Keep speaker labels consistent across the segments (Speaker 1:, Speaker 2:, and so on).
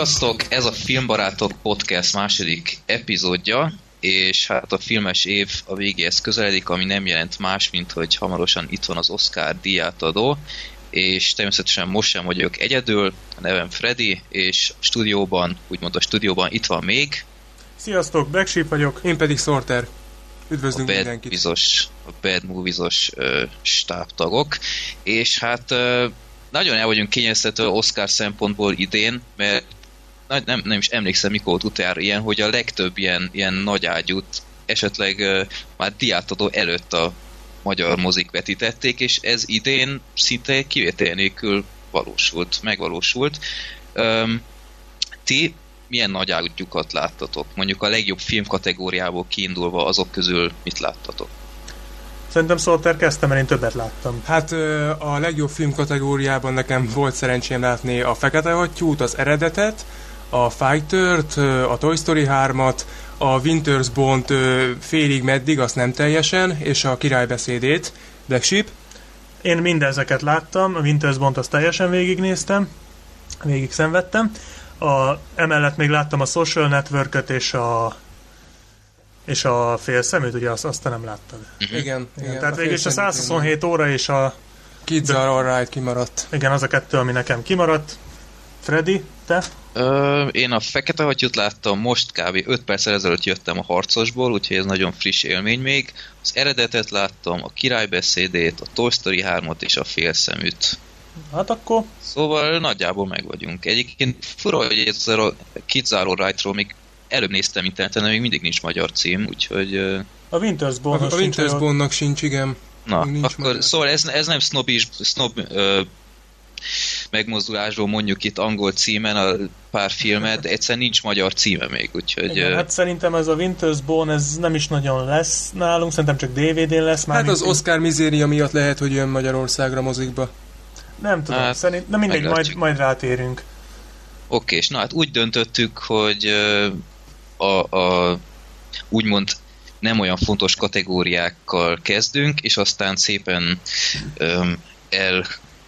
Speaker 1: Sziasztok! Ez a Filmbarátok Podcast második epizódja, és hát a filmes év a végéhez közeledik, ami nem jelent más, mint hogy hamarosan itt van az Oscar díjátadó, és természetesen most sem vagyok egyedül, a nevem Freddy, és a stúdióban, úgymond a stúdióban itt van még...
Speaker 2: Sziasztok, Black vagyok.
Speaker 3: Én pedig Sorter. Üdvözlünk
Speaker 1: a Bad
Speaker 3: mindenkit.
Speaker 1: Movies-os, a Bad Movies-os uh, stábtagok, és hát uh, nagyon el vagyunk kényeztetve Oscar szempontból idén, mert nagy, nem, nem is emlékszem, mikor volt utoljára ilyen, hogy a legtöbb ilyen, ilyen nagy ágyút esetleg uh, már diátadó előtt a magyar mozik vetítették, és ez idén szinte kivétel nélkül valósult, megvalósult. Um, ti milyen nagy ágyúkat láttatok? Mondjuk a legjobb film kategóriából kiindulva azok közül mit láttatok?
Speaker 2: Szerintem Szolter kezdtem, mert én többet láttam.
Speaker 3: Hát a legjobb film kategóriában nekem volt szerencsém látni a Fekete Hattyút, az eredetet, a Fighter-t, a Toy Story 3-at, a Winter's Bond félig meddig, azt nem teljesen, és a királybeszédét, Black Sheep.
Speaker 2: Én mindezeket láttam, a Winter's Bond azt teljesen végignéztem, végig szenvedtem. A, emellett még láttam a Social Network-öt és a és a félszeműt, ugye azt, azt te nem láttad.
Speaker 3: Igen, igen.
Speaker 2: Igen, tehát végül is a 127 óra és a
Speaker 3: Kids are alright kimaradt.
Speaker 2: igen, az a kettő, ami nekem kimaradt. Freddy, te?
Speaker 1: Ö, én a Fekete Hattyút láttam, most kb. 5 perccel ezelőtt jöttem a harcosból, úgyhogy ez nagyon friss élmény még. Az eredetet láttam, a királybeszédét, a Toy Story 3-ot és a félszeműt.
Speaker 2: Hát akkor
Speaker 1: Szóval nagyjából meg vagyunk. Egyébként fura, hogy ez a Kids Are Alright-ról még előbb néztem interneten, de még mindig nincs magyar cím, úgyhogy...
Speaker 2: a Winter's
Speaker 3: A,
Speaker 2: Bond
Speaker 3: a Winter's Bondnak sincs, igen.
Speaker 1: Na, akkor
Speaker 3: magyar.
Speaker 1: szóval ez, ez nem snobis, snob ö, megmozdulásról mondjuk itt angol címen a pár filmet, egyszerűen nincs magyar címe még, úgyhogy...
Speaker 2: Igen, hát szerintem ez a Winter's Bone, ez nem is nagyon lesz nálunk, szerintem csak DVD-n lesz már.
Speaker 3: Hát az Oscar mizéria miatt lehet, hogy jön Magyarországra mozikba.
Speaker 2: Nem tudom,
Speaker 1: Hát,
Speaker 2: szerint, na mindegy, majd,
Speaker 1: meglátjuk.
Speaker 2: majd rátérünk.
Speaker 1: Oké, és na hát úgy döntöttük, hogy a, a úgymond nem olyan fontos kategóriákkal kezdünk, és aztán szépen öm,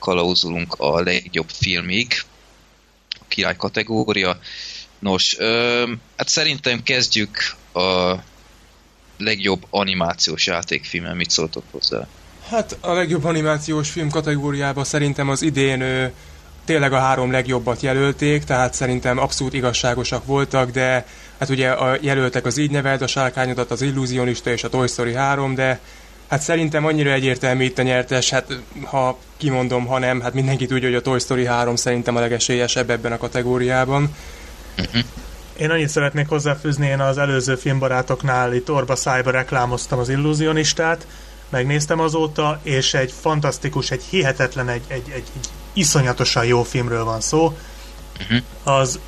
Speaker 1: elkalauzulunk a legjobb filmig, a király kategória. Nos, hát szerintem kezdjük a legjobb animációs játékfilmen, mit szóltok hozzá?
Speaker 3: Hát a legjobb animációs film kategóriában szerintem az idén ö, tényleg a három legjobbat jelölték, tehát szerintem abszolút igazságosak voltak, de hát ugye a jelöltek az így neveld, a sárkányodat, az illúzionista és a Toy Story 3, de hát szerintem annyira egyértelmű itt a nyertes, hát ha kimondom, ha nem, hát mindenki tudja, hogy a Toy Story 3 szerintem a legesélyesebb ebben a kategóriában.
Speaker 2: Én annyit szeretnék hozzáfűzni, én az előző filmbarátoknál itt orba szájba reklámoztam az illúzionistát, megnéztem azóta, és egy fantasztikus, egy hihetetlen, egy, egy, egy, egy iszonyatosan jó filmről van szó.
Speaker 1: Uh-huh.
Speaker 2: Az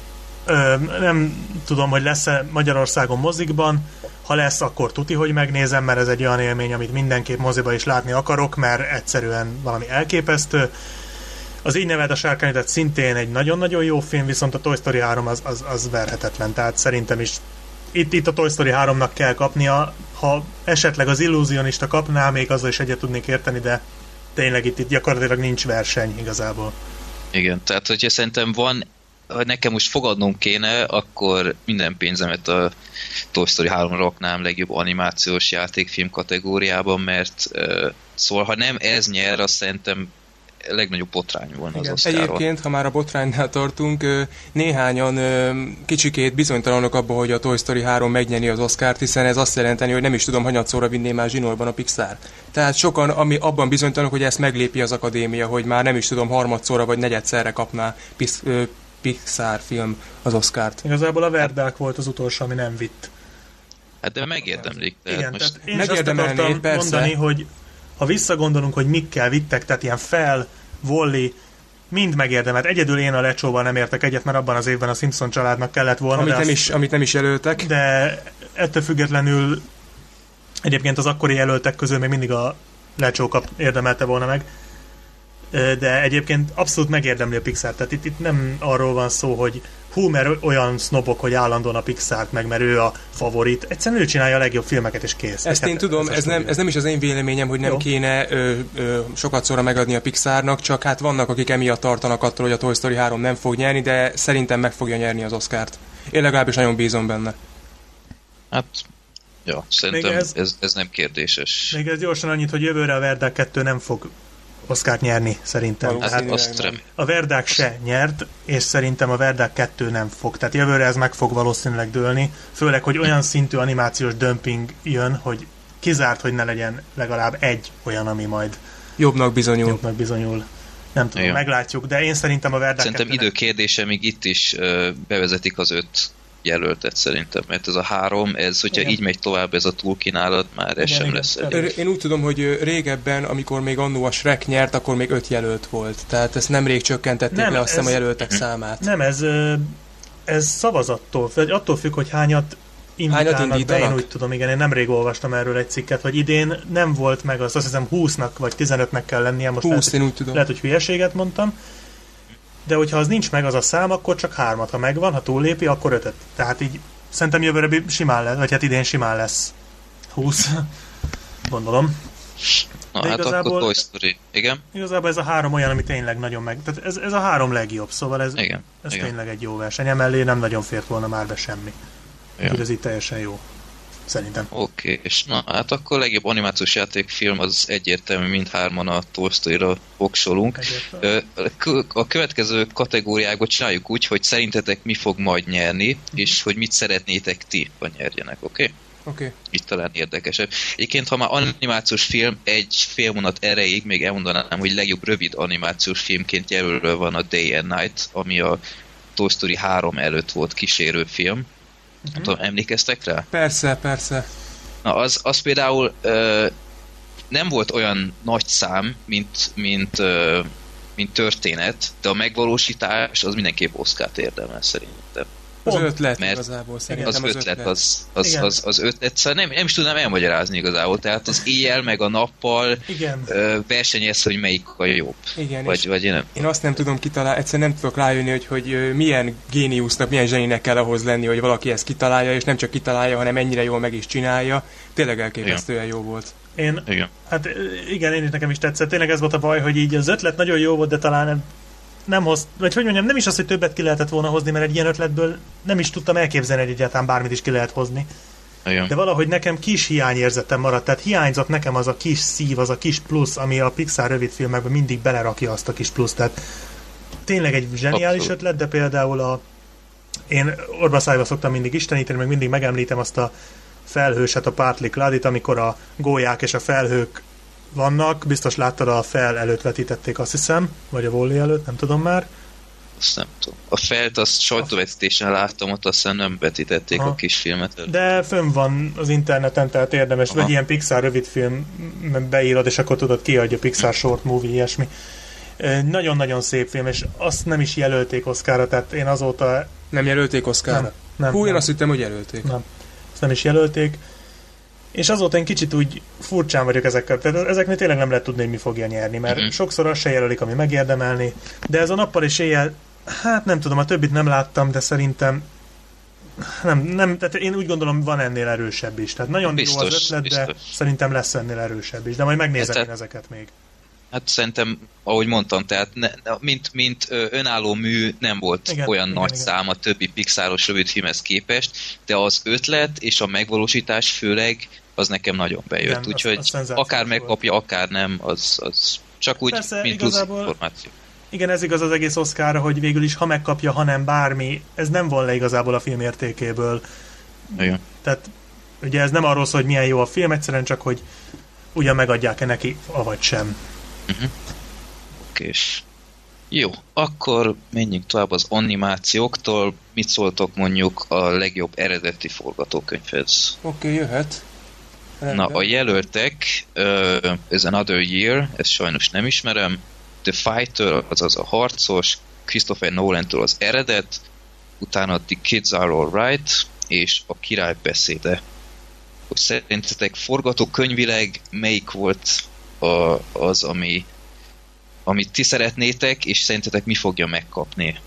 Speaker 2: ö, nem tudom, hogy lesz-e Magyarországon mozikban, ha lesz, akkor tuti, hogy megnézem, mert ez egy olyan élmény, amit mindenképp moziba is látni akarok, mert egyszerűen valami elképesztő. Az így neved a sárkányutat szintén egy nagyon-nagyon jó film, viszont a Toy Story 3 az, az, az verhetetlen, tehát szerintem is itt, itt a Toy Story 3-nak kell kapnia, ha esetleg az illúzionista kapná, még azzal is egyet tudnék érteni, de tényleg itt, itt gyakorlatilag nincs verseny igazából.
Speaker 1: Igen, tehát hogyha szerintem van, ha nekem most fogadnom kéne, akkor minden pénzemet a Toy Story 3 raknám legjobb animációs játékfilm kategóriában, mert uh, szóval ha nem ez nyer, azt szerintem legnagyobb botrány volna az
Speaker 2: Igen.
Speaker 1: Oscaron.
Speaker 3: Egyébként, ha már a botránynál tartunk, néhányan kicsikét bizonytalanok abban, hogy a Toy Story 3 megnyeri az Oscárt, hiszen ez azt jelenteni, hogy nem is tudom, hanyatszóra vinné már zsinórban a Pixar. Tehát sokan ami abban bizonytalanok, hogy ezt meglépi az akadémia, hogy már nem is tudom, harmadszóra vagy negyedszerre kapná Pixar film az Oscárt.
Speaker 2: Igazából a Verdák volt az utolsó, ami nem vitt.
Speaker 1: Hát de megérdemlik. Tehát
Speaker 2: Igen,
Speaker 1: most...
Speaker 2: tehát én is azt akartam
Speaker 3: persze.
Speaker 2: mondani, hogy ha visszagondolunk, hogy mikkel vittek, tehát ilyen fel, volley, mind megérdemelt. Egyedül én a lecsóval nem értek egyet, mert abban az évben a Simpson családnak kellett volna.
Speaker 3: Amit nem,
Speaker 2: azt-
Speaker 3: is, amit nem is jelöltek.
Speaker 2: de ettől függetlenül egyébként az akkori jelöltek közül még mindig a lecsó kap, érdemelte volna meg. De egyébként abszolút megérdemli a Pixar. Tehát itt, itt nem arról van szó, hogy hú, mert olyan sznobok, hogy állandóan a Pixart meg, mert ő a favorit. Egyszerűen ő csinálja a legjobb filmeket, és kész.
Speaker 3: Ezt
Speaker 2: Hát
Speaker 3: én tudom, ez nem, ez nem is az én véleményem, hogy nem
Speaker 2: Jó.
Speaker 3: kéne ö, ö, sokat szóra megadni a Pixarnak, csak hát vannak, akik emiatt tartanak attól, hogy a Toy Story 3 nem fog nyerni, de szerintem meg fogja nyerni az Oscárt. Én legalábbis nagyon bízom benne.
Speaker 1: Hát, ja, szerintem
Speaker 2: Még
Speaker 1: ez,
Speaker 2: ez-
Speaker 1: ez, ez nem kérdéses.
Speaker 2: Még ez gyorsan annyit, hogy jövőre a Verdák 2 nem fog Oscárt nyerni, szerintem.
Speaker 1: Hát
Speaker 2: Tehát
Speaker 1: azt
Speaker 2: a Verdák se nyert, és szerintem a Verdák 2 nem fog. Tehát jövőre ez meg fog valószínűleg dőlni, főleg, hogy olyan szintű animációs dömping jön, hogy kizárt, hogy ne legyen legalább egy olyan, ami majd
Speaker 3: Jobbnak bizonyul.
Speaker 2: jobbnak bizonyul. Nem tudom,
Speaker 1: Igen.
Speaker 2: meglátjuk, de én szerintem a Verdák
Speaker 1: Szerintem
Speaker 2: 2
Speaker 1: idő kérdése, még itt is bevezetik az öt jelöltet szerintem, mert ez a három, ez, hogyha
Speaker 2: Igen.
Speaker 1: így megy tovább ez a túlkínálat, már ez
Speaker 2: Igen,
Speaker 1: sem lesz elég.
Speaker 3: Én úgy tudom, hogy régebben, amikor még annó a Shrek nyert, akkor még öt jelölt volt. Tehát ezt nemrég csökkentették
Speaker 2: Nem,
Speaker 3: le azt hiszem a jelöltek számát.
Speaker 2: Nem, ez, ez szavazattól, vagy attól függ, hogy hányat indítálnak be,
Speaker 3: indítanak?
Speaker 2: én úgy tudom, igen, én nemrég olvastam erről egy cikket, hogy idén nem volt meg az, azt hiszem 20-nak vagy 15-nek kell lennie, most lehet,
Speaker 3: 20, én úgy tudom.
Speaker 2: lehet, hogy hülyeséget mondtam, de hogyha az nincs meg az a szám, akkor csak hármat, ha megvan, ha túllépi, akkor ötöt. Tehát így szerintem jövőre simán lesz, vagy hát idén simán lesz 20, gondolom.
Speaker 1: Na
Speaker 2: de
Speaker 1: hát
Speaker 2: igazából-
Speaker 1: akkor Toy Story. Igen?
Speaker 2: Igazából ez a három olyan, ami tényleg nagyon meg... Tehát ez, ez a három legjobb, szóval ez,
Speaker 1: Igen.
Speaker 2: ez
Speaker 1: igen.
Speaker 2: tényleg egy jó verseny. Emellé nem nagyon fért volna már be semmi.
Speaker 1: Ja.
Speaker 2: Úgyhogy ez így teljesen jó. Szerintem.
Speaker 1: Oké, és na, hát akkor a legjobb animációs játékfilm az egyértelmű, mindhárman a Toy Story-ra voksolunk. A kö- A következő kategóriákban csináljuk úgy, hogy szerintetek mi fog majd nyerni, és hogy mit szeretnétek ti, hogy nyerjenek, oké? Okay?
Speaker 3: Oké.
Speaker 1: Így talán érdekesebb. Egyébként, ha már animációs film, egy fél mondat erejéig még elmondanám, hogy legjobb rövid animációs filmként jelölve van a Day and Night, ami a Toy Story 3 előtt volt kísérő
Speaker 2: Mhm.
Speaker 1: Nem tudom, emlékeztek rá?
Speaker 3: Persze, persze.
Speaker 1: Na, az, az például ö, nem volt olyan nagy szám, mint, mint, ö, mint történet, de a megvalósítás az mindenképp Oscar-t érdemel szerintem.
Speaker 3: Az
Speaker 2: Pont,
Speaker 3: ötlet
Speaker 1: mert
Speaker 3: igazából szerintem
Speaker 1: Az, ötlet, az, az,
Speaker 2: Igen.
Speaker 1: az, az ötlet, szóval nem, nem is tudnám elmagyarázni igazából, tehát az éjjel meg a nappal
Speaker 2: Igen.
Speaker 1: ö, versenyez, hogy melyik a jobb.
Speaker 3: Igen,
Speaker 1: Vagy, vagy én nem.
Speaker 3: én azt nem tudom kitalálni, egyszerűen nem tudok rájönni, hogy, hogy milyen géniusznak, milyen zseninek kell ahhoz lenni, hogy valaki ezt kitalálja, és nem csak kitalálja, hanem ennyire jól meg is csinálja. Tényleg elképesztően jó volt.
Speaker 2: Én,
Speaker 1: Igen.
Speaker 2: hát igen, én is nekem is tetszett. Tényleg ez volt a baj, hogy így az ötlet nagyon jó volt, de talán nem, nem hoz, vagy hogy mondjam, nem is az, hogy többet ki lehetett volna hozni, mert egy ilyen ötletből nem is tudtam elképzelni, hogy egyáltalán bármit is ki lehet hozni.
Speaker 1: Igen.
Speaker 2: De valahogy nekem kis hiányérzetem maradt, tehát hiányzott nekem az a kis szív, az a kis plusz, ami a Pixar rövidfilmekben mindig belerakja azt a kis pluszt. Tehát tényleg egy zseniális
Speaker 1: Abszolút.
Speaker 2: ötlet, de például a én orba szájba szoktam mindig isteníteni, meg mindig megemlítem azt a felhőset, a Partly Cloudit, amikor a gólyák és a felhők vannak, biztos láttad a fel előtt vetítették, azt hiszem, vagy a volley előtt, nem tudom már.
Speaker 1: Azt nem tudom. A felt azt sajtóvetítésen láttam, ott aztán nem vetítették
Speaker 2: Aha.
Speaker 1: a kis filmet.
Speaker 2: De fönn van az interneten, tehát érdemes,
Speaker 1: Aha.
Speaker 2: vagy ilyen Pixar rövidfilm beírod, és akkor tudod kiadja Pixar short movie, ilyesmi. Nagyon-nagyon szép film, és azt nem is jelölték Oscarra, tehát én azóta
Speaker 3: Nem jelölték Oszkárra?
Speaker 2: nem, nem,
Speaker 3: Hú, én
Speaker 2: nem,
Speaker 3: azt hittem, hogy jelölték.
Speaker 2: nem, ezt nem is jelölték. És azóta én kicsit úgy furcsán vagyok ezekkel, tehát ezeknél tényleg nem lehet tudni, hogy mi fogja nyerni, mert
Speaker 1: Mhm.
Speaker 2: sokszor azt se jelölik, ami megérdemelni, de ez a nappal és éjjel, hát nem tudom, a többit nem láttam, de szerintem nem, nem, tehát én úgy gondolom, van ennél erősebb is. Tehát nagyon jó
Speaker 1: Biztos,
Speaker 2: az ötlet, de
Speaker 1: biztos.
Speaker 2: szerintem lesz ennél erősebb is. De majd megnézem
Speaker 1: Hát,
Speaker 2: én ezeket még.
Speaker 1: Hát szerintem, ahogy mondtam, tehát ne, mint, mint önálló mű nem volt
Speaker 2: Igen,
Speaker 1: olyan
Speaker 2: igen,
Speaker 1: nagy
Speaker 2: igen.
Speaker 1: szám a többi Pixaros rövidfilmhez képest, de az ötlet és a megvalósítás főleg az nekem nagyon bejött. Úgyhogy akár
Speaker 2: volt.
Speaker 1: megkapja, akár nem, az, az csak úgy,
Speaker 2: Persze,
Speaker 1: mint plusz
Speaker 2: igazából-
Speaker 1: információ.
Speaker 2: Igen, ez igaz az egész Oscarra, hogy végül is, ha megkapja, ha nem bármi, ez nem von le igazából a film értékéből.
Speaker 1: Igen.
Speaker 2: Tehát ugye ez nem arról szól, hogy milyen jó a film, egyszerűen csak, hogy ugyan megadják-e neki, avagy sem.
Speaker 1: Okés. Jó, akkor menjünk tovább az animációktól. Mit szóltok mondjuk a legjobb eredeti forgatókönyvhez?
Speaker 3: Oké, okay, jöhet.
Speaker 1: Na, a jelöltek, uh, ez Another Year, ezt sajnos nem ismerem, The Fighter, azaz a harcos, Christopher Nolan-től az eredet, utána The Kids Are Alright, és a király beszéde. Hogy szerintetek forgatókönyvileg melyik volt a, az, ami, amit ti szeretnétek, és szerintetek mi fogja megkapni?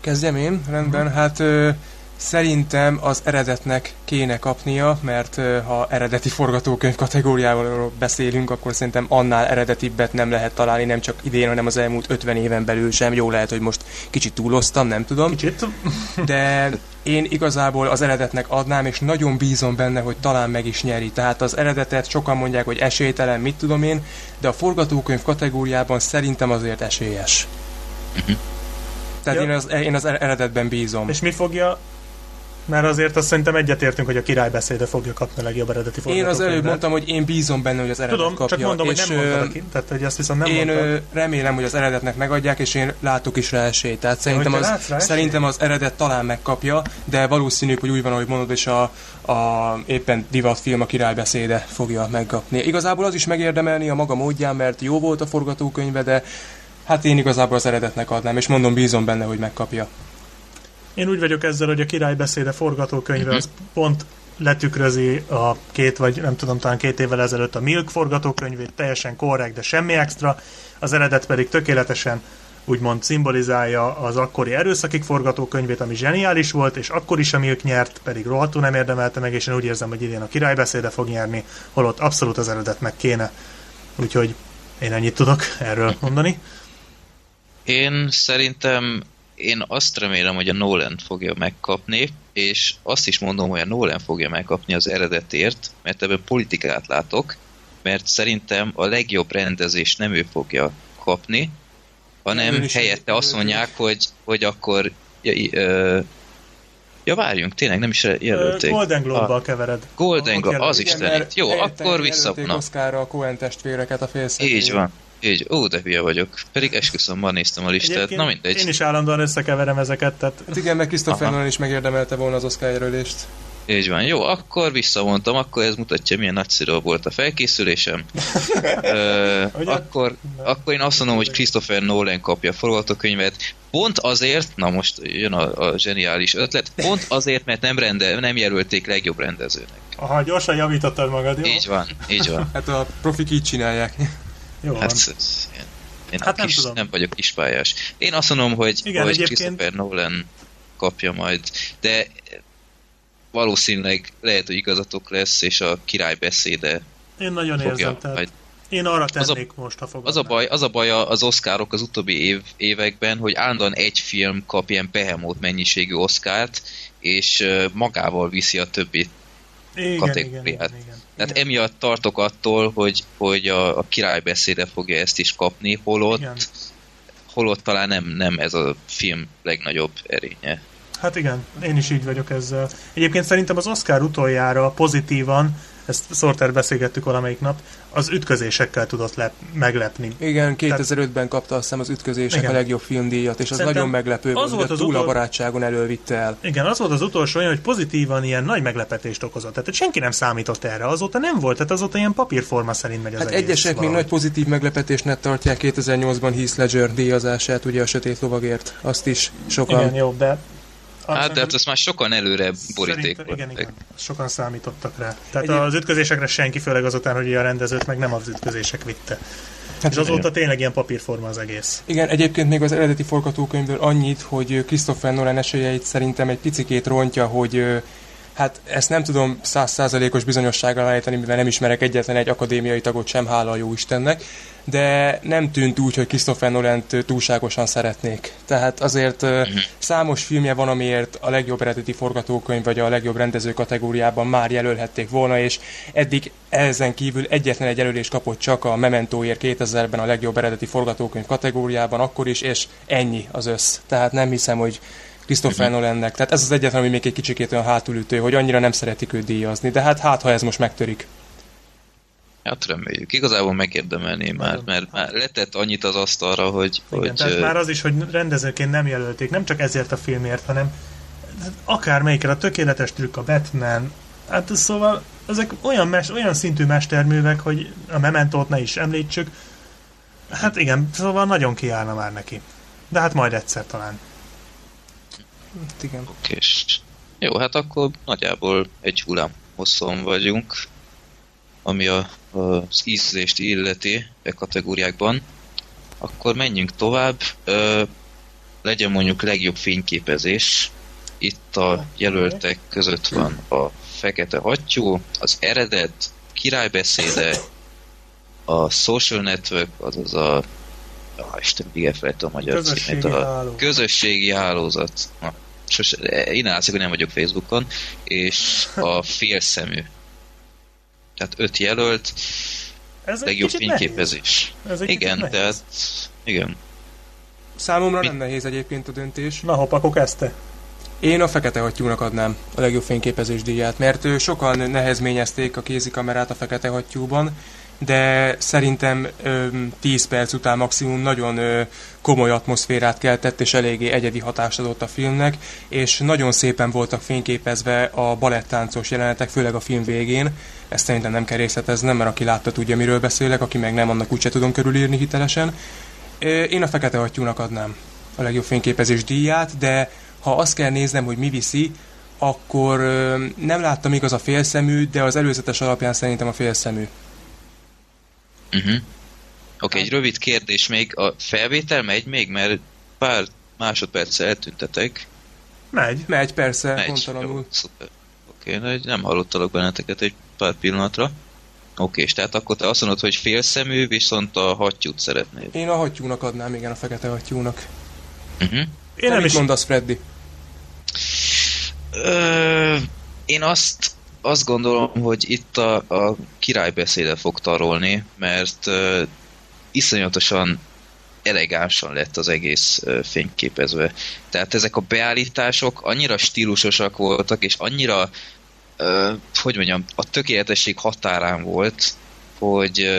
Speaker 3: Kezdjem én? Rendben, hát ö, Szerintem az eredetnek kéne kapnia, mert ha eredeti forgatókönyv kategóriáról beszélünk, akkor szerintem annál eredetibbet nem lehet találni, nem csak idén, hanem az elmúlt 50 éven belül sem. Jó lehet, hogy most kicsit túloztam, nem tudom.
Speaker 2: Kicsit.
Speaker 3: De én igazából az eredetnek adnám, és nagyon bízom benne, hogy talán meg is nyeri. Tehát az eredetet sokan mondják, hogy esélytelen, mit tudom én, de a forgatókönyv kategóriában szerintem azért esélyes. Uh-huh. Tehát ja. én, az, én az eredetben bízom.
Speaker 2: És mi fogja mert azért azt szerintem egyetértünk, hogy a királybeszéde fogja kapni a legjobb eredeti
Speaker 3: Én az előbb mondtam, hogy én bízom benne, hogy az eredet
Speaker 2: Tudom,
Speaker 3: kapja.
Speaker 2: csak mondom, és hogy nem mondtad ki, tehát hogy azt viszont nem
Speaker 3: Én
Speaker 2: mondtad.
Speaker 3: remélem, hogy az eredetnek megadják, és én látok is rá esélyt. Tehát szerintem az, szerintem az eredet talán megkapja, de valószínű, hogy úgy van, ahogy mondod, és a, a éppen divatfilm a királybeszéde fogja megkapni. Igazából az is megérdemelni a maga módján, mert jó volt a forgatókönyve, de hát én igazából az eredetnek adnám, és mondom, bízom benne, hogy megkapja.
Speaker 2: Én úgy vagyok ezzel, hogy a királybeszéde forgatókönyve uh-huh. az pont letükrözi a két, vagy nem tudom, talán két évvel ezelőtt a Milk forgatókönyvét, teljesen korrekt, de semmi extra, az eredet pedig tökéletesen úgymond szimbolizálja az akkori erőszakik forgatókönyvét, ami zseniális volt, és akkor is a Milk nyert, pedig rohadtul nem érdemelte meg, és én úgy érzem, hogy idén a királybeszéde fog nyerni, holott abszolút az eredetnek kéne. Úgyhogy én ennyit tudok erről mondani.
Speaker 1: Én szerintem én azt remélem, hogy a Nolan fogja megkapni, és azt is mondom, hogy a Nolan fogja megkapni az eredetért, mert ebben politikát látok, mert szerintem a legjobb rendezés nem ő fogja kapni, hanem helyette azt mondják, hogy, hogy akkor ja, ö, ja, várjunk, tényleg nem is jelölték.
Speaker 2: Golden Globe-bal kevered.
Speaker 1: Golden Globe, az tenít. Jó, akkor visszavonom.
Speaker 3: Oszkára a Coen testvéreket a félszegény.
Speaker 1: Így van. Így, ó, de hülye vagyok. Pedig esküszöm, ma néztem a listát. Egyébként Na mindegy.
Speaker 2: Én is állandóan összekeverem ezeket. Tehát...
Speaker 3: Hát igen, meg Christopher Nolan is megérdemelte volna az Oscar jelölést.
Speaker 1: Így van. Jó, akkor visszavontam, akkor ez mutatja, milyen nagyszerű volt a felkészülésem. Ö, akkor, akkor én azt mondom, hogy Christopher Nolan kapja a forgatókönyvet. Pont azért, na most jön a, a zseniális ötlet, pont azért, mert nem, rende, nem jelölték legjobb rendezőnek.
Speaker 2: Aha, gyorsan javítottad magad, jó?
Speaker 1: Így van, így van.
Speaker 3: hát a profik így csinálják.
Speaker 1: Jó hát, van. Én, én hát nem, kis, tudom. nem vagyok kispályás. Én azt mondom, hogy, Igen, hogy egyébként... Christopher Nolan kapja majd, de valószínűleg lehet, hogy igazatok lesz, és a király beszéde
Speaker 2: Én nagyon fogja, érzem, tehát majd... én arra tennék
Speaker 1: az a,
Speaker 2: most, ha
Speaker 1: fogadnám. Az a baj, az a baj az oszkárok az utóbbi év, években, hogy állandóan egy film kap ilyen behemót mennyiségű oszkárt, és magával viszi a többi igen, kategóriát. Igen, igen, igen. Tehát igen. emiatt tartok attól, hogy, hogy a, a királybeszéde fogja ezt is kapni, holott, holott talán nem, nem ez a film legnagyobb erénye.
Speaker 2: Hát igen, én is így vagyok ezzel. Egyébként szerintem az Oscar utoljára pozitívan ezt Sorter beszélgettük valamelyik nap, az ütközésekkel tudott lep, meglepni.
Speaker 3: Igen, 2005-ben kapta azt hiszem az ütközések igen. a legjobb filmdíjat, és az Szerintem nagyon meglepő az volt, az túl utol... a barátságon elővitte el.
Speaker 2: Igen, az volt az utolsó olyan, hogy pozitívan ilyen nagy meglepetést okozott. Tehát senki nem számított erre, azóta nem volt, tehát azóta ilyen papírforma szerint megy az
Speaker 3: hát
Speaker 2: egész.
Speaker 3: egyesek valahogy. még nagy pozitív meglepetésnek tartják 2008-ban Heath Ledger díjazását, ugye a Sötét Lovagért. Azt is sokan
Speaker 2: igen, jó, de
Speaker 1: Hát, de hát ezt már sokan előre borítékoltak.
Speaker 2: Igen, igen, sokan számítottak rá. Tehát Egy az ütközésekre senki, főleg azután, hogy a rendezőt meg nem az ütközések vitte. Hát és azóta tényleg ilyen papírforma az egész.
Speaker 3: Igen, egyébként még az eredeti forgatókönyvből annyit, hogy Christopher Nolan esélyeit szerintem egy picikét rontja, hogy Hát ezt nem tudom százszázalékos bizonyossággal állítani, mivel nem ismerek egyetlen egy akadémiai tagot sem, hála a jó Istennek, de nem tűnt úgy, hogy Christopher nolan túlságosan szeretnék. Tehát azért uh-huh. számos filmje van, amiért a legjobb eredeti forgatókönyv vagy a legjobb rendező kategóriában már jelölhették volna, és eddig ezen kívül egyetlen egy jelölést kapott csak a Mementóért 2000-ben a legjobb eredeti forgatókönyv kategóriában, akkor is, és ennyi az össz. Tehát nem hiszem, hogy Christopher uh-huh. Nolannek. Tehát ez az egyetlen, ami még egy kicsikét olyan hátulütő, hogy annyira nem szeretik őt díjazni. De hát hát, ha ez most megtörik.
Speaker 1: Hát reméljük. Igazából megérdemelném már, mert már letett annyit az asztalra, hogy...
Speaker 2: Igen,
Speaker 1: hogy
Speaker 2: tehát már az is, hogy rendezőként nem jelölték, nem csak ezért a filmért, hanem akármelyikre, a tökéletes trükk, a Batman, hát szóval ezek olyan, mes, olyan szintű mesterművek, hogy a Mementót ne is említsük, hát igen, szóval nagyon kiállna már neki. De hát majd egyszer talán.
Speaker 3: Hát igen.
Speaker 1: Okés. Jó, hát akkor nagyjából egy hullám hosszon vagyunk, ami a, az ízlést illeti e kategóriákban. Akkor menjünk tovább. Ö, legyen mondjuk legjobb fényképezés. Itt a jelöltek között van a Fekete Hattyú, az Eredet, Királybeszéde, a Social Network, azaz a ah, Isten, elfelejtem a magyar
Speaker 2: Közösségi
Speaker 1: címét, a
Speaker 2: hálózat.
Speaker 1: közösségi hálózat. Na, sose, én látszik, hogy nem vagyok Facebookon, és a félszemű. Tehát öt jelölt,
Speaker 2: Ez
Speaker 1: legjobb fényképezés.
Speaker 2: Ez egy
Speaker 1: Igen,
Speaker 2: kicsit
Speaker 1: tehát igen.
Speaker 3: Számomra
Speaker 1: Mi-
Speaker 3: nem nehéz egyébként a döntés.
Speaker 2: Na hopp, akkor kezdte.
Speaker 3: Én a Fekete Hattyúnak adnám a legjobb fényképezés díját, mert sokan nehezményezték a kézikamerát a Fekete Hattyúban, de szerintem ö, 10 perc után maximum nagyon ö, komoly atmoszférát keltett, és eléggé egyedi hatást adott a filmnek, és nagyon szépen voltak fényképezve a balettáncos jelenetek, főleg a film végén. Ezt szerintem nem kell részleteznem, mert aki látta tudja, miről beszélek, aki meg nem, annak úgyse tudom körülírni hitelesen. Én a Fekete Hattyúnak adnám a legjobb fényképezés díját, de ha azt kell néznem, hogy mi viszi, akkor nem láttam igaz a félszemű, de az előzetes alapján szerintem a félszemű.
Speaker 1: Uh-huh. Oké, okay, egy rövid kérdés még. A felvétel megy még, mert pár másodperccel eltüntetek.
Speaker 2: Megy.
Speaker 3: Megy, persze,
Speaker 1: Megy. Jó. Oké, okay, nem hallottalak benneteket egy pár pillanatra. Oké, okay, és tehát akkor te azt mondod, hogy félszemű, viszont a hattyút szeretnéd.
Speaker 3: Én a hattyúnak adnám, igen, a fekete hattyúnak.
Speaker 1: Uh-huh.
Speaker 2: Én
Speaker 3: Te
Speaker 2: nem
Speaker 3: mit
Speaker 2: is...
Speaker 3: mondasz, Freddy?
Speaker 1: Ö, én azt, azt gondolom, hogy itt a, a királybeszéde fog tarolni, mert ö, iszonyatosan elegánsan lett az egész ö, fényképezve. Tehát ezek a beállítások annyira stílusosak voltak, és annyira, hogy mondjam, a tökéletesség határán volt, hogy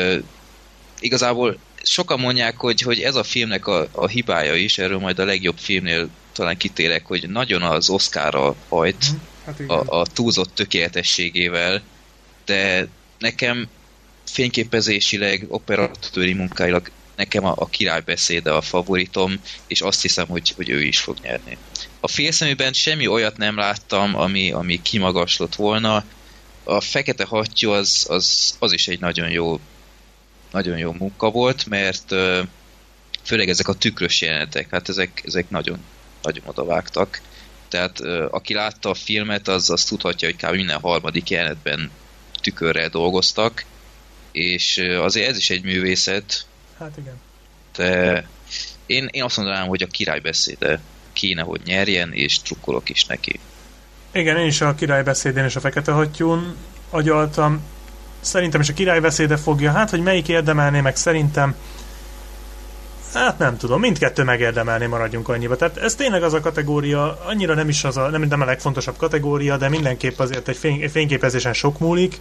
Speaker 1: igazából sokan mondják, hogy, hogy ez a filmnek a, a hibája is, erről majd a legjobb filmnél talán kitérek, hogy nagyon az Oscarra hajt
Speaker 3: Hát igen.
Speaker 1: a, a túlzott tökéletességével, de nekem fényképezésileg, operatőri munkáilag nekem a, a királybeszéde a favoritom, és azt hiszem, hogy, hogy ő is fog nyerni. A félszeműben semmi olyat nem láttam, ami, ami kimagaslott volna. A fekete hattyú az, az, az is egy nagyon jó nagyon jó munka volt, mert főleg ezek a tükrös jelenetek, hát ezek, ezek nagyon, nagyon odavágtak. Tehát aki látta a filmet, az, az tudhatja, hogy kb. minden harmadik jelenetben tükörrel dolgoztak, és azért ez is egy művészet,
Speaker 2: Hát igen.
Speaker 1: de én, én azt mondanám, hogy a királybeszéde kéne, hogy nyerjen, és trukkolok is neki.
Speaker 2: Igen, én is a királybeszédén és a fekete hattyún agyaltam. Szerintem is a királybeszéde fogja. Hát, hogy melyik érdemelné meg szerintem Hát nem tudom, mindkettő megérdemelné, maradjunk annyiba. Tehát ez tényleg az a kategória, annyira nem is az a, nem, nem a legfontosabb kategória, de mindenképp azért egy fény, fényképezésen sok múlik.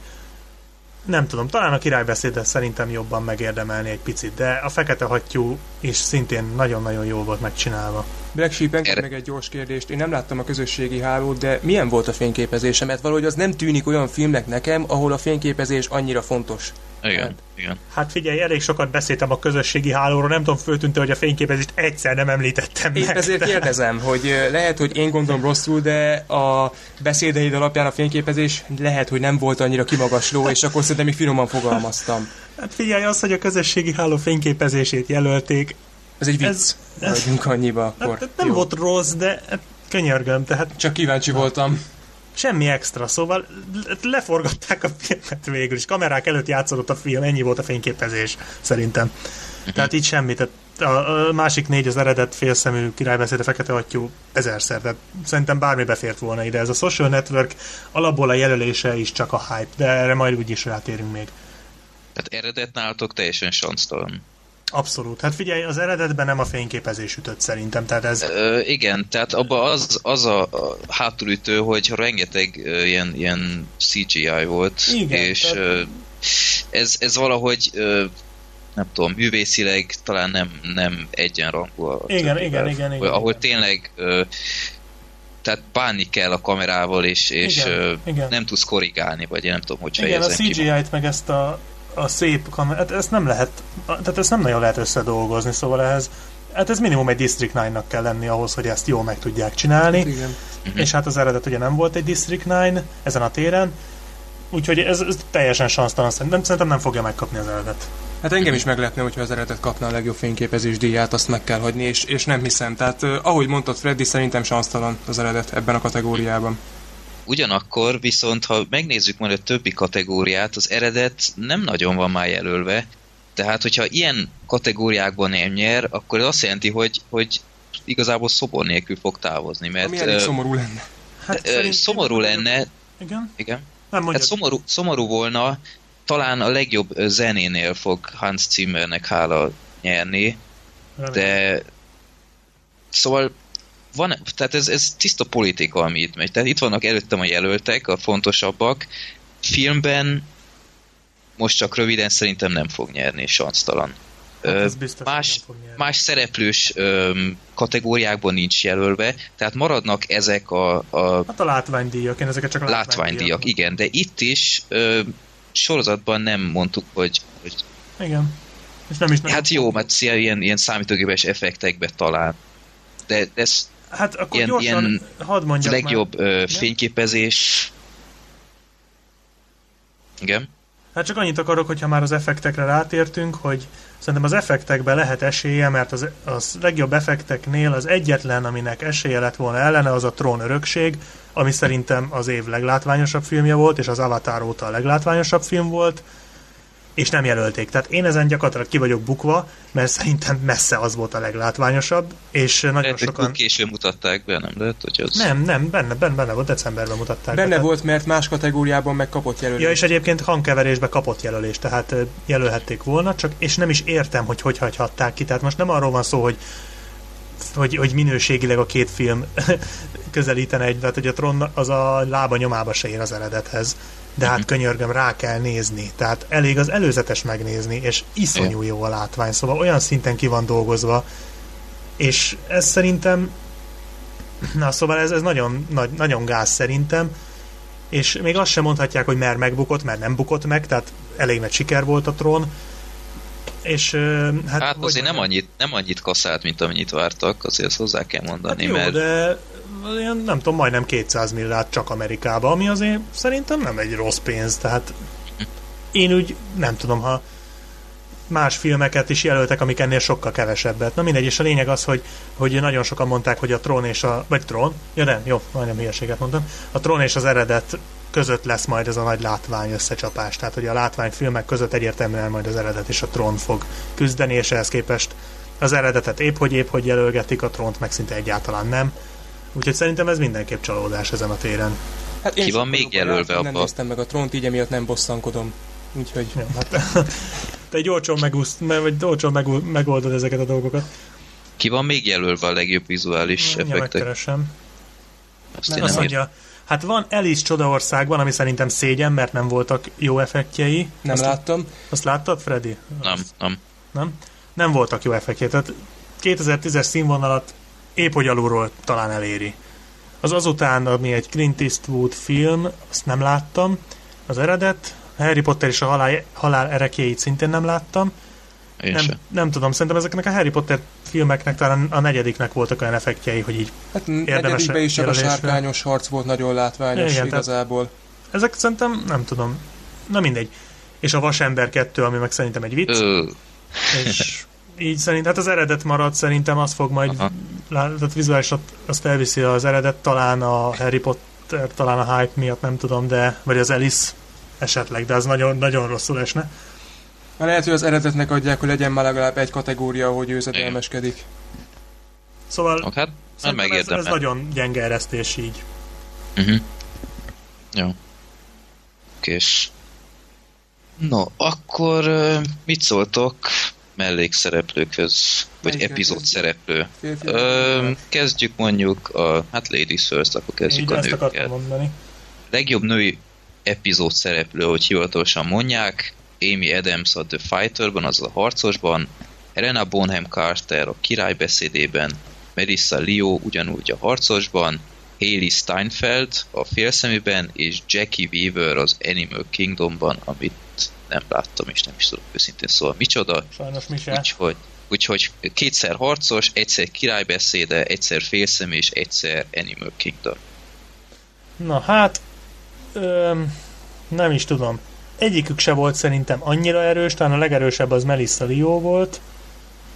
Speaker 2: Nem tudom, talán a királybeszédet szerintem jobban megérdemelni egy picit, de a fekete hattyú is szintén nagyon-nagyon jól volt megcsinálva.
Speaker 3: Black Sheep, engedj
Speaker 1: Erre-
Speaker 3: meg egy gyors kérdést. Én nem láttam a közösségi hálót, de milyen volt a fényképezése? Mert valahogy az nem tűnik olyan filmnek nekem, ahol a fényképezés annyira fontos.
Speaker 1: Igen,
Speaker 3: Hát.
Speaker 1: igen.
Speaker 2: Hát figyelj, elég sokat beszéltem a közösségi hálóról, nem tudom, föltűnte, hogy a fényképezést egyszer nem említettem
Speaker 3: Épp
Speaker 2: meg.
Speaker 3: ezért kérdezem, hogy lehet, hogy én gondolom rosszul, de a beszédeid alapján a fényképezés lehet, hogy nem volt annyira kimagasló, és akkor szerintem még finoman fogalmaztam.
Speaker 2: Hát figyelj, az, hogy a közösségi háló fényképezését jelölték,
Speaker 3: Ez egy vicc.
Speaker 2: Ez- ez-
Speaker 3: Maradjunk annyiba akkor.
Speaker 2: hát, hát nem
Speaker 3: Jó.
Speaker 2: volt rossz, de hát könyörgöm, tehát
Speaker 3: Csak kíváncsi voltam.
Speaker 2: Semmi extra, szóval le- leforgatták a filmet végül is. Kamerák előtt játszódott a film, ennyi volt a fényképezés, szerintem. Tehát így semmi, tehát a, a másik négy az eredet félszemű királybeszéd, a fekete hattyú ezerszer, tehát szerintem bármi befért volna ide. Ez a social network alapból a jelölése is csak a hype, de erre majd úgyis rátérünk még.
Speaker 1: Tehát eredet nálatok teljesen sansztalan.
Speaker 2: Abszolút. Hát figyelj, az eredetben nem a fényképezés ütött szerintem, tehát ez...
Speaker 1: Ö, igen, tehát abban az, az a, a hátulütő, hogy rengeteg ö, ilyen, ilyen CGI volt,
Speaker 2: Igen,
Speaker 1: és
Speaker 2: tehát-
Speaker 1: ö, ez, ez valahogy ö, nem tudom, művészileg talán nem, nem egyenrangú a
Speaker 2: Igen,
Speaker 1: többivel.
Speaker 2: igen, igen, igen,
Speaker 1: Ahol
Speaker 2: igen.
Speaker 1: tényleg ö, tehát bánni kell a kamerával, és, és
Speaker 2: Igen,
Speaker 1: ö,
Speaker 2: igen.
Speaker 1: nem tudsz korrigálni, vagy én nem tudom, hogy
Speaker 2: Igen, a
Speaker 1: fejezem ki.
Speaker 2: CGI-t meg ezt a, a szép kamerát, ezt nem lehet, tehát ezt nem nagyon lehet összedolgozni, szóval ehhez, hát ez minimum egy District 9-nak kell lenni ahhoz, hogy ezt jól meg tudják csinálni,
Speaker 3: Igen.
Speaker 1: Mhm.
Speaker 2: és hát az eredet ugye nem volt egy District 9 ezen a téren, úgyhogy ez, ez teljesen sansztalan, szerintem, szerintem nem fogja megkapni az eredet.
Speaker 3: Hát engem is meglepne, hogyha az eredet kapna a legjobb fényképezés díját, azt meg kell hagyni, és, és nem hiszem. Tehát ahogy mondtad Freddy, szerintem sansztalan az eredet ebben a kategóriában.
Speaker 1: Ugyanakkor viszont, ha megnézzük majd a többi kategóriát, az eredet nem nagyon van már jelölve, tehát hogyha ilyen kategóriákban nem nyer, akkor ez azt jelenti, hogy, hogy igazából szobor nélkül fog távozni. Mert,
Speaker 3: Ami elég szomorú lenne.
Speaker 1: Hát ö, szomorú lenne.
Speaker 2: Igen?
Speaker 1: Igen. Nem hát szomorú, szomorú volna, talán a legjobb zenénél fog Hans Zimmernek hála nyerni, Remélem. de szóval van, tehát ez, ez tiszta politika, ami itt megy. Tehát itt vannak előttem a jelöltek, a fontosabbak. Filmben most csak röviden szerintem nem fog nyerni, sansztalan. Hát más, más szereplős öm, kategóriákban nincs jelölve, tehát maradnak ezek a... a
Speaker 2: hát a látványdíjak, én ezeket csak a
Speaker 1: látványdíjak. látványdíjak. igen, de itt is ö, sorozatban nem mondtuk, hogy... hogy
Speaker 2: igen. És nem is nem
Speaker 1: hát jó, mert ilyen, ilyen számítógépes effektekbe talán. De ez
Speaker 2: Hát akkor ilyen, gyorsan, ilyen hadd mondjam
Speaker 1: legjobb már. Ö, fényképezés... Igen?
Speaker 2: Hát csak annyit akarok, hogyha már az effektekre rátértünk, hogy szerintem az effektekben lehet esélye, mert az, az legjobb effekteknél az egyetlen, aminek esélye lett volna ellene, az a Trón örökség, ami szerintem az év leglátványosabb filmje volt, és az Avatar óta a leglátványosabb film volt, és nem jelölték. Tehát én ezen gyakorlatilag ki vagyok bukva, mert szerintem messze az volt a leglátványosabb, és nagyon lehet, sokan...
Speaker 1: későn mutatták be, nem lehet, hogy az...
Speaker 2: Nem, nem, benne, benne, benne volt, decemberben mutatták
Speaker 3: Benne be, volt, mert más kategóriában meg kapott jelölést.
Speaker 2: Ja, és egyébként hangkeverésbe kapott jelölést, tehát jelölhették volna, csak és nem is értem, hogy hogy hagyhatták ki. Tehát most nem arról van szó, hogy hogy, hogy minőségileg a két film közelítene egy, tehát hogy a Tron az a lába nyomába se ér az eredethez de hát könyörgöm, rá kell nézni. Tehát elég az előzetes megnézni, és iszonyú jó a látvány, szóval olyan szinten ki van dolgozva, és ez szerintem na szóval ez, ez nagyon, nagy, nagyon gáz szerintem, és még azt sem mondhatják, hogy mer megbukott, mert nem bukott meg, tehát elég nagy siker volt a trón, és,
Speaker 1: hát, hát azért nem annyit, nem annyit kaszált, mint amennyit vártak, azért ezt hozzá kell mondani. Hát
Speaker 2: jó,
Speaker 1: mert...
Speaker 2: de ilyen, nem tudom, majdnem 200 milliárd csak Amerikába, ami azért szerintem nem egy rossz pénz, tehát én úgy nem tudom, ha más filmeket is jelöltek, amik ennél sokkal kevesebbet. Na mindegy, és a lényeg az, hogy, hogy nagyon sokan mondták, hogy a Tron és a... Vagy Tron? Ja nem, jó, majdnem hülyeséget mondtam. A Tron és az eredet között lesz majd ez a nagy látvány összecsapás. Tehát, hogy a látványfilmek között egyértelműen majd az eredet és a Tron fog küzdeni, és ehhez képest az eredetet épp hogy épp hogy jelölgetik, a Tront meg szinte egyáltalán nem. Úgyhogy szerintem ez mindenképp csalódás ezen a téren.
Speaker 1: Hát én Ki van még jelölve abba?
Speaker 3: Nem néztem meg a Tront, így emiatt nem bosszankodom. Úgyhogy...
Speaker 2: Ja, hát, te egy olcsón, megúsz, vagy olcsón meg, megoldod ezeket a dolgokat.
Speaker 1: Ki van még jelölve a legjobb vizuális ja, effektek?
Speaker 2: Megkeresem. Azt, nem azt mondja, hát van Alice Csodaországban, ami szerintem szégyen, mert nem voltak jó effektjei.
Speaker 3: Nem azt, láttam.
Speaker 2: Azt láttad, Freddy?
Speaker 1: Nem, nem.
Speaker 2: Nem? Nem voltak jó effektjei. Tehát 2010-es színvonalat épp hogy alulról talán eléri. Az azután, ami egy Clint Eastwood film, azt nem láttam, az eredet, Harry Potter és a halál, halál erekjeit szintén nem láttam.
Speaker 1: Én
Speaker 2: nem, nem tudom, szerintem ezeknek a Harry Potter filmeknek talán a negyediknek voltak olyan effektjei, hogy így
Speaker 3: hát érdemes is csak a sárkányos harc volt nagyon látványos Igen, igazából.
Speaker 2: Ezek szerintem, nem tudom, na mindegy. És a Vasember 2, ami meg szerintem egy vicc. Ö. És így szerint, hát az eredet marad, szerintem az fog majd, tehát vizuális azt elviszi az eredet, talán a Harry Potter, talán a hype miatt, nem tudom, de, vagy az Alice esetleg, de az nagyon, nagyon rosszul esne.
Speaker 3: Na lehet, hogy az eredetnek adják, hogy legyen már legalább egy kategória, hogy őzedelmeskedik.
Speaker 2: Szóval hát, nem ez, ez nagyon gyenge eresztés így.
Speaker 1: Uh-huh. Jó. Kés. No, akkor mit szóltok mellékszereplőkhöz, vagy Melyik epizód szereplő. Ö, kezdjük mondjuk a, hát Ladies First, akkor kezdjük Így a nőkkel. Legjobb női epizód szereplő, hogy hivatalosan mondják, Amy Adams a The Fighterban, azaz a harcosban, Helena Bonham Carter a királybeszédében, Melissa Leo ugyanúgy a harcosban, Haley Steinfeld a félszeműben, és Jackie Weaver az Animal Kingdomban, amit nem láttam, és nem is tudom őszintén szóval micsoda.
Speaker 2: Sajnos mi
Speaker 1: sem. Úgyhogy, úgyhogy kétszer harcos, egyszer királybeszéde, egyszer félszem és egyszer Animal Kingdom.
Speaker 2: Na hát, öm, nem is tudom. egyikük se volt szerintem annyira erős, talán a legerősebb az Melissa Leo volt.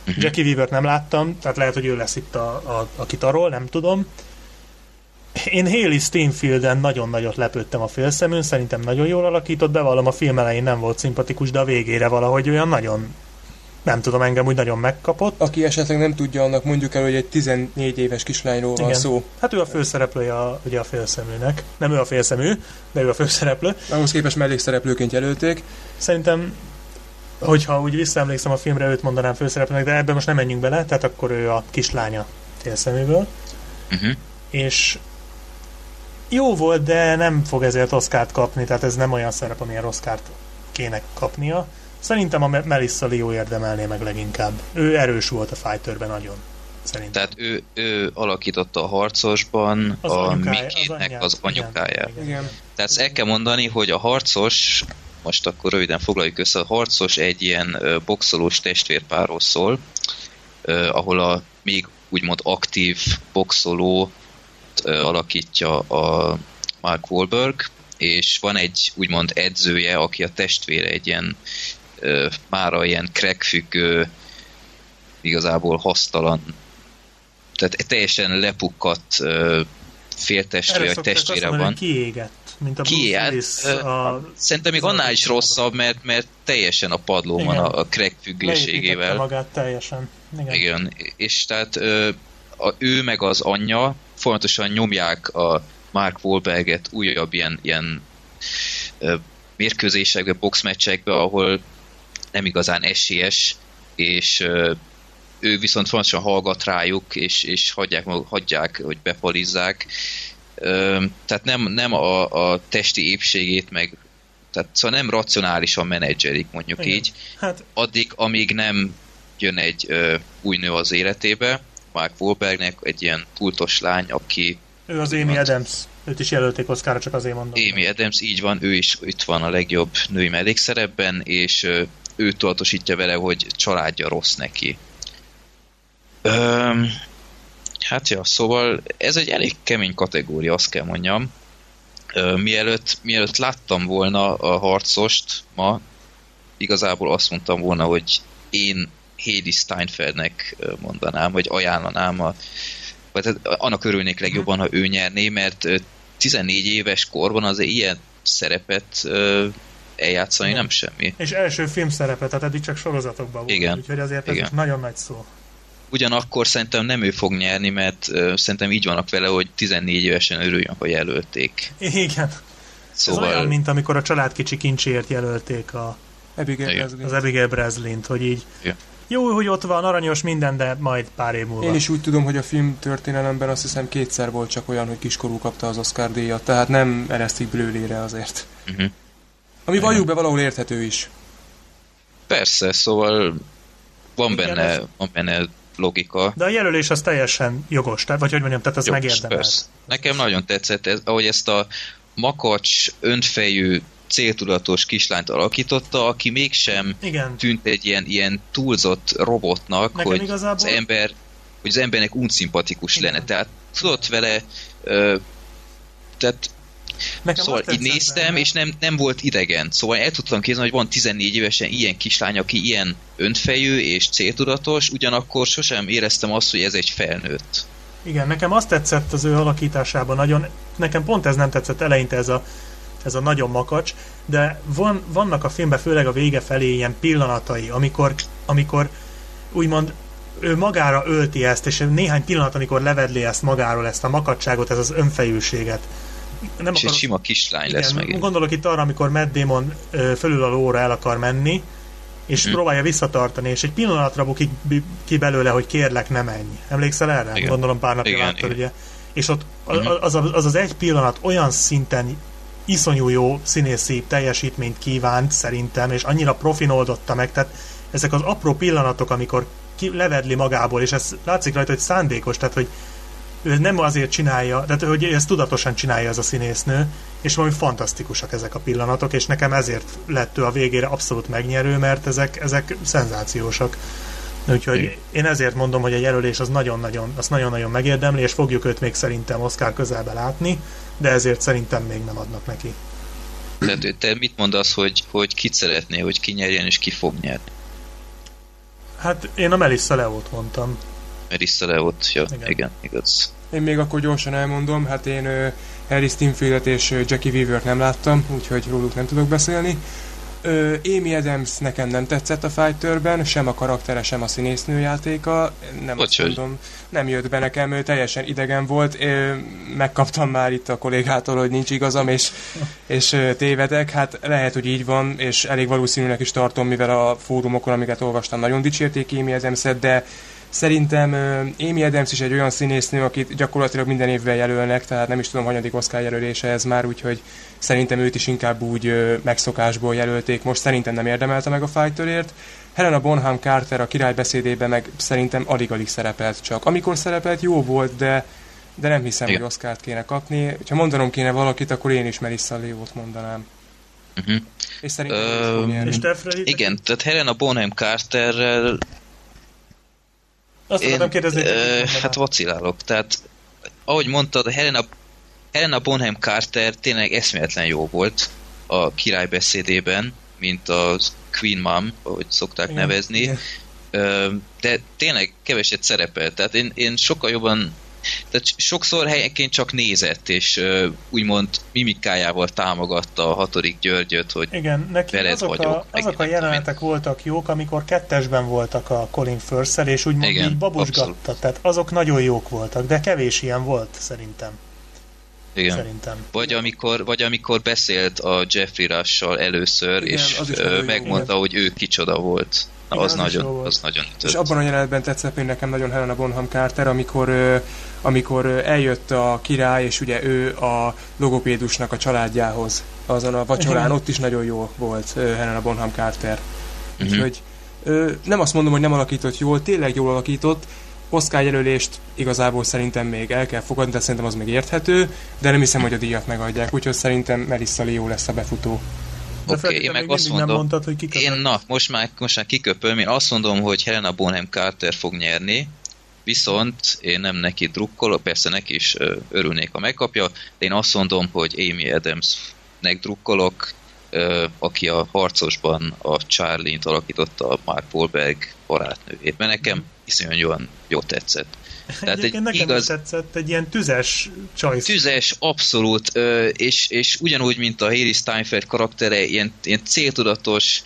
Speaker 2: Uh-huh. Jackie Weaver nem láttam, tehát lehet, hogy ő lesz itt a, a, a kitarról, nem tudom. Én Haley Steinfielden nagyon nagyot lepődtem a félszeműn, szerintem nagyon jól alakított, bevallom a film elején nem volt szimpatikus, de a végére valahogy olyan nagyon nem tudom, engem úgy nagyon megkapott.
Speaker 3: Aki esetleg nem tudja, annak mondjuk el, hogy egy 14 éves kislányról van Igen. szó.
Speaker 2: Hát ő a főszereplője a, ugye a félszeműnek. Nem ő a félszemű, de ő a főszereplő.
Speaker 3: Ahhoz képest mellékszereplőként jelölték.
Speaker 2: Szerintem hogyha úgy visszaemlékszem a filmre, őt mondanám főszereplőnek, de ebben most nem menjünk bele, tehát akkor ő a kislánya félszeműből. Uh-huh. És jó volt, de nem fog ezért Oszkárt kapni, tehát ez nem olyan szerep, amilyen Oszkárt kéne kapnia. Szerintem a Melissa Leo érdemelné meg leginkább. Ő erős volt a fighterben nagyon. Szerintem.
Speaker 1: Tehát ő, ő alakította a harcosban az a Mikének az, az anyukáját. Igen, igen. Tehát ezt el kell mondani, hogy a harcos, most akkor röviden foglaljuk össze, a harcos egy ilyen boxolós testvérpárról szól, ahol a még úgymond aktív boxoló alakítja a Mark Wahlberg, és van egy úgymond edzője, aki a testvére egy ilyen mára ilyen crackfüggő, igazából hasztalan, tehát teljesen lepukkadt féltestvére, vagy testvére van. Mondani,
Speaker 2: kiégett, mint a
Speaker 1: Kiégett. A... Szerintem még annál is rosszabb, mert, mert teljesen a padló van a, a crack függőségével.
Speaker 2: magát teljesen.
Speaker 1: Igen. Igen. És tehát a, ő meg az anyja folyamatosan nyomják a Mark Wahlberget újabb ilyen, ilyen mérkőzésekbe, boxmeccsekbe, ahol nem igazán esélyes, és ő viszont fontosan hallgat rájuk, és, és hagyják, hagyják, hogy bepalizzák. Tehát nem, nem a, a testi épségét, meg tehát szóval nem racionálisan menedzserik, mondjuk Igen. így. Hát... Addig, amíg nem jön egy ö, új nő az életébe, Mark Wahlbergnek, egy ilyen pultos lány, aki...
Speaker 2: Ő az Amy Adams. Őt is jelölték Oscarra, csak azért mondom.
Speaker 1: Amy Adams, így van, ő is itt van a legjobb női mellékszerepben, és ő tudatosítja vele, hogy családja rossz neki. Öm, hát ja, szóval ez egy elég kemény kategória, azt kell mondjam. Ö, mielőtt, mielőtt láttam volna a harcost ma, igazából azt mondtam volna, hogy én Heidi Steinfeldnek mondanám, vagy ajánlanám, a, vagy hát annak örülnék legjobban, ha ő nyerné, mert 14 éves korban az ilyen szerepet eljátszani Igen. nem semmi.
Speaker 2: És első filmszerepe, tehát eddig csak sorozatokban volt. Igen. Úgyhogy azért ez Igen. nagyon nagy szó.
Speaker 1: Ugyanakkor szerintem nem ő fog nyerni, mert uh, szerintem így vannak vele, hogy 14 évesen örüljön, hogy jelölték.
Speaker 2: Igen. Szóval... Ez olyan, mint amikor a család kicsi kincsért jelölték a Abigail az Abigail Breslin-t, hogy így Igen. Jó, hogy ott van, aranyos minden, de majd pár év múlva.
Speaker 3: Én is úgy tudom, hogy a film történelemben azt hiszem kétszer volt csak olyan, hogy kiskorú kapta az Oscar díjat, tehát nem eresztik blőlére azért. Uh-huh. Ami valljuk be valahol érthető is.
Speaker 1: Persze, szóval van Igen, benne, ez... van benne logika.
Speaker 2: De a jelölés az teljesen jogos, tehát, vagy hogy mondjam, tehát az megérdemel.
Speaker 1: Nekem nagyon tetszett, ez, ahogy ezt a makacs, önfejű, céltudatos kislányt alakította, aki mégsem Igen. tűnt egy ilyen, ilyen túlzott robotnak, Nekem hogy igazából... az ember hogy az embernek unszimpatikus lenne. Tehát tudott vele ö, tehát Nekem szóval így néztem, benne. és nem, nem volt idegen. Szóval el tudtam képzelni, hogy van 14 évesen ilyen kislány, aki ilyen önfejű és céltudatos, ugyanakkor sosem éreztem azt, hogy ez egy felnőtt.
Speaker 2: Igen, nekem azt tetszett az ő alakításában nagyon, nekem pont ez nem tetszett eleinte ez a, ez a nagyon makacs, de van, vannak a filmben főleg a vége felé ilyen pillanatai, amikor, amikor úgymond ő magára ölti ezt, és néhány pillanat, amikor levedli ezt magáról, ezt a makacságot, ez az önfejűséget
Speaker 1: nem és akarok, egy sima kislány igen, lesz megint.
Speaker 2: Gondolok itt arra, amikor Matt Damon fölül a lóra el akar menni, és hmm. próbálja visszatartani, és egy pillanatra bukik ki belőle, hogy kérlek, ne menj. Emlékszel erre? Igen. Gondolom pár napja láttad, ugye? És ott mhm. az, az az egy pillanat olyan szinten iszonyú jó színészi teljesítményt kívánt szerintem, és annyira profin oldotta meg, tehát ezek az apró pillanatok, amikor ki, levedli magából, és ez látszik rajta, hogy szándékos, tehát hogy ő nem azért csinálja, de hogy ezt tudatosan csinálja ez a színésznő, és valami fantasztikusak ezek a pillanatok, és nekem ezért lett ő a végére abszolút megnyerő, mert ezek, ezek szenzációsak. Úgyhogy én ezért mondom, hogy a jelölés az nagyon-nagyon, az nagyon-nagyon megérdemli, és fogjuk őt még szerintem Oscar közelbe látni, de ezért szerintem még nem adnak neki.
Speaker 1: Tehát te mit mondasz, hogy, hogy kit szeretné, hogy ki nyerjen és ki fog nyerni?
Speaker 2: Hát én a Melissa Leót mondtam.
Speaker 1: Melissa Leót, ja, igen. igen, igaz.
Speaker 3: Én még akkor gyorsan elmondom, hát én Harry Stinfieldet és Jackie Weaver-t nem láttam, úgyhogy róluk nem tudok beszélni. Ö, Amy Adams nekem nem tetszett a Fighterben, sem a karaktere, sem a színésznő játéka. Nem
Speaker 1: Bocs,
Speaker 3: mondom, nem jött be nekem, ő teljesen idegen volt. Ö, megkaptam már itt a kollégától, hogy nincs igazam, és, és ö, tévedek. Hát lehet, hogy így van, és elég valószínűnek is tartom, mivel a fórumokon, amiket olvastam, nagyon dicsérték Amy adams de Szerintem uh, Amy Adams is egy olyan színésznő, akit gyakorlatilag minden évvel jelölnek, tehát nem is tudom, hanyadik Oscar jelölése ez már, úgyhogy szerintem őt is inkább úgy uh, megszokásból jelölték. Most szerintem nem érdemelte meg a Fighterért. Helena Bonham Carter a király beszédében meg szerintem alig-alig szerepelt csak. Amikor szerepelt, jó volt, de de nem hiszem, Igen. hogy Oscárt kéne kapni. Ha mondanom kéne valakit, akkor én is Melissa Leo-t mondanám.
Speaker 1: Uh-huh.
Speaker 3: És szerintem Ö,
Speaker 2: és
Speaker 1: Igen, tehát Helena Bonham Carterrel
Speaker 2: azt Én, kérdezni,
Speaker 1: ö, hát vacilálok. Tehát, ahogy mondtad, Helena, Helena Bonham Carter tényleg eszméletlen jó volt a király beszédében, mint a Queen Mom, ahogy szokták igen, nevezni. Igen. De tényleg keveset szerepel. Tehát én, én sokkal jobban tehát sokszor helyenként csak nézett, és uh, úgymond mimikájával támogatta a hatodik Györgyöt, hogy
Speaker 2: Igen, neki veled azok vagyok. A, azok a jelenetek tudom. voltak jók, amikor kettesben voltak a Colin firth és úgymond Igen, így babusgatta. Abszolút. Tehát azok nagyon jók voltak, de kevés ilyen volt szerintem.
Speaker 1: Igen. Szerintem. Vagy amikor, vagy amikor beszélt a Jeffrey Rush-sal először, Igen, és megmondta, jó. hogy ő kicsoda volt. Na, Igen, az, az, nagyon, az nagyon ütött.
Speaker 3: És abban a jelenetben tetszett még nekem nagyon Helena Bonham Carter, amikor, amikor eljött a király, és ugye ő a logopédusnak a családjához azon a vacsorán, ott is nagyon jó volt Helena Bonham Carter. Uh-huh. Úgyhogy nem azt mondom, hogy nem alakított jól, tényleg jól alakított, Oscar jelölést igazából szerintem még el kell fogadni, de szerintem az még érthető, de nem hiszem, hogy a díjat megadják, úgyhogy szerintem Melissa Leo lesz a befutó.
Speaker 1: Oké, okay, én meg azt mondom, nem mondtad, hogy én, na, most már, most már kiköpöm, én azt mondom, hogy Helena Bonham Carter fog nyerni, viszont én nem neki drukkolok, persze neki is örülnék, ha megkapja, de én azt mondom, hogy Amy Adams-nek drukkolok, aki a harcosban a Charlie-t alakította a Mark Wahlberg barátnőjét, mert nekem iszonyúan jó tetszett.
Speaker 2: Tehát egy nekem igaz... tetszett, egy ilyen tüzes csajsz.
Speaker 1: Tüzes, abszolút, és, és ugyanúgy, mint a Harry Steinfeld karaktere, ilyen, ilyen céltudatos,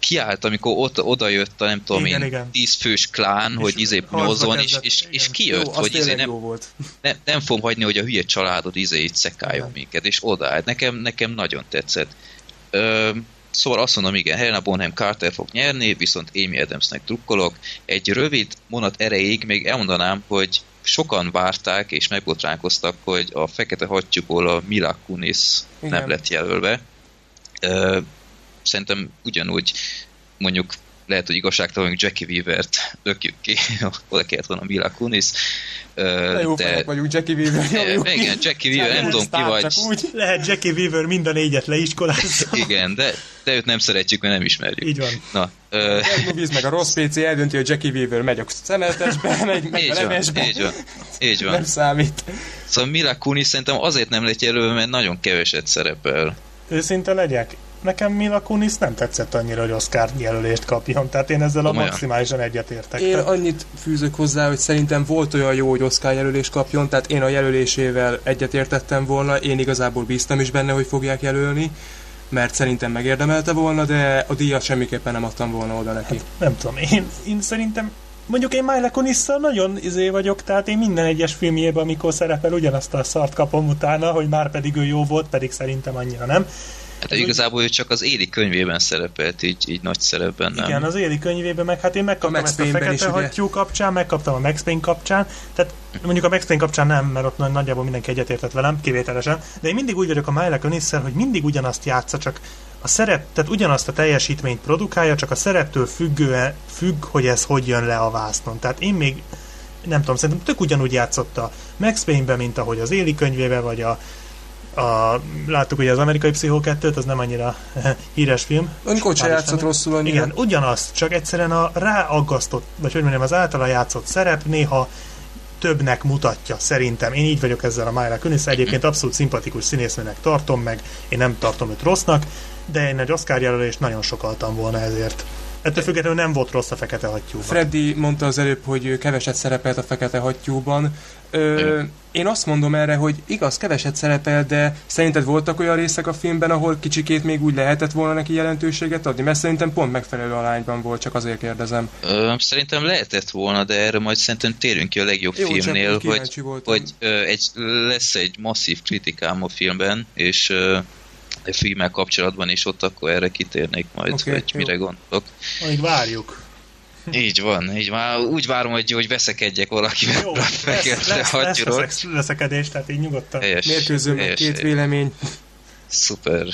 Speaker 1: kiállt, amikor ott, oda jött a nem tudom igen, én, igen. tízfős klán, és hogy izé nyolzon, és, és, és kijött, jó, hogy izé nem, volt. nem, nem fogom hagyni, hogy a hülye családod izé itt szekáljon minket, és odaállt. Nekem, nekem nagyon tetszett. Ö, Szóval azt mondom, igen, Helena Bonham Carter fog nyerni, viszont Amy Adamsnek drukkolok. Egy rövid monat erejéig még elmondanám, hogy sokan várták és megbotránkoztak, hogy a fekete hattyúból a Mila Kunis igen. nem lett jelölve. Szerintem ugyanúgy mondjuk lehet, hogy igazságtalan, hogy Jackie Weaver-t lökjük ki, oda kellett volna Mila Kunis.
Speaker 3: De jó de... vagyunk, Jackie Weaver. Jó, jó.
Speaker 1: Igen, Jackie Weaver, nem tudom ki vagy.
Speaker 2: Úgy. Lehet Jackie Weaver mind a négyet leiskolázza.
Speaker 1: Igen, de, de őt nem szeretjük, mert nem ismerjük.
Speaker 2: Így van.
Speaker 1: Na,
Speaker 3: uh... Movies meg a rossz PC eldönti, hogy Jackie Weaver megy a szemetesbe, megy, megy
Speaker 1: így a lemesbe. Így van, így van.
Speaker 3: Nem számít.
Speaker 1: Szóval Mila Kunis szerintem azért nem lett jelölve, mert nagyon keveset szerepel.
Speaker 2: Őszinte legyek? Nekem Mila Kunis nem tetszett annyira, hogy Oscar jelölést kapjon, tehát én ezzel a maximálisan egyetértek.
Speaker 3: Én annyit fűzök hozzá, hogy szerintem volt olyan jó, hogy Oscar jelölést kapjon, tehát én a jelölésével egyetértettem volna, én igazából bíztam is benne, hogy fogják jelölni, mert szerintem megérdemelte volna, de a díjat semmiképpen nem adtam volna oda neki. Hát,
Speaker 2: nem tudom, én, én szerintem mondjuk én Mila Kunisszal nagyon izé vagyok, tehát én minden egyes filmjében, amikor szerepel, ugyanazt a szart kapom utána, hogy már pedig ő jó volt, pedig szerintem annyira nem.
Speaker 1: Hát igazából ő csak az Éli könyvében szerepelt, így, így nagy szerepben, nem?
Speaker 2: Igen, az Éli könyvében, meg hát én megkaptam a ezt a fekete hattyú kapcsán, megkaptam a Max Payne kapcsán, tehát mondjuk a Max Payne kapcsán nem, mert ott nagyjából mindenki egyetértett velem, kivételesen, de én mindig úgy vagyok a Mila Kunisszel, hogy mindig ugyanazt játsza, csak a szerep, tehát ugyanazt a teljesítményt produkálja, csak a szereptől függően függ, hogy ez hogy jön le a vásznon. Tehát én még nem tudom, szerintem tök ugyanúgy játszott a Max Payne-ben, mint ahogy az Éli könyvébe, vagy a a, láttuk ugye az amerikai Pszichó 2 az nem annyira híres film.
Speaker 3: Se játszott rosszul annyira.
Speaker 2: Igen, ugyanaz, csak egyszerűen a ráaggasztott, vagy hogy mondjam, az általa játszott szerep néha többnek mutatja, szerintem. Én így vagyok ezzel a Myra Kunis, egyébként abszolút szimpatikus színésznőnek tartom meg, én nem tartom őt rossznak, de én egy Oscar jelölést nagyon sokaltam volna ezért. Ettől függetlenül nem volt rossz a Fekete Hattyúban.
Speaker 3: Freddy mondta az előbb, hogy keveset szerepelt a Fekete Hattyúban. Ö, én azt mondom erre, hogy igaz, keveset szerepel, de szerinted voltak olyan részek a filmben, ahol kicsikét még úgy lehetett volna neki jelentőséget adni? Mert szerintem pont megfelelő alányban volt, csak azért kérdezem.
Speaker 1: Ö, szerintem lehetett volna, de erre majd szerintem térünk ki a legjobb
Speaker 3: Jó,
Speaker 1: filmnél, hogy,
Speaker 3: voltam.
Speaker 1: hogy ö, egy, lesz egy masszív kritikám a filmben, és ö, a filmmel kapcsolatban is ott akkor erre kitérnék majd,
Speaker 3: Oké,
Speaker 1: hogy
Speaker 3: jó.
Speaker 1: mire gondolok.
Speaker 2: Amíg várjuk.
Speaker 1: Így van, így van. Úgy várom, hogy, hogy veszekedjek valakivel
Speaker 2: Jó, lesz, lesz, lesz veszek- veszekedés, tehát így nyugodtan.
Speaker 1: Helyes,
Speaker 3: Mérkőző meg két
Speaker 1: helyes.
Speaker 3: vélemény.
Speaker 1: Szuper.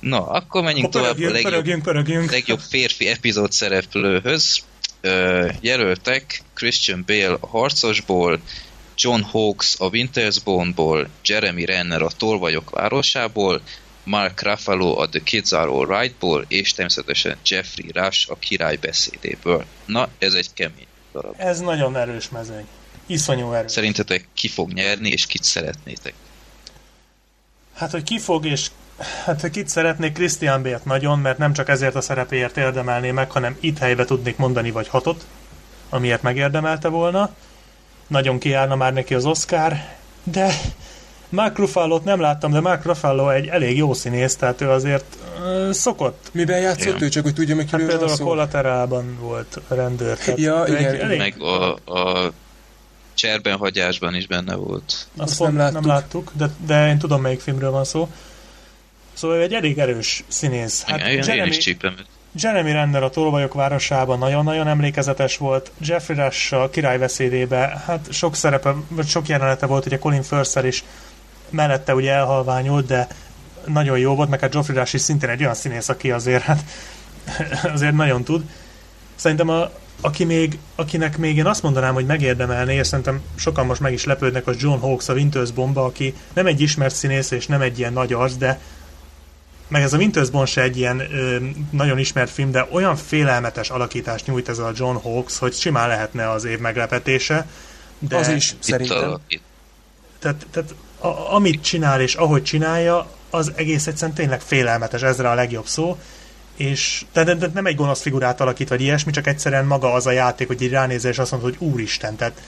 Speaker 1: Na, akkor menjünk
Speaker 2: Akkor
Speaker 1: tovább a legjobb
Speaker 2: pörögjünk, pörögjünk.
Speaker 1: legjobb férfi epizód szereplőhöz. Ö, jelöltek Christian Bale a Harcosból, John Hawkes a Winter's Bone-ból, Jeremy Renner a Tolvajok városából, Mark Ruffalo a The Kids Are Alright-ból, és természetesen Jeffrey Rush a király beszédéből. Na, ez egy kemény darab.
Speaker 2: Ez nagyon erős mezőny. Iszonyú erős.
Speaker 1: Szerintetek ki fog nyerni, és kit szeretnétek?
Speaker 2: Hát, hogy ki fog, és hát kit szeretnék, Christian Bale-t nagyon, mert nem csak ezért a szerepéért érdemelné meg, hanem itt helybe tudnék mondani vagy hatot, amiért megérdemelte volna. Nagyon kiállna már neki az Oscar, de Mark Ruffalo-t nem láttam, de Mark Ruffalo egy elég jó színész, tehát ő azért ö, szokott.
Speaker 3: Miben játszott
Speaker 1: Igen.
Speaker 3: ő, csak hogy tudja meg
Speaker 2: Hát például a
Speaker 3: szó?
Speaker 2: Collateralban volt a rendőr. Tehát
Speaker 3: Ja, igen.
Speaker 2: elég,
Speaker 1: Meg a, a cserben hagyásban is benne volt.
Speaker 2: Azt
Speaker 3: Azt nem
Speaker 2: nem
Speaker 3: láttuk.
Speaker 2: láttuk, de, de én tudom, melyik filmről van szó. Szóval ő egy elég erős színész. Hát
Speaker 1: Hát, én, én
Speaker 2: Jeremy,
Speaker 1: is csípem.
Speaker 2: Jeremy Renner a Tolvajok városában nagyon-nagyon emlékezetes volt. Jeffrey Rush a királybeszédébe, hát sok szerepe, vagy sok jelenete volt, ugye Colin Firth is mellette ugye elhalványult, de nagyon jó volt, meg hát Geoffrey Rush is szintén egy olyan színész, aki azért, hát, azért nagyon tud. Szerintem a, aki még, akinek még én azt mondanám, hogy megérdemelné, és szerintem sokan most meg is lepődnek, az John Hawkes a Winters Bomba, aki nem egy ismert színész, és nem egy ilyen nagy arc, de meg ez a Winters Bond se egy ilyen ö, nagyon ismert film, de olyan félelmetes alakítást nyújt ez a John Hawkes, hogy simán lehetne az év meglepetése. De,
Speaker 3: Az is,
Speaker 1: Itt
Speaker 3: szerintem.
Speaker 1: a, itt,
Speaker 2: Tehát, tehát a, amit csinál és ahogy csinálja, az egész egyszerűen tényleg félelmetes, ezre a legjobb szó. És de, de, de nem egy gonosz figurát alakít, vagy ilyesmi, csak egyszerűen maga az a játék, hogy így ránézel, és azt mondod, hogy úristen, tehát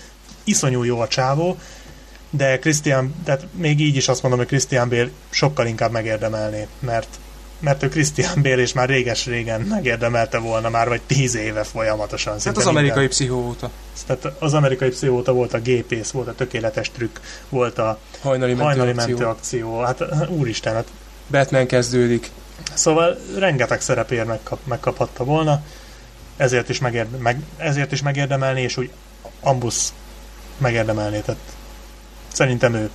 Speaker 2: iszonyú jó a csávó, de Christian, tehát még így is azt mondom, hogy Christian Bale sokkal inkább megérdemelné, mert mert ő Christian Bale és már réges-régen megérdemelte volna már, vagy tíz éve folyamatosan.
Speaker 3: Hát az
Speaker 2: minden.
Speaker 3: amerikai pszichóta.
Speaker 2: Tehát az amerikai pszichóta volt a gépész, volt a tökéletes trükk, volt a
Speaker 3: Hajnali,
Speaker 2: hajnali
Speaker 3: mentő
Speaker 2: mentő
Speaker 3: akció.
Speaker 2: akció. Hát úristen, hát
Speaker 3: Batman kezdődik.
Speaker 2: Szóval rengeteg szerepért megkap, megkaphatta volna, ezért is, megérde, meg, ezért is megérdemelni, és úgy ambusz megérdemelni, tehát szerintem ő.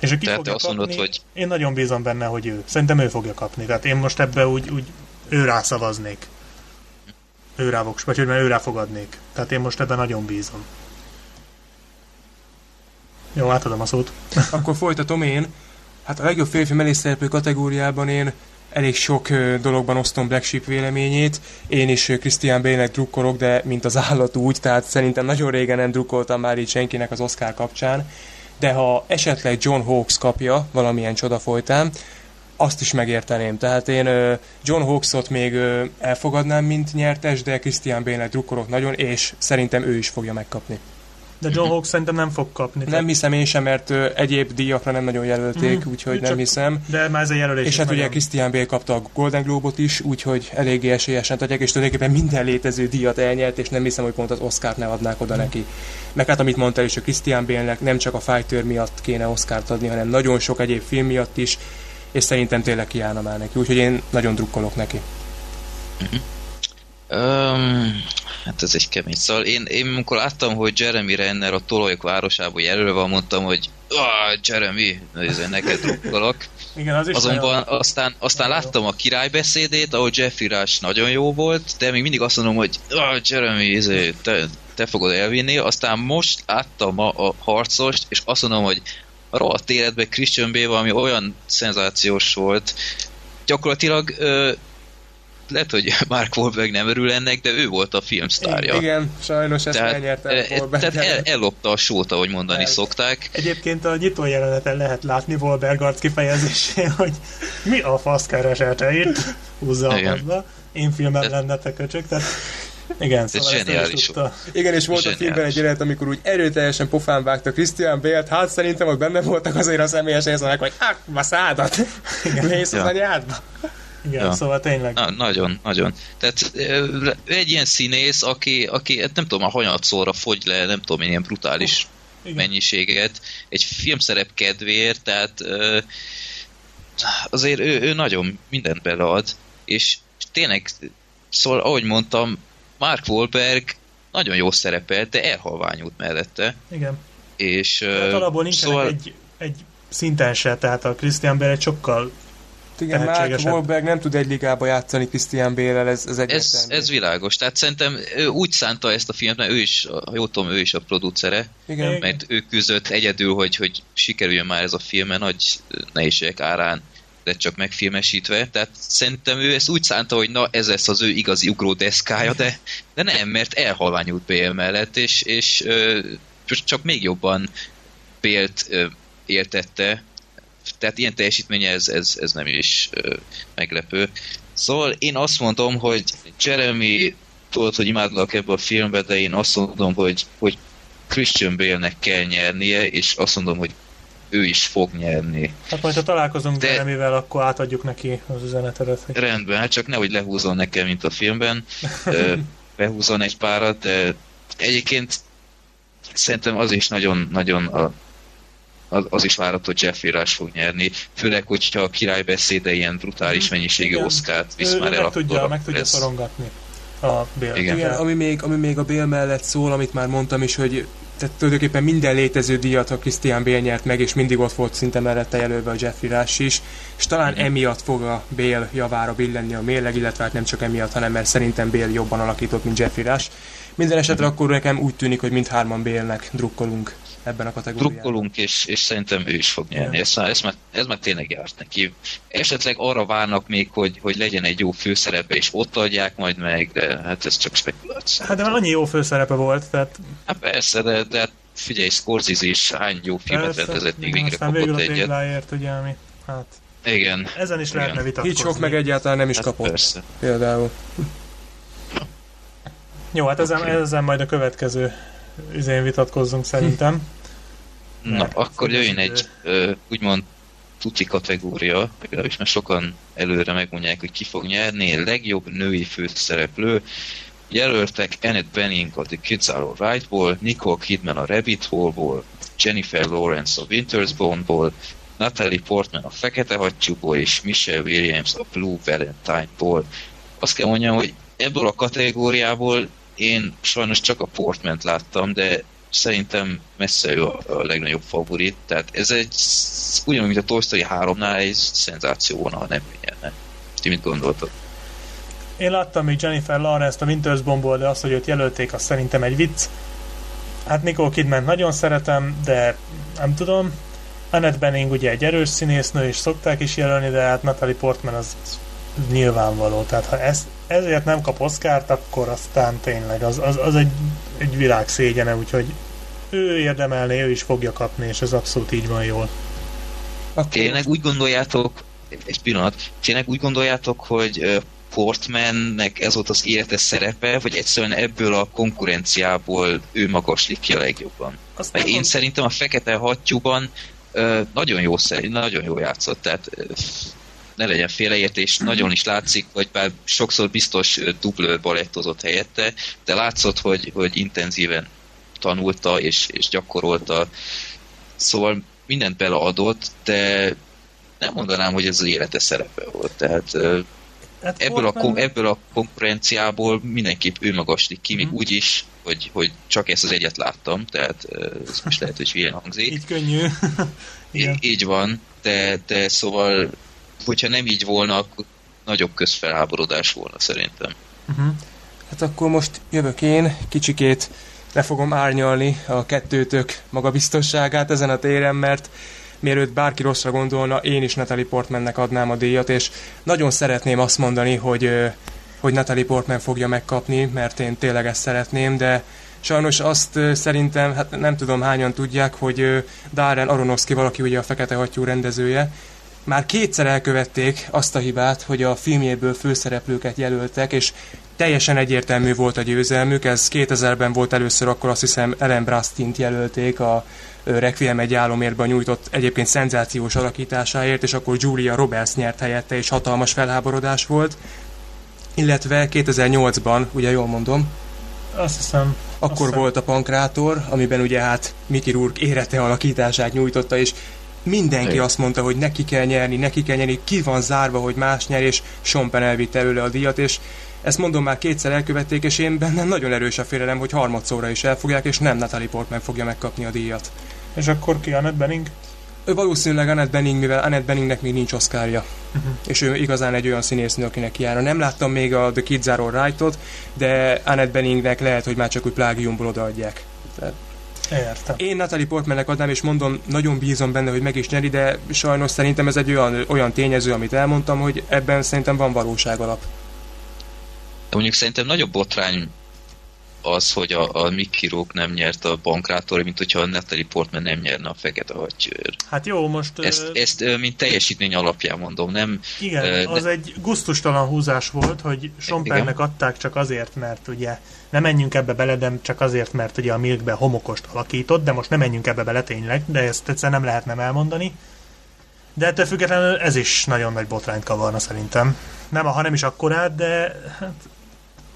Speaker 2: És ő ki
Speaker 1: Tehát
Speaker 2: fogja
Speaker 1: te azt
Speaker 2: kapni,
Speaker 1: mondod, hogy-
Speaker 2: én nagyon bízom benne, hogy ő. Szerintem ő fogja kapni. Tehát én most ebbe úgy, úgy ő rá szavaznék. Ő rá, fog- vagy hogy ő rá fogadnék. Tehát én most ebben nagyon bízom. Jó, átadom a szót.
Speaker 3: Akkor folytatom én. Hát a legjobb férfi mellékszereplő kategóriában én elég sok dologban osztom Black Sheep véleményét. Én is Christian Bale-nek drukkolok, de mint az állat úgy, tehát szerintem nagyon régen nem drukkoltam már így senkinek az Oscar kapcsán. De ha esetleg John Hawkes kapja valamilyen csoda folytán, azt is megérteném. Tehát én John Hawkes-ot még elfogadnám, mint nyertes, de Christian Bale-nek drukkolok nagyon, és szerintem ő is fogja megkapni.
Speaker 2: De John Hawkes szerintem nem fog kapni.
Speaker 3: Nem hiszem én sem, mert ö, egyéb díjakra nem nagyon jelölték,
Speaker 2: Mhm.
Speaker 3: úgyhogy
Speaker 2: Csak-
Speaker 3: nem hiszem.
Speaker 2: De már ez a jelölés
Speaker 3: És hát ugye
Speaker 2: nagyon-
Speaker 3: Christian Bale kapta a Golden Globe-ot is, úgyhogy eléggé esélyesen tudják, és tulajdonképpen minden létező díjat elnyert, és nem hiszem, hogy pont az Oscárt ne adnák oda neki. Meg hát amit mondtál is, a Christian Bale-nek nem csak a Fighter miatt kéne Oscárt adni, hanem nagyon sok egyéb film miatt is, és szerintem tényleg kiállna már neki, úgyhogy én nagyon drukkolok neki.
Speaker 1: Um, hát ez egy kemény. Szóval én, én amikor láttam, hogy Jeremy Renner a Tolajok városából jelölve van, mondtam, hogy ah, Jeremy, ez neked drukkolok.
Speaker 2: Igen, az is
Speaker 1: Azonban aztán, aztán láttam a királybeszédét, ahol Jeffrey Rush nagyon jó volt, de még mindig azt mondom, hogy ah, Jeremy, izé, te, te fogod elvinni. Aztán most láttam a, a harcost, és azt mondom, hogy a rohadt életben Christian Bale valami olyan szenzációs volt. Gyakorlatilag ö, lehet, hogy Mark Wahlberg nem örül ennek, de ő volt a filmsztárja.
Speaker 3: Igen, sajnos ezt tehát, elnyerte
Speaker 1: e, Tehát el, ellopta a sót, ahogy mondani el. szokták.
Speaker 2: Egyébként a nyitó jeleneten lehet látni Wahlberg arc kifejezésén, hogy mi a fasz keresete itt? Húzza a Én filmem lenne te köcsök, tehát igen, szóval
Speaker 1: zseniális.
Speaker 3: Igen, és volt zseniális. a filmben egy jelenet, amikor úgy erőteljesen pofán vágta Christian Bale-t, hát szerintem ott benne voltak azért a személyes észremek, hogy ah, ma szádat, mész az anyádba.
Speaker 2: Igen, ja. szóval tényleg.
Speaker 1: Na, nagyon, nagyon. Tehát egy ilyen színész, aki, aki hát nem tudom, a hanyatszóra fogy le, nem tudom, ilyen brutális uh, mennyiséget, egy filmszerep kedvéért, tehát azért ő, ő nagyon mindent belead, és tényleg, szóval ahogy mondtam, Mark Wahlberg nagyon jó szerepelt, de elhalványult mellette.
Speaker 2: Igen.
Speaker 1: És,
Speaker 2: hát alapból nincsenek szóval... egy, egy szinten se, tehát a Christian Bale egy sokkal
Speaker 3: igen, Mark Wahlberg nem tud egy ligába játszani Christian Bale-el, ez, ez
Speaker 1: ez, ez világos. Tehát szerintem ő úgy szánta ezt a filmet, mert ő is, ha jól tudom, ő is a producere, Igen. mert ő küzdött egyedül, hogy, hogy sikerüljön már ez a film, mert nagy nehézségek árán lett csak megfilmesítve, tehát szerintem ő ezt úgy szánta, hogy na ez lesz az ő igazi ugró deszkája, de, de nem, mert elhalványult Bale mellett, és, és ö, csak még jobban Bélt értette, tehát ilyen teljesítménye ez, ez, ez nem is ö, meglepő. Szóval én azt mondom, hogy Jeremy tudod, hogy imádlak ebbe a filmbe, de én azt mondom, hogy, hogy Christian Bale-nek kell nyernie, és azt mondom, hogy ő is fog nyerni.
Speaker 2: Hát majd ha találkozunk De... Jeremivel, akkor átadjuk neki az üzenetedet.
Speaker 1: Hogy... Rendben, hát csak nehogy lehúzon nekem, mint a filmben. Behúzon egy párat, de egyébként szerintem az is nagyon, nagyon a, az, az is várható, hogy Jeffrey Rush fog nyerni, főleg, hogyha a királybeszéde ilyen brutális mhm. mennyiségű oszkát visz már el,
Speaker 2: meg tudja, meg tudja szorongatni a Bél.
Speaker 3: Igen. Igen, ami még, ami még a Bél mellett szól, amit már mondtam is, hogy tehát tulajdonképpen minden létező díjat a Christian Bale nyert meg, és mindig ott volt szinte mellette jelölve a Jeffrey Rush is, és talán mm-hmm. emiatt fog a Bale javára billenni a mérleg, illetve hát nem csak emiatt, hanem mert szerintem Bale jobban alakított, mint Jeffrey Rush. Minden esetre mm-hmm. akkor nekem úgy tűnik, hogy mindhárman Bale-nek drukkolunk ebben a kategóriában.
Speaker 1: Drukkolunk, és, és szerintem ő is fog nyerni. Ez, ez, már, ez már tényleg járt neki. Esetleg arra várnak még, hogy, hogy legyen egy jó főszerepe, és ott adják majd meg, de hát ez csak spekuláció.
Speaker 2: Hát de már annyi jó főszerepe volt, tehát...
Speaker 1: Hát persze, de, de hát figyelj, Scorsese is hány jó filmet rendezett, még végre kapott egyet.
Speaker 2: Aztán ugye, ami, hát...
Speaker 1: Igen.
Speaker 2: Ezen is lehetne vitatkozni.
Speaker 3: Hitchcock meg egyáltalán nem is hát kapott. Persze. Például.
Speaker 2: Jó, hát ezen, okay. ezen majd a következő üzén vitatkozzunk szerintem.
Speaker 1: Na, Mert akkor jöjjön egy ö, úgymond tuti kategória, legalábbis mert sokan előre megmondják, hogy ki fog nyerni, legjobb női főszereplő. Jelöltek Annette Bening a The Kids Are Alright-ból, Nicole Kidman a Rabbit Hole-ból, Jennifer Lawrence a Winter's Bone-ból, Natalie Portman a Fekete Hattyúból, és Michelle Williams a Blue Valentine-ból. Azt kell mondjam, hogy ebből a kategóriából én sajnos csak a Portment láttam, de szerintem messze ő a, legnagyobb favorit, tehát ez egy ugyanúgy, mint a Toy Story 3-nál egy szenzáció volna, ha nem nyerne. Ti mit gondoltok?
Speaker 2: Én láttam még Jennifer Lawrence-t a Winters Bomból, de azt, hogy őt jelölték, az szerintem egy vicc. Hát Nicole Kidman nagyon szeretem, de nem tudom. Annette Bening ugye egy erős színésznő, és szokták is jelölni, de hát Natalie Portman az nyilvánvaló. Tehát ha ezt, ezért nem kap Oszkárt, akkor aztán tényleg az, az, az egy, egy világ szégyene, úgyhogy ő érdemelné, ő is fogja kapni, és ez abszolút így van jól.
Speaker 1: Tényleg úgy gondoljátok, egy pillanat, tényleg úgy gondoljátok, hogy Portmannek ez volt az életes szerepe, vagy egyszerűen ebből a konkurenciából ő magaslik ki a legjobban? Mert én mond... szerintem a fekete hattyúban nagyon jó szerint, nagyon jó játszott, tehát ne legyen félreértés, nagyon is látszik, vagy bár sokszor biztos dublőr balettozott helyette, de látszott, hogy, hogy intenzíven tanulta és, és gyakorolta. Szóval mindent beleadott, de nem mondanám, hogy ez az élete szerepe volt. Tehát hát ebből, a, ebből a konkurenciából mindenképp ő magaslik ki, még hmm. úgy is, hogy, hogy csak ezt az egyet láttam, tehát ez most lehet, hogy ilyen hangzik.
Speaker 2: Így könnyű.
Speaker 1: így, így van, de, de szóval hogyha nem így volna, akkor nagyobb közfelháborodás volna szerintem.
Speaker 3: Uh-huh. Hát akkor most jövök én, kicsikét le fogom árnyalni a kettőtök magabiztosságát ezen a téren, mert mielőtt bárki rosszra gondolna, én is Natalie Portmannek adnám a díjat, és nagyon szeretném azt mondani, hogy hogy Natalie Portman fogja megkapni, mert én tényleg ezt szeretném, de sajnos azt szerintem, hát nem tudom hányan tudják, hogy Darren Aronofsky valaki ugye a Fekete Hattyú rendezője, már kétszer elkövették azt a hibát, hogy a filmjéből főszereplőket jelöltek, és teljesen egyértelmű volt a győzelmük. Ez 2000-ben volt először, akkor azt hiszem Ellen Brastint jelölték a Requiem egy álomérben nyújtott egyébként szenzációs alakításáért, és akkor Julia Roberts nyert helyette, és hatalmas felháborodás volt. Illetve 2008-ban, ugye jól mondom,
Speaker 2: azt hiszem.
Speaker 3: Akkor
Speaker 2: azt
Speaker 3: volt a Pankrátor, amiben ugye hát Mickey Rourke érete alakítását nyújtotta, és mindenki azt mondta, hogy neki kell nyerni, neki kell nyerni, ki van zárva, hogy más nyer, és Sean Penn elvitte előle a díjat, és ezt mondom már kétszer elkövették, és én bennem nagyon erős a félelem, hogy harmadszorra is elfogják, és nem Natalie Portman fogja megkapni a díjat.
Speaker 2: És akkor ki, Annette Bening?
Speaker 3: Ő valószínűleg Annette Bening, mivel Annette Beningnek még nincs oszkárja. Uh-huh. És ő igazán egy olyan színésznő, akinek jár. Nem láttam még a The Kids Are Right-ot, de Annette Beningnek lehet, hogy már csak úgy plágiumból odaadják. Tehát
Speaker 2: Értem.
Speaker 3: Én Natalie Portmannek adnám, és mondom, nagyon bízom benne, hogy meg is nyeri, de sajnos szerintem ez egy olyan, olyan tényező, amit elmondtam, hogy ebben szerintem van valóság alap.
Speaker 1: De mondjuk szerintem nagyobb botrány az, hogy a, a Mickey Rourke nem nyert a bankrátor, mint hogyha a Natalie Portman nem nyerne a fekete hattyőr.
Speaker 2: Hát jó, most...
Speaker 1: Ezt, ezt mint teljesítmény alapján mondom, nem...
Speaker 2: Igen, uh, az de... egy guztustalan húzás volt, hogy Sompernek adták csak azért, mert ugye nem menjünk ebbe bele, de csak azért, mert ugye a Milkbe homokost alakított, de most nem menjünk ebbe bele tényleg, de ezt egyszer nem lehet nem elmondani. De ettől függetlenül ez is nagyon nagy botrányt kavarna szerintem. Nem, ha nem is akkorát, de hát,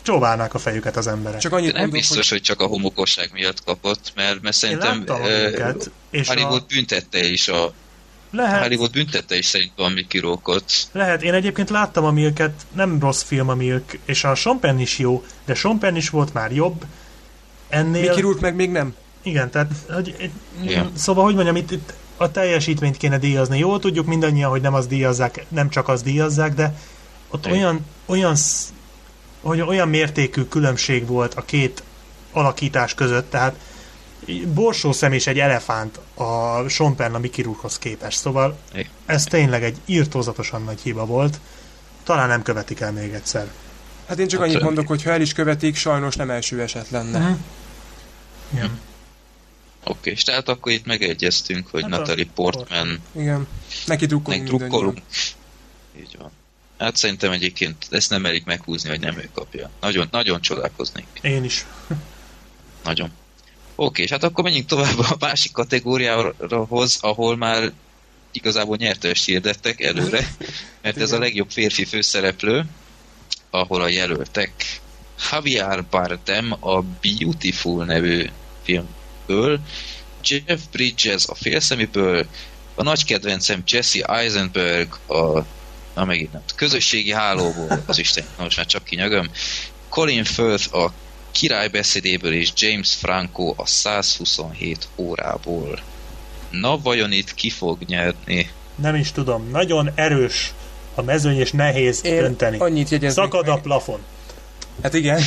Speaker 2: csóválnák a fejüket az emberek.
Speaker 1: Csak annyit nem mondom, biztos, hogy... hogy csak a homokosság miatt kapott, mert, mert szerintem
Speaker 2: uh, őket,
Speaker 1: és Hollywood a... büntette is a lehet. Hollywood büntette is szerintem a Mickey Rourke-ot.
Speaker 2: Lehet, én egyébként láttam a Milket, nem rossz film a Milk, és a Sean Penn is jó, de Sean Penn is volt már jobb.
Speaker 3: Ennél... Mickey Rourke meg még nem.
Speaker 2: Igen, tehát, hogy, igen. szóval, hogy mondjam, itt, itt a teljesítményt kéne díjazni. Jó, tudjuk mindannyian, hogy nem az díjazzák, nem csak az díjazzák, de ott olyan, olyan hogy olyan mértékű különbség volt a két alakítás között, tehát borsó szem és egy elefánt a Sean Penn a Mickey Rourke-hoz képest, szóval ez tényleg egy írtózatosan nagy hiba volt. Talán nem követik el még egyszer.
Speaker 3: Hát én csak annyit mondok, hogy ha el is követik, sajnos nem első eset lenne. Uh-huh.
Speaker 1: Igen. Oké, okay, és tehát akkor itt megegyeztünk, hogy hát Natalie Portman...
Speaker 3: Igen, neki drukkolunk. Neki drukkolunk.
Speaker 1: Így van. Hát szerintem egyébként ezt nem merik meghúzni, hogy nem ő kapja. Nagyon, nagyon csodálkoznék.
Speaker 2: Én is.
Speaker 1: nagyon. Oké, és hát akkor menjünk tovább a másik kategóriához, ahol már igazából nyertős hirdettek előre, mert ez a legjobb férfi főszereplő, ahol a jelöltek Javier Bardem a Beautiful nevű filmből, Jeff Bridges a félszemiből, a nagy kedvencem Jesse Eisenberg a na megint nem, közösségi hálóból, az Isten, most már csak kinyögöm, Colin Firth a királybeszédéből és James Franco a 127 órából. Na, vajon itt ki fog nyerni?
Speaker 2: Nem is tudom. Nagyon erős a mezőny, és nehéz Én dönteni.
Speaker 3: Annyit
Speaker 2: Szakad meg. a plafon.
Speaker 3: Hát igen.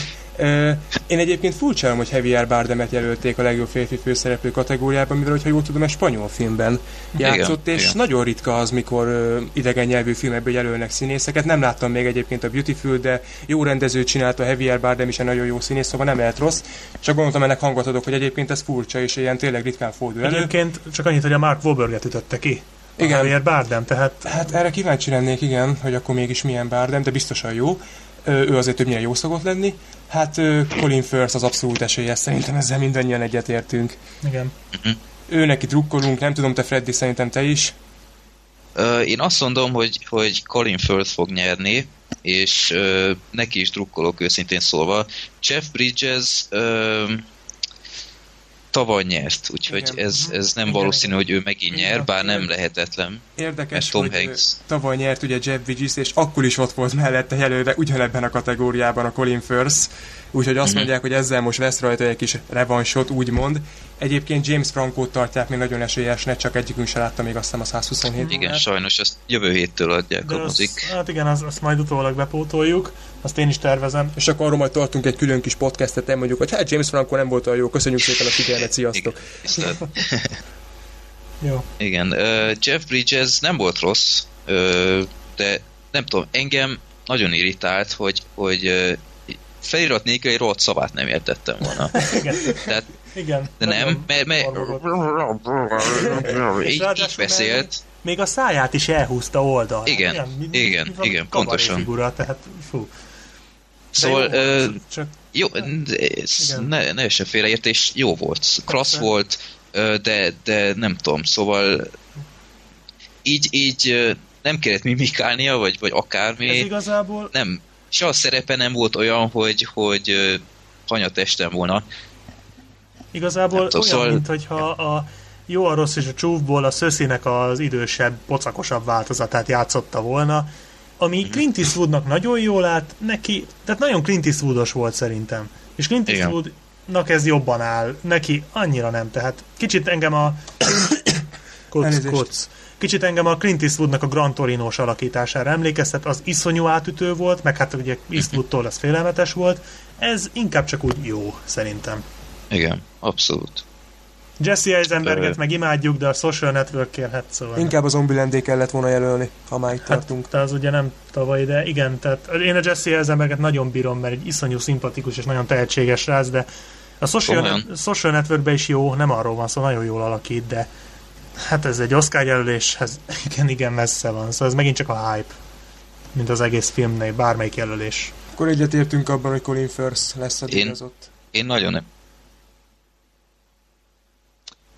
Speaker 3: Én egyébként furcsálom, hogy Javier Bardemet jelölték a legjobb férfi főszereplő kategóriában, mivel, hogyha jól tudom, egy spanyol filmben játszott, igen, és igen. nagyon ritka az, mikor idegen nyelvű filmekből jelölnek színészeket. Nem láttam még egyébként a Beautiful, de jó rendező csinálta, Javier Bardem is egy nagyon jó színész, szóval nem lehet rossz. Csak gondoltam ennek hangot adok, hogy egyébként ez furcsa, és ilyen tényleg ritkán fordul
Speaker 2: elő. Egyébként csak annyit, hogy a Mark Wahlberget ütötte ki. Igen. Javier Bardem, tehát...
Speaker 3: Hát erre kíváncsi lennék, igen, hogy akkor mégis milyen Bardem, de biztosan jó ő azért többnyire jó szokott lenni. Hát Colin Firth az abszolút esélyes, szerintem ezzel mindannyian egyetértünk.
Speaker 2: Igen.
Speaker 3: Ő neki drukkolunk, nem tudom, te Freddy, szerintem te is.
Speaker 1: Én azt mondom, hogy, hogy Colin Firth fog nyerni, és uh, neki is drukkolok őszintén szólva. Jeff Bridges uh, tavaly nyert, úgyhogy igen. ez, ez nem igen, valószínű, hogy ő megint igen, nyer, bár nem lehetetlen.
Speaker 3: Érdekes, Tom hogy Hanks. tavaly nyert ugye Jeff Bridges, és akkor is ott volt mellette jelölve ugyanebben a kategóriában a Colin Firth, úgyhogy azt mm-hmm. mondják, hogy ezzel most vesz rajta egy kis revansot, úgymond. Egyébként James Franco-t tartják még nagyon esélyesnek, csak egyikünk se látta még azt hiszem a 127
Speaker 1: Igen, órát. sajnos ezt jövő héttől adják De a mozik.
Speaker 2: Az, hát igen, azt, azt majd utólag bepótoljuk, azt én is tervezem.
Speaker 3: És akkor arról majd tartunk egy külön kis podcastet, mondjuk, hogy hát James Franco nem volt olyan jó, köszönjük szépen a figyelmet, sziasztok! Igen,
Speaker 2: jó.
Speaker 1: Igen, uh, Jeff Bridges nem volt rossz, uh, de nem tudom, engem nagyon irritált, hogy, hogy felirat nélkül egy rohadt szavát nem értettem volna.
Speaker 2: Igen.
Speaker 1: Tehát,
Speaker 2: Igen.
Speaker 1: de nem, mert, mert így, így beszélt.
Speaker 2: Még a száját is elhúzta oldal.
Speaker 1: Igen,
Speaker 2: mi-
Speaker 1: igen,
Speaker 2: mi-
Speaker 1: igen, pontosan.
Speaker 2: Figura, tehát fú.
Speaker 1: Szóval,
Speaker 2: jó
Speaker 1: ö,
Speaker 2: csak
Speaker 1: jó, ez ne, ne essen félreértés, jó volt. Klassz
Speaker 2: Persze.
Speaker 1: volt, de, de nem tudom, szóval így, így nem kellett mimikálnia, vagy, vagy
Speaker 2: ez
Speaker 1: akármi.
Speaker 2: igazából
Speaker 1: Nem, se a szerepe nem volt olyan, hogy, hogy ö, hanyatestem volna.
Speaker 2: Igazából
Speaker 1: Nem tudom,
Speaker 2: olyan,
Speaker 1: szóval-
Speaker 2: mint hogyha a jó, a rossz és a csúfból a Szöszinek az idősebb, pocakosabb változatát játszotta volna, ami
Speaker 1: Mhm.
Speaker 2: Clint Eastwoodnak nagyon jól állt, neki, tehát nagyon Clint Eastwoodos volt szerintem. És Clint. Eastwoodnak ez jobban áll, neki annyira nem, tehát kicsit engem a koc, koc. Kicsit engem a Clint Eastwoodnak a Gran Torino-s alakítására emlékeztet, az iszonyú átütő volt, meg hát ugye Eastwoodtól ez félelmetes volt, ez inkább csak úgy jó, szerintem.
Speaker 1: Igen, abszolút.
Speaker 2: Jesse Eisenberget meg imádjuk, de a Social network kérhet szóval.
Speaker 3: Inkább az Zombielandé kellett volna jelölni, ha már itt
Speaker 2: hát,
Speaker 3: tartunk.
Speaker 2: de az ugye nem tavaly, de igen, tehát én a Jesse Eisenberget nagyon bírom, mert egy iszonyú szimpatikus és nagyon tehetséges rác, de a Social, net, social Networkben is jó, nem arról van szó, nagyon jól alakít, de hát ez egy Oscar jelöléshez igen, igen messze van, szóval ez megint csak a hype, mint az egész filmnél, bármelyik jelölés.
Speaker 3: Akkor egyetértünk abban, hogy Colin Firth lesz a
Speaker 1: Én-
Speaker 3: díjazott.
Speaker 1: Én nagyon nem.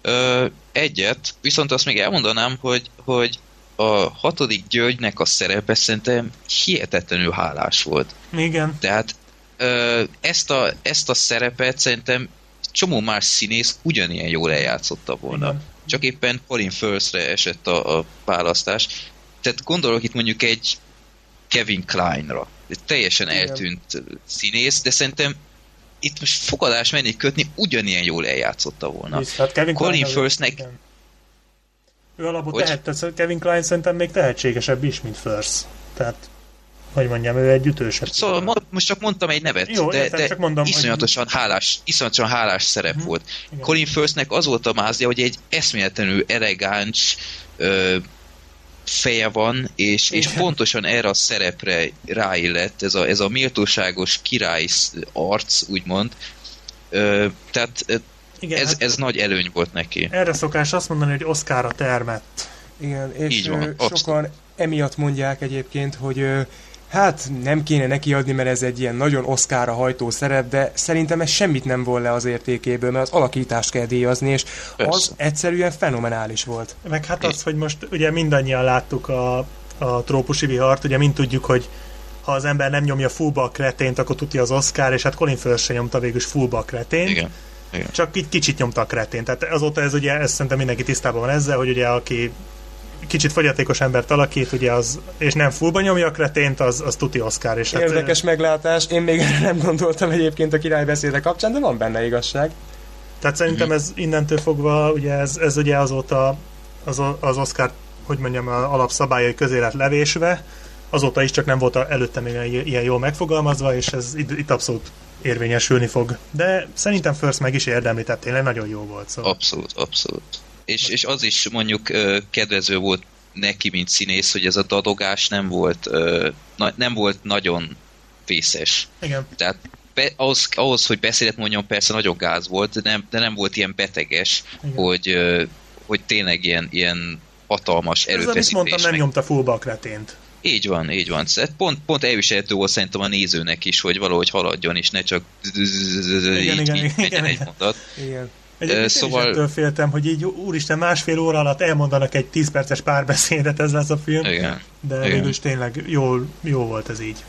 Speaker 1: Ö, egyet, viszont azt még elmondanám, hogy, hogy a hatodik Györgynek a szerepe szerintem hihetetlenül hálás volt.
Speaker 2: Igen,
Speaker 1: Tehát ö, ezt, a, ezt a szerepet szerintem csomó más színész ugyanilyen jól eljátszotta volna.
Speaker 2: Igen.
Speaker 1: Csak éppen Colin Firthre esett a, a választás. Tehát gondolok itt mondjuk egy Kevin Kleinra. Egy teljesen
Speaker 3: Igen.
Speaker 1: eltűnt színész, de szerintem itt most fogadás menni kötni ugyanilyen jól eljátszotta volna.
Speaker 2: és hát Kevin
Speaker 1: Colin Firthnek-.
Speaker 2: Ő alapból tehet, Kevin Klein szerintem még tehetségesebb is, mint Firth. Tehát, hogy mondjam, ő egy ütősebb.
Speaker 1: Szóval
Speaker 2: figura.
Speaker 1: mo- most csak mondtam egy nevet,
Speaker 2: Jó,
Speaker 1: de,
Speaker 2: értem,
Speaker 1: de
Speaker 2: csak mondom, hogy-
Speaker 1: iszonyatosan, hálás, iszonyatosan hálás szerep
Speaker 2: Mhm.
Speaker 1: volt.
Speaker 2: Igen.
Speaker 1: Colin Firthnek az volt a mázja, hogy egy eszméletlenül elegáns ö, feje van, és, és pontosan erre a szerepre ráillett ez a, ez a méltóságos király arc, úgymond. Ö, tehát
Speaker 2: Igen,
Speaker 1: ez,
Speaker 2: hát
Speaker 1: ez nagy előny volt neki.
Speaker 2: erre szokás azt mondani, hogy Oscarra termett.
Speaker 3: Igen, és
Speaker 1: Így van,
Speaker 3: ö,
Speaker 1: abszolút.
Speaker 3: sokan emiatt mondják egyébként, hogy ö, hát nem kéne neki adni, mert ez egy ilyen nagyon oszkára hajtó szerep, de szerintem ez semmit nem vol le az értékéből, mert az alakítást kell díjazni, és
Speaker 1: Persze.
Speaker 3: az egyszerűen fenomenális volt.
Speaker 2: Meg hát az, hogy most ugye mindannyian láttuk a, a trópusi vihart, ugye mind tudjuk, hogy ha az ember nem nyomja fullba a kretént, akkor tudja az Oscar, és hát Colin Firth se nyomta végül is fullba a kretént.
Speaker 1: Igen.
Speaker 2: Csak így kicsit nyomta a kretén. Tehát azóta ez ugye, ez szerintem mindenki tisztában van ezzel, hogy ugye aki kicsit fogyatékos embert alakít, ugye az, és nem fullba nyomja a kretént, az, az tuti Oscar. És hát,
Speaker 3: Érdekes meglátás, én még erre nem gondoltam egyébként a királybeszéde kapcsán, de van benne igazság.
Speaker 2: Tehát szerintem ez innentől fogva, ugye ez, ez ugye azóta az, az Oscar, hogy mondjam, a alapszabályai közé lett levésve, azóta is csak nem volt a, előtte még ilyen- ilyen jól megfogalmazva, és ez itt, itt abszolút érvényesülni fog. De szerintem First meg is érdemli, tehát tényleg nagyon jó volt. Szóval.
Speaker 1: Abszolút, abszolút. És, és az is mondjuk kedvező volt neki, mint színész, hogy ez a dadogás nem volt, nem volt nagyon vészes.
Speaker 2: Igen.
Speaker 1: Tehát be, ahhoz, ahhoz, hogy beszédet mondjon, persze nagyon gáz volt, de nem, de nem volt ilyen beteges,
Speaker 2: Igen.
Speaker 1: hogy, hogy tényleg ilyen, ilyen hatalmas
Speaker 2: Ez, amit
Speaker 1: erőfeszítés.
Speaker 2: mondtam, nem
Speaker 1: meg-
Speaker 2: nyomta fullba a kretént.
Speaker 1: Így van, így van. Szóval Pont, pont elviselhető volt szerintem a nézőnek is, hogy valahogy haladjon, és ne csak
Speaker 2: Igen,
Speaker 1: így,
Speaker 2: igen,
Speaker 1: így
Speaker 2: igen.
Speaker 1: egy mondat.
Speaker 3: Igen.
Speaker 2: Egyébként
Speaker 1: szóval-
Speaker 2: szóval... én is ettől féltem, hogy így úristen másfél óra alatt elmondanak egy 10 perces párbeszédet, ez lesz a film,
Speaker 1: Igen.
Speaker 2: de
Speaker 1: igen.
Speaker 2: végül is tényleg jól, jó volt ez így.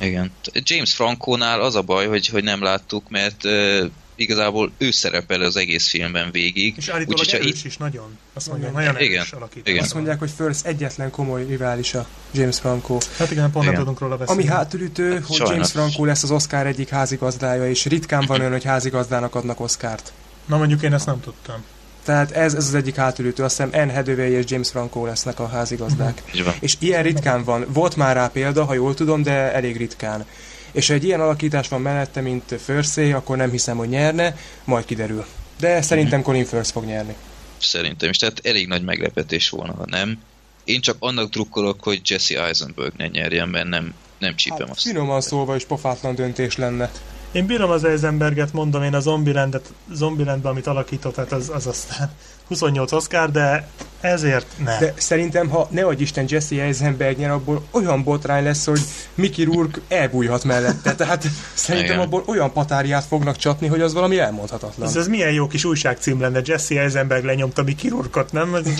Speaker 1: Igen. James Franco-nál az a baj, hogy, hogy nem láttuk, mert uh, igazából ő szerepel az egész filmben végig.
Speaker 2: És állítólag erős
Speaker 1: itt,
Speaker 2: is nagyon. Azt mondja,
Speaker 3: Igen.
Speaker 2: nagyon
Speaker 1: Igen.
Speaker 2: erős alakítás.
Speaker 1: Igen.
Speaker 3: Azt mondják, hogy First egyetlen komoly riválisa James Franco.
Speaker 2: Hát igen, pont nem
Speaker 1: Igen.
Speaker 2: tudunk róla beszélni.
Speaker 3: Ami hátulütő, hogy
Speaker 1: Sajnos.
Speaker 3: James Franco lesz az Oscar egyik házigazdája, és ritkán van olyan, hogy házigazdának adnak Oscárt.
Speaker 2: Na mondjuk én ezt nem tudtam.
Speaker 3: Tehát ez, ez az egyik hátulütő. Azt hiszem Anne Hathaway és James Franco lesznek a házigazdák.
Speaker 1: van.
Speaker 3: És ilyen ritkán van. Volt már rá példa, ha jól tudom, de elég ritkán. És ha egy ilyen alakítás van mellette, mint First akkor nem hiszem, hogy nyerne, majd kiderül. De szerintem Colin Firth fog nyerni.
Speaker 1: Szerintem is. Tehát elég nagy meglepetés volna, ha nem. Én csak annak drukkolok, hogy Jesse Eisenberg ne nyerjen, mert nem nem csípem
Speaker 3: Hát,
Speaker 1: azt.
Speaker 3: finoman szólva is pofátlan döntés lenne.
Speaker 2: Én bírom az Eisenberget, mondom én a Zombielandet, Zombielandben, amit alakított, hát az, az aztán 28 Oscar, de ezért ne.
Speaker 3: De szerintem, ha ne adj Isten Jesse Eisenberg nyer, abból olyan botrány lesz, hogy Mickey Rourke elbújhat mellette. Tehát szerintem
Speaker 1: Igen.
Speaker 3: abból olyan patáriát fognak csapni, hogy az valami elmondhatatlan.
Speaker 2: Ez, ez milyen jó kis újságcím lenne, Jesse Eisenberg lenyomta mi kirurkot, nem? Ez, a...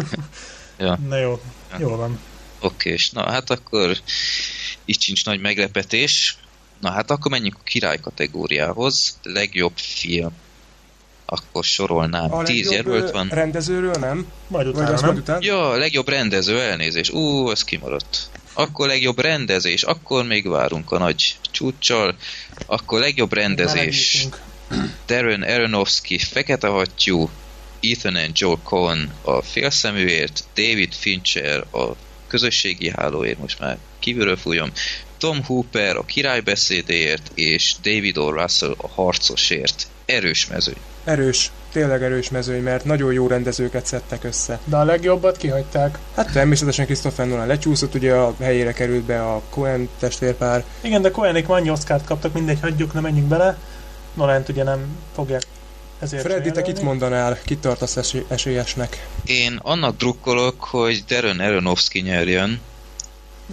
Speaker 1: Ja.
Speaker 2: Na jó, jó van.
Speaker 1: Oké, és na hát akkor itt sincs nagy meglepetés. Na hát akkor menjünk a király kategóriához. Legjobb film. Akkor sorolnám.
Speaker 3: a
Speaker 1: Tíz jelölt van.
Speaker 3: rendezőről nem?
Speaker 2: Majd
Speaker 3: Vagy
Speaker 2: utána,
Speaker 3: azt
Speaker 2: nem?
Speaker 3: majd után?
Speaker 1: Ja, legjobb rendező, elnézés. Ú, ez kimaradt. Akkor legjobb rendezés, akkor még várunk a nagy csúccsal. Akkor legjobb rendezés. Darren Aronofsky, Fekete Hattyú, Ethan and Joel Cohen a félszeműért, David Fincher a közösségi hálóért, most már kívülről fújom, Tom Hooper a királybeszédéért, és David O. Russell a harcosért. Erős mezőny.
Speaker 3: Erős, tényleg erős mezőny, mert nagyon jó rendezőket szedtek össze.
Speaker 2: De a legjobbat kihagyták.
Speaker 3: Hát természetesen Christopher Nolan lecsúszott, ugye a helyére került be a Cohen testvérpár.
Speaker 2: Igen, de Cohenik annyi Oscárt kaptak, mindegy, hagyjuk, ne menjünk bele. Nolant ugye nem fogják ezért
Speaker 3: Freddy, te kit mondanál, kit tartasz esély- esélyesnek?
Speaker 1: Én annak drukkolok, hogy Darren Aronofsky nyerjen,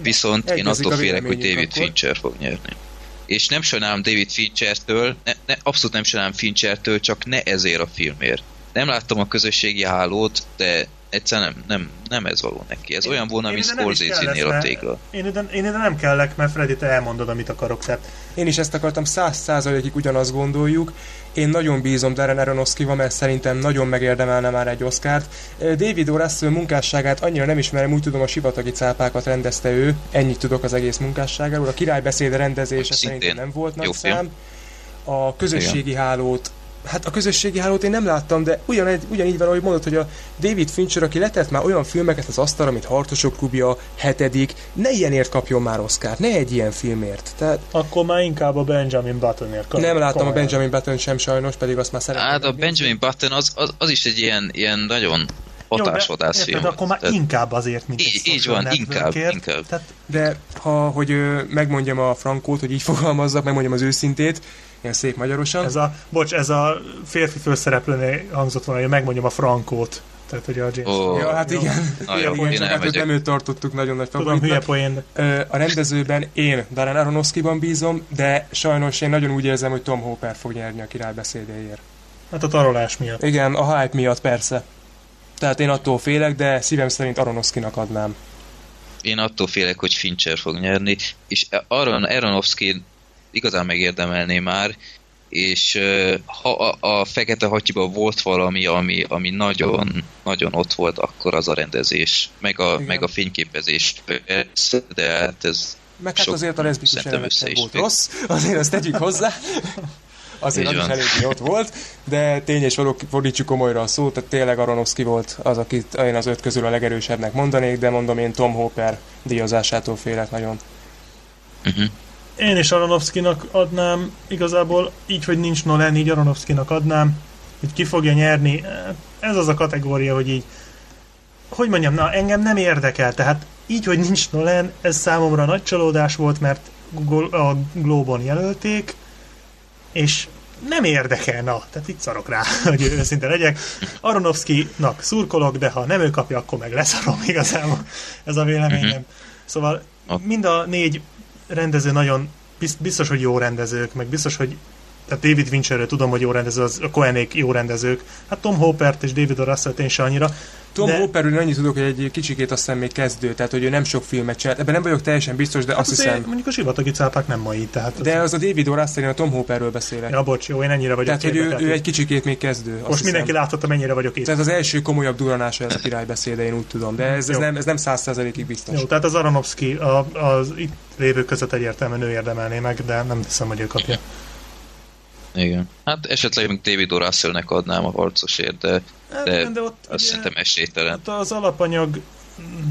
Speaker 1: viszont én
Speaker 3: egyezik
Speaker 1: attól
Speaker 3: a
Speaker 1: félek, hogy David
Speaker 3: akkor.
Speaker 1: Fincher fog nyerni. És nem sajnálom David Finchertől, ne, ne, abszolút nem sajnálom Finchertől, csak ne ezért a filmért. Nem láttam a közösségi hálót, de egyszerűen nem, nem, nem ez való neki. Ez
Speaker 2: Én-
Speaker 1: olyan volna,
Speaker 2: én
Speaker 1: mint Scorsese-nél a tégla.
Speaker 2: Én ide, én ide nem kellek, mert Freddy, te elmondod, amit akarok. Tehát
Speaker 3: Én is ezt akartam, száz százalékig ugyanazt gondoljuk. Én nagyon bízom Darren Aronofskyba, mert szerintem nagyon megérdemelne már egy Oscárt. David O. Russell munkásságát annyira nem ismerem, úgy tudom a sivatagi cápákat rendezte ő, ennyit tudok az egész munkásságáról. A királybeszéde rendezése
Speaker 1: Szintén
Speaker 3: szerintem nem volt nagy
Speaker 1: jó film.
Speaker 3: szám. A közösségi hálót Hát a közösségi hálót én nem láttam, de ugyanegy, ugyanígy van, ahogy mondod, hogy a David Fincher, aki letett már olyan filmeket az asztalra, mint Harcosok klubja, hetedik, ne ilyenért kapjon már Oscar, ne egy ilyen filmért. Tehát
Speaker 2: akkor már inkább a Benjamin Buttonért kap.
Speaker 3: nem láttam a
Speaker 2: komolyan.
Speaker 3: Benjamin Button sem sajnos, pedig azt már szeretném.
Speaker 1: Hát a. Benjamin Button az, az, az is egy ilyen, ilyen nagyon hatásvadász film.
Speaker 2: akkor már
Speaker 1: Tehát
Speaker 2: inkább azért, mint
Speaker 1: Így-
Speaker 2: egy
Speaker 1: így van, inkább, inkább.
Speaker 2: Tehát
Speaker 3: De ha, hogy ö, megmondjam a frankót, hogy így fogalmazzak, megmondjam az őszintét, ilyen szép magyarosan.
Speaker 2: ez a, bocs, ez a férfi főszereplőnél hangzott volna, hogy megmondjam a frankót. Tehát, hogy a James.
Speaker 1: Ó,
Speaker 3: ja, hát
Speaker 2: jó.
Speaker 3: igen. Hülye
Speaker 1: jó,
Speaker 3: poén,
Speaker 1: én
Speaker 3: csak hát nem őt tartottuk nagyon nagy
Speaker 2: Tudom, hülye
Speaker 3: favoritnak.
Speaker 2: poén.
Speaker 3: A rendezőben én Darren Aronofskyban bízom, de sajnos én nagyon úgy érzem, hogy Tom Hopper fog nyerni a királybeszédéért.
Speaker 2: Hát a tarolás miatt.
Speaker 3: Igen, a hype miatt persze. Tehát én attól félek, de szívem szerint Aronofskynak adnám.
Speaker 1: én attól félek, hogy Fincher fog nyerni, és Aaron Aronofsky igazán megérdemelné már, és ha a, a Fekete Hattyúban volt valami, ami, ami nagyon, nagyon ott volt, akkor az a rendezés, meg a,
Speaker 3: Igen.
Speaker 1: meg a fényképezés, persze, de hát ez
Speaker 3: Meg hát azért a leszbikus
Speaker 1: össze
Speaker 3: sem volt
Speaker 1: fér.
Speaker 3: rossz, azért azt tegyük hozzá. Azért az is eléggé ott volt, de tény és való fordítsuk komolyra a szót, tehát tényleg Aronofsky volt az, akit én az öt közül a legerősebbnek mondanék, de mondom én Tom Hopper díjazásától félek nagyon.
Speaker 1: uh-huh.
Speaker 2: Én is Aronofskynak adnám, igazából így, hogy nincs Nolan, így Aronofskynak adnám, hogy ki fogja nyerni. Ez az a kategória, hogy így, hogy mondjam, na engem nem érdekel, tehát így, hogy nincs Nolan, ez számomra nagy csalódás volt, mert a Globon jelölték, és nem érdekel, na, tehát itt szarok rá, hogy őszinte legyek. Aronofsky-nak szurkolok, de ha nem ő kapja, akkor meg leszarom igazából. Ez a véleményem. Szóval
Speaker 1: Ok.
Speaker 2: mind a négy rendező nagyon biz- biztos, hogy jó rendezők, meg biztos, hogy tehát David Fincherről tudom, hogy jó rendező, az, a Cohenék jó rendezők. Hát Tom Hopert és David O. Russell-t én se annyira.
Speaker 3: Tom
Speaker 2: De-.
Speaker 3: Hopperről annyit tudok, hogy egy kicsikét azt hiszem még kezdő, tehát hogy ő nem sok filmet csinált. Ebben nem vagyok teljesen biztos, de
Speaker 2: Hát
Speaker 3: azt hiszem.
Speaker 2: Mondjuk a sivatagi cápák nem mai, tehát...
Speaker 3: De az a David O. Russell, én a Tom Hopperről beszélek.
Speaker 2: Ja, bocs, jó, én ennyire vagyok
Speaker 3: tehát, hogy ő,
Speaker 2: tehát
Speaker 3: ő egy kicsikét még kezdő.
Speaker 2: Most
Speaker 3: hiszem.
Speaker 2: mindenki láthatta, mennyire vagyok itt.
Speaker 3: Tehát az első komolyabb duranása ez a királybeszéde, én úgy tudom, de ez, ez
Speaker 2: Jó.
Speaker 3: nem, ez nem száz százalékig biztos.
Speaker 2: Jó, tehát az Aronofsky a, az itt lévők között egyértelműen ő érdemelné meg, de nem hiszem, hogy ő kapja.
Speaker 1: Igen. Hát esetleg még David O. Russellnek adnám a harcosért, de
Speaker 2: Hát
Speaker 1: De
Speaker 2: de ott
Speaker 1: azt
Speaker 2: ugye,
Speaker 1: szerintem esélytelen.
Speaker 2: hát az alapanyag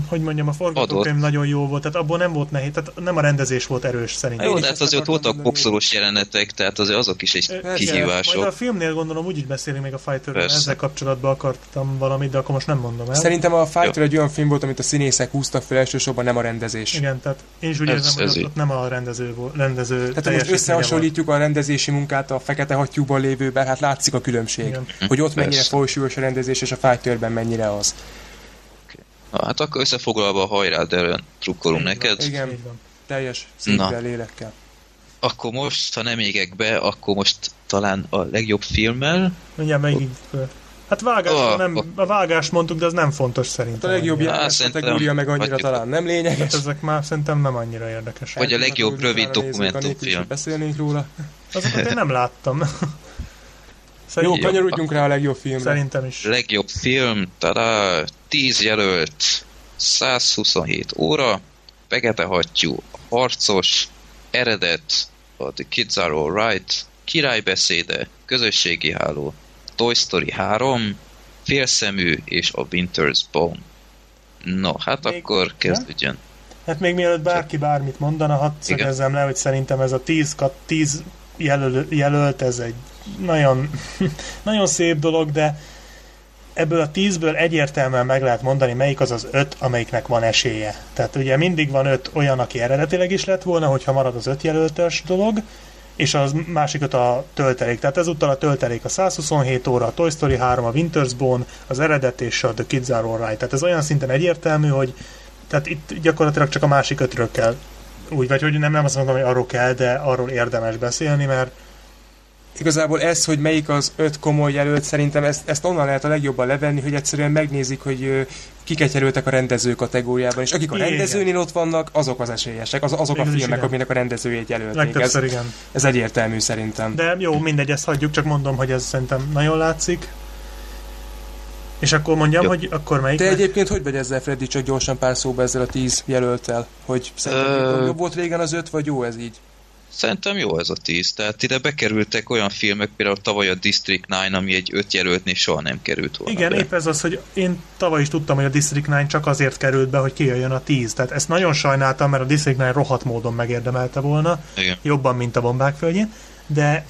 Speaker 2: hogy mondjam, a forgatókönyv nagyon jó volt, tehát abból nem volt nehéz, tehát nem a rendezés volt erős szerintem.
Speaker 1: Jó, de hát azért voltak boxolós jelenetek, tehát azért azok is egy kihívások.
Speaker 2: Majd a filmnél gondolom úgy is beszélünk még a Fighter, ezzel kapcsolatban akartam valamit, de akkor most nem mondom el.
Speaker 3: Szerintem a Fighter egy olyan film volt, amit a színészek húztak fel elsősorban, nem a rendezés.
Speaker 2: Igen, tehát én is úgy érzem, hogy ott, ott, nem a rendező, rendező
Speaker 3: Tehát most összehasonlítjuk a rendezési munkát a fekete hattyúban lévőben, hát látszik a különbség. Igen. Hogy ott mennyire folysúlyos a rendezés, és a Fighterben mennyire az.
Speaker 1: Hát akkor összefoglalva hajrá, de trukkolunk neked.
Speaker 3: Igen, teljes szívvel, lélekkel.
Speaker 1: Akkor most, ha nem égek be, akkor most talán a legjobb filmmel.
Speaker 2: Mindjárt megint Hát vágás, oh, nem, a vágást mondtuk, de az nem fontos szerintem.
Speaker 3: A legjobb járás kategória meg annyira hagyjuk. talán nem lényeges. Hát
Speaker 2: ezek már szerintem nem annyira érdekes.
Speaker 1: Vagy a legjobb rövid dokumentumfilm.
Speaker 3: Beszélnénk róla.
Speaker 2: Azokat én nem láttam.
Speaker 3: Szerintem, Jó, kanyarodjunk rá a legjobb filmre.
Speaker 2: Szerintem is.
Speaker 1: Legjobb film, tada, 10 jelölt, 127 óra, Fekete hattyú, Harcos, Eredet, a The Kids Are Alright, Királybeszéde, Közösségi Háló, Toy Story 3, Félszemű és a Winter's Bone. No, hát még, akkor kezdődjön.
Speaker 2: Hát még mielőtt bárki bármit mondana, hadd szögezzem le, hogy szerintem ez a 10, 10 jelöl, jelölt, ez egy nagyon, nagyon szép dolog, de ebből a tízből egyértelműen meg lehet mondani, melyik az az öt, amelyiknek van esélye. Tehát ugye mindig van öt olyan, aki eredetileg is lett volna, hogyha marad az öt jelöltes dolog, és az másikat a töltelék. Tehát ezúttal a töltelék a 127 óra, a Toy Story 3, a Winter's Bone, az eredet és a The Kids Are Alright. Tehát ez olyan szinten egyértelmű, hogy tehát itt gyakorlatilag csak a másik ötről kell úgy, vagy hogy nem, nem azt mondom, hogy arról kell, de arról érdemes beszélni, mert
Speaker 3: igazából ez, hogy melyik az öt komoly jelölt, szerintem ezt, ezt onnan lehet a legjobban levenni, hogy egyszerűen megnézik, hogy kiket jelöltek a rendező kategóriában, és akik a rendezőnél ott vannak, azok az esélyesek, az, azok igen, a filmek, aminek a rendezőjét jelölték. Ez, igen. ez egyértelmű szerintem.
Speaker 2: De jó, mindegy, ezt hagyjuk, csak mondom, hogy ez szerintem nagyon látszik. És akkor mondjam, Jó. hogy akkor melyik?
Speaker 3: Te egyébként hogy vagy ezzel, Freddy, csak gyorsan pár szóba ezzel a tíz jelöltel? Hogy szerintem Ö... jobb volt régen az öt, vagy jó ez így?
Speaker 1: Szerintem jó ez a tíz. Tehát ide bekerültek olyan filmek, például tavaly a District 9, ami egy öt jelöltnél soha nem került volna
Speaker 2: Igen, be. épp ez az, hogy én tavaly is tudtam, hogy a District 9 csak azért került be, hogy kijöjjön a tíz. Tehát ezt nagyon sajnáltam, mert a District 9 rohadt módon megérdemelte volna. Igen. Jobban, mint a bombák földjén. De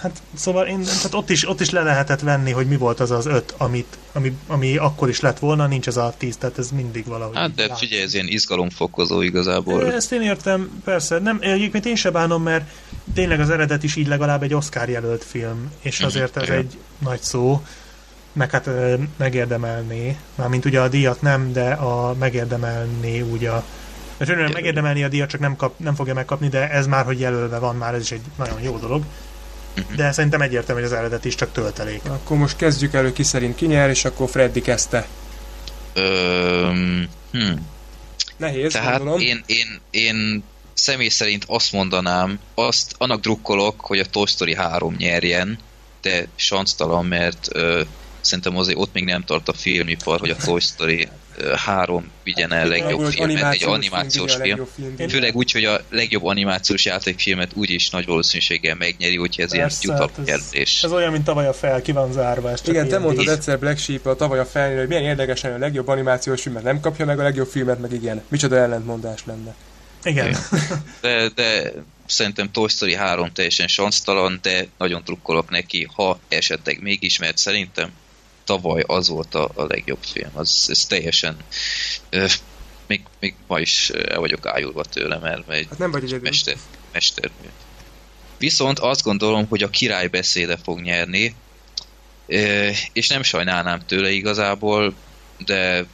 Speaker 2: Hát szóval én, tehát ott is, ott is le lehetett venni, hogy mi volt az az öt, amit, ami, ami akkor is lett volna, nincs az a tíz, tehát ez mindig valahogy.
Speaker 1: Hát de figyelj, ez ilyen izgalomfokozó igazából.
Speaker 2: Ezt én értem, persze. Nem, egyébként én se bánom, mert tényleg az eredet is így legalább egy Oscar jelölt film, és mhm, azért ez egy nagy szó, meg hát megérdemelné, mármint ugye a díjat nem, de a megérdemelné úgy a mert megérdemelni a díjat, csak nem, kap, nem fogja megkapni, de ez már, hogy jelölve van, már ez is egy nagyon jó dolog. Uh-huh. De szerintem egyértelmű, hogy az eredet is csak töltelék.
Speaker 3: Akkor most kezdjük elő, ki szerint ki nyer, és akkor Freddy kezdte.
Speaker 1: Um,
Speaker 3: hmm. Nehéz,
Speaker 1: Tehát gondolom. én, én, én személy szerint azt mondanám, azt annak drukkolok, hogy a Toy Story 3 nyerjen, de sansztalan, mert ö, szerintem azért ott még nem tart a filmipar, hogy a Toy Story három vigyen el legjobb filmet, egy animációs film. film. Főleg úgy, hogy a legjobb animációs játékfilmet úgyis nagy valószínűséggel megnyeri, úgyhogy ez ilyen jutalom hát kérdés.
Speaker 2: Ez olyan, mint tavaly a fel, ki van zárva.
Speaker 3: Igen, te mondtad egyszer Black Sheep a tavaly a fel, hogy milyen érdekesen a legjobb animációs filmet nem kapja meg, a legjobb filmet meg igen. Micsoda ellentmondás lenne.
Speaker 2: Igen.
Speaker 1: De, de szerintem Toy Story 3 teljesen sansztalan, de nagyon trukkolok neki, ha esetleg mégis, mert szerintem tavaly az volt a, a legjobb film. Az, ez teljesen ö, még, még ma is el vagyok ájulva tőle, mert, mert
Speaker 3: hát nem vagy
Speaker 1: mester, mestermű. Viszont azt gondolom, hogy a király beszéde fog nyerni, és nem sajnálnám tőle igazából, de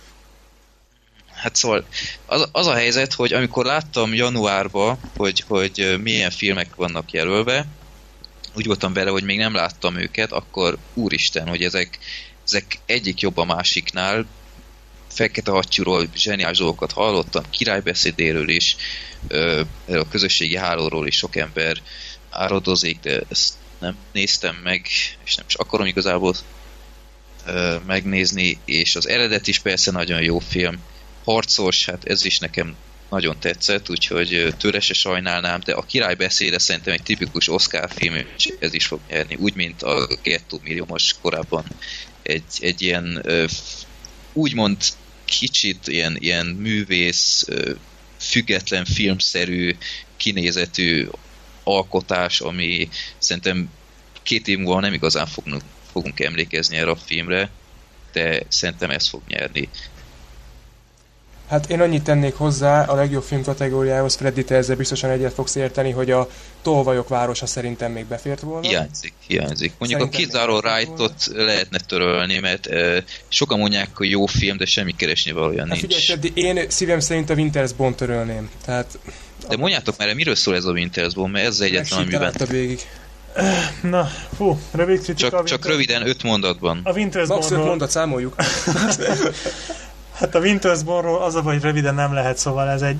Speaker 1: hát szóval az, az a helyzet, hogy amikor láttam januárban, hogy, hogy milyen filmek vannak jelölve, úgy voltam vele, hogy még nem láttam őket, akkor úristen, hogy ezek ezek egyik jobb a másiknál, Fekete Hattyúról zseniális dolgokat hallottam, királybeszédéről is, a közösségi hálóról is sok ember áradozik, de ezt nem néztem meg, és nem is akarom igazából megnézni, és az eredet is persze nagyon jó film. Harcos, hát ez is nekem nagyon tetszett, úgyhogy tőle se sajnálnám, de a király beszéde szerintem egy tipikus Oscar film, és ez is fog nyerni, úgy, mint a Ghetto milliómos korábban egy, egy ilyen úgymond kicsit ilyen, ilyen művész, független filmszerű kinézetű alkotás, ami szerintem két év múlva nem igazán fogunk, fogunk emlékezni erre a filmre, de szerintem ez fog nyerni.
Speaker 3: Hát én annyit tennék hozzá a legjobb film kategóriához, Freddy, te ezzel biztosan egyet fogsz érteni, hogy a Tolvajok városa szerintem még befért volna.
Speaker 1: Hiányzik, hiányzik. Mondjuk szerintem a Kizáró Right-ot lehetne törölni, mert uh, sokan mondják, hogy jó film, de semmi keresni valójában hát nincs.
Speaker 3: Figyelj, én szívem szerint a Winter's Bond törölném. Tehát,
Speaker 1: de mondjátok már, miről szól ez a Winter's Bond, mert ez egyetlen, amiben...
Speaker 3: végig.
Speaker 2: Na, fú, rövid kritika.
Speaker 1: Csak, csak röviden, öt mondatban.
Speaker 2: A Winter's
Speaker 3: Max öt mondat számoljuk.
Speaker 2: Hát a Winter's Bornról az a hogy röviden nem lehet, szóval ez egy...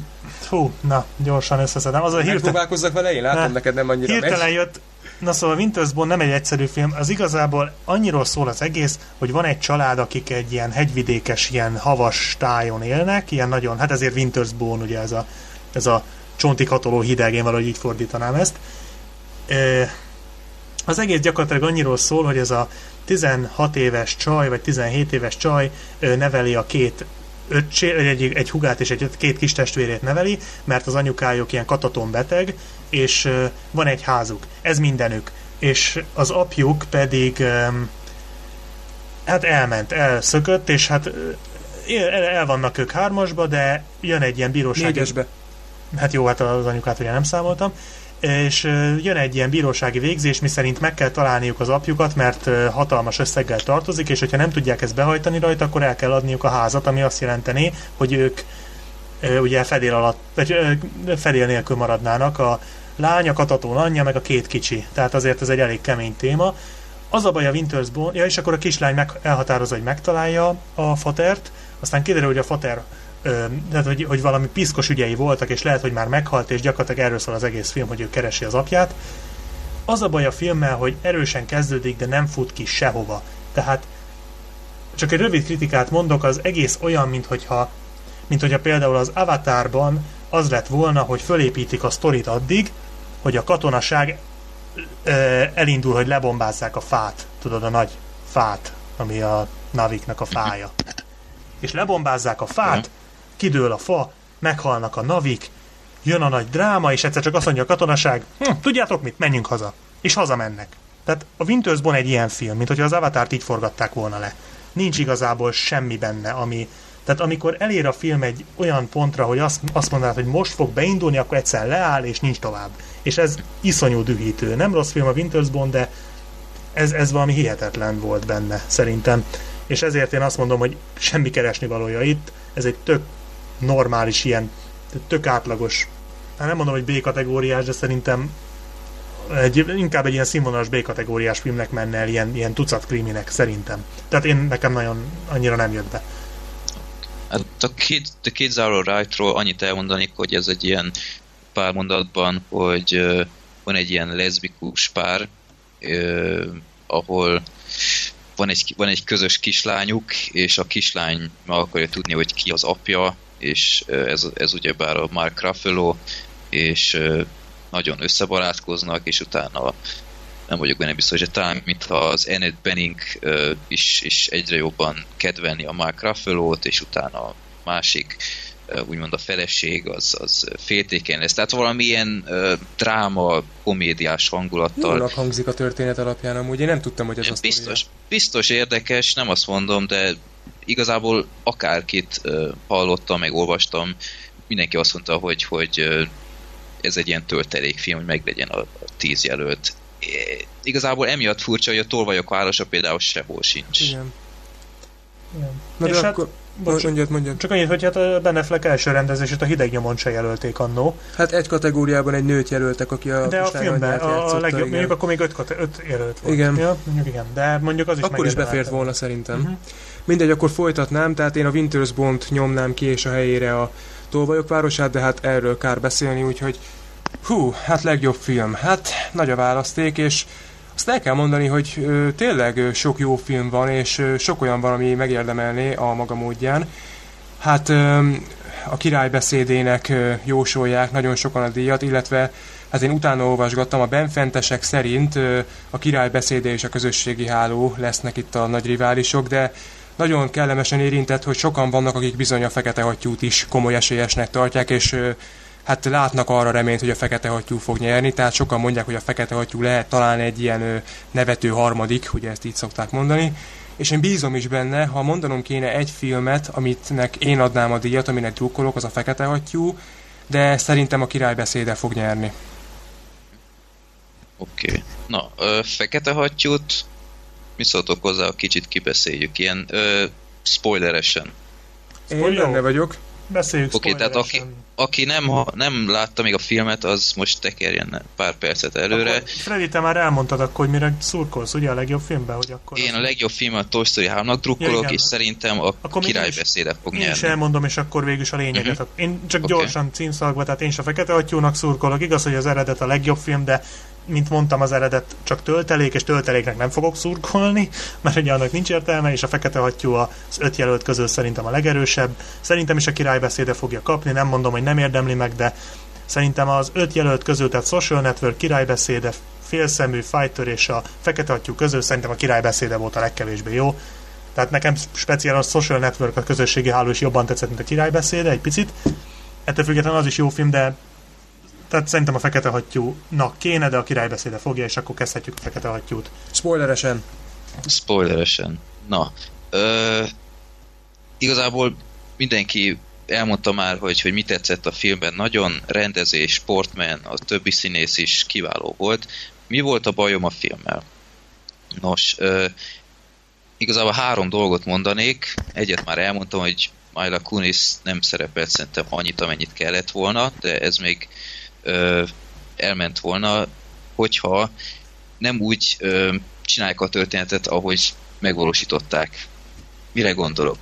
Speaker 2: Hú, na, gyorsan összeszedem. Az a
Speaker 3: hirtelen... Próbálkozzak vele, én látom, ne, neked nem annyira
Speaker 2: Hirtelen megy. jött, Na szóval Winter's Bone nem egy egyszerű film, az igazából annyiról szól az egész, hogy van egy család, akik egy ilyen hegyvidékes, ilyen havas tájon élnek, ilyen nagyon, hát ezért Winter's Bone, ugye ez a, ez a csonti katoló hideg, én valahogy így fordítanám ezt. Az egész gyakorlatilag annyiról szól, hogy ez a 16 éves csaj, vagy 17 éves csaj neveli a két öccsé, egy, egy hugát és egy két kis testvérét neveli, mert az anyukájuk ilyen kataton beteg, és van egy házuk. Ez mindenük. És az apjuk pedig hát elment, elszökött, és hát el, el vannak ők hármasba, de jön egy ilyen bíróság.
Speaker 3: Négyesbe.
Speaker 2: Hát jó, hát az anyukát ugye nem számoltam és jön egy ilyen bírósági végzés, miszerint meg kell találniuk az apjukat, mert hatalmas összeggel tartozik, és hogyha nem tudják ezt behajtani rajta, akkor el kell adniuk a házat, ami azt jelenteni, hogy ők ugye fedél alatt, vagy fedél nélkül maradnának a lánya, katatón anyja, meg a két kicsi. Tehát azért ez egy elég kemény téma. Az a baj a Winters Bone, ja, és akkor a kislány meg, elhatározza, hogy megtalálja a fatert, aztán kiderül, hogy a fater tehát hogy, hogy valami piszkos ügyei voltak, és lehet, hogy már meghalt, és gyakorlatilag erről szól az egész film, hogy ő keresi az apját. Az a baj a filmmel, hogy erősen kezdődik, de nem fut ki sehova. Tehát csak egy rövid kritikát mondok, az egész olyan, mint hogyha, mint hogyha például az Avatarban az lett volna, hogy fölépítik a sztorit addig, hogy a katonaság elindul, hogy lebombázzák a fát, tudod, a nagy fát, ami a naviknak a fája. És lebombázzák a fát, kidől a fa, meghalnak a navik, jön a nagy dráma, és egyszer csak azt mondja a katonaság, hm, tudjátok mit, menjünk haza. És hazamennek. Tehát a Winter's Bone egy ilyen film, mint hogyha az Avatar-t így forgatták volna le. Nincs igazából semmi benne, ami... Tehát amikor elér a film egy olyan pontra, hogy azt, azt mondanád, hogy most fog beindulni, akkor egyszer leáll, és nincs tovább. És ez iszonyú dühítő. Nem rossz film a Winter's Bone, de ez, ez valami hihetetlen volt benne, szerintem. És ezért én azt mondom, hogy semmi keresni valója itt. Ez egy tök normális ilyen, tök átlagos, hát nem mondom, hogy B-kategóriás, de szerintem egy, inkább egy ilyen színvonalas B-kategóriás filmnek menne el, ilyen, ilyen tucat kriminek, szerintem. Tehát én nekem nagyon annyira nem jött be.
Speaker 1: Hát a Kid, The Kids Are Alright-ról annyit elmondanék, hogy ez egy ilyen pár mondatban, hogy uh, van egy ilyen leszbikus pár, uh, ahol van egy, van egy közös kislányuk, és a kislány meg akarja tudni, hogy ki az apja, és ez, ez ugyebár a Mark Ruffalo, és nagyon összebarátkoznak, és utána nem vagyok benne biztos, hogy talán mintha az Enid Benning is, is egyre jobban kedvelni a Mark Ruffalo-t, és utána a másik úgymond a feleség az, az féltékeny lesz. Tehát valamilyen uh, dráma, komédiás hangulattal.
Speaker 3: Jónak hangzik a történet alapján amúgy, én nem tudtam, hogy ez
Speaker 1: biztos, biztos érdekes, nem azt mondom, de igazából akárkit hallottam, meg olvastam, mindenki azt mondta, hogy, hogy ez egy ilyen töltelékfilm, hogy meglegyen a, a tíz jelölt. É, igazából emiatt furcsa, hogy a tolvajok városa például sehol sincs.
Speaker 3: Igen. Igen. Na de hát, akkor... Bocs, mondjad, mondjad.
Speaker 2: Csak annyit, hogy hát a Ben Affleck első rendezését a hideg nyomon se jelölték annó.
Speaker 3: Hát egy kategóriában egy nőt jelöltek, aki a
Speaker 2: De a filmben a, a legjobb, igen. mondjuk akkor még öt, öt jelölt volt.
Speaker 3: Igen.
Speaker 2: Ja, mondjuk igen, de mondjuk az is
Speaker 3: Akkor is befért volna szerintem. Uh-huh. Mindegy, akkor folytatnám, tehát én a Winters Bond nyomnám ki, és a helyére a Tolvajok városát, de hát erről kár beszélni, úgyhogy hú, hát legjobb film. Hát nagy a választék, és azt el kell mondani, hogy ö, tényleg ö, sok jó film van, és ö, sok olyan van, ami megérdemelné a maga módján. Hát ö, a király beszédének ö, jósolják nagyon sokan a díjat, illetve hát én utána olvasgattam, a benfentesek szerint ö, a király beszéde és a közösségi háló lesznek itt a nagy riválisok, de nagyon kellemesen érintett, hogy sokan vannak, akik bizony a fekete hattyút is komoly esélyesnek tartják, és hát látnak arra reményt, hogy a fekete hattyú fog nyerni, tehát sokan mondják, hogy a fekete hattyú lehet talán egy ilyen nevető harmadik, ugye ezt így szokták mondani, és én bízom is benne, ha mondanom kéne egy filmet, amitnek én adnám a díjat, aminek drukkolok, az a fekete hattyú, de szerintem a királybeszéde fog nyerni.
Speaker 1: Oké. Okay. Na, ö, fekete hattyút mi szóltok hozzá, kicsit kibeszéljük, ilyen ö, spoileresen.
Speaker 3: Én benne vagyok.
Speaker 2: Beszéljük
Speaker 1: Oké, okay, tehát aki, aki nem, ha, nem látta még a filmet, az most tekerjen pár percet előre. Akkor,
Speaker 2: Freddy, te már elmondtad akkor, hogy mire szurkolsz, ugye a legjobb filmben? Hogy akkor
Speaker 1: Én a legjobb film a Toy Story 3-nak drukkolok, ja, és szerintem a akkor királybeszéde fog
Speaker 2: én
Speaker 1: nyerni.
Speaker 2: Én is elmondom, és akkor végül is a lényeget. Uh-huh. Én csak okay. gyorsan címszalagba, tehát én is a Fekete Atyúnak szurkolok. Igaz, hogy az eredet a legjobb film, de mint mondtam, az eredet csak töltelék, és tölteléknek nem fogok szurkolni, mert ugye annak nincs értelme, és a Fekete Hattyú az öt jelölt közül szerintem a legerősebb. Szerintem is a királybeszéde fogja kapni, nem mondom, hogy nem érdemli meg, de szerintem az öt jelölt közül, tehát Social Network, királybeszéde, félszemű, Fighter és a Fekete Hattyú közül szerintem a királybeszéde volt a legkevésbé jó. Tehát nekem speciál a Social Network, a közösségi háló is jobban tetszett, mint a királybeszéde, egy picit. Ettől függetlenül az is jó film, de tehát szerintem a Fekete Hattyúnak kéne, de a királybeszéde fogja, és akkor kezdhetjük a Fekete Hattyút.
Speaker 3: Spoileresen.
Speaker 1: Spoileresen. Na, ö, igazából mindenki elmondta már, hogy, hogy mi tetszett a filmben. Nagyon rendezés, sportman, a többi színész is kiváló volt. Mi volt a bajom a filmmel? Nos, ö, igazából három dolgot mondanék. Egyet már elmondtam, hogy Myla Kunis nem szerepelt szerintem annyit, amennyit kellett volna, de ez még ö, elment volna, hogyha nem úgy ö, csinálják a történetet, ahogy megvalósították. Mire gondolok?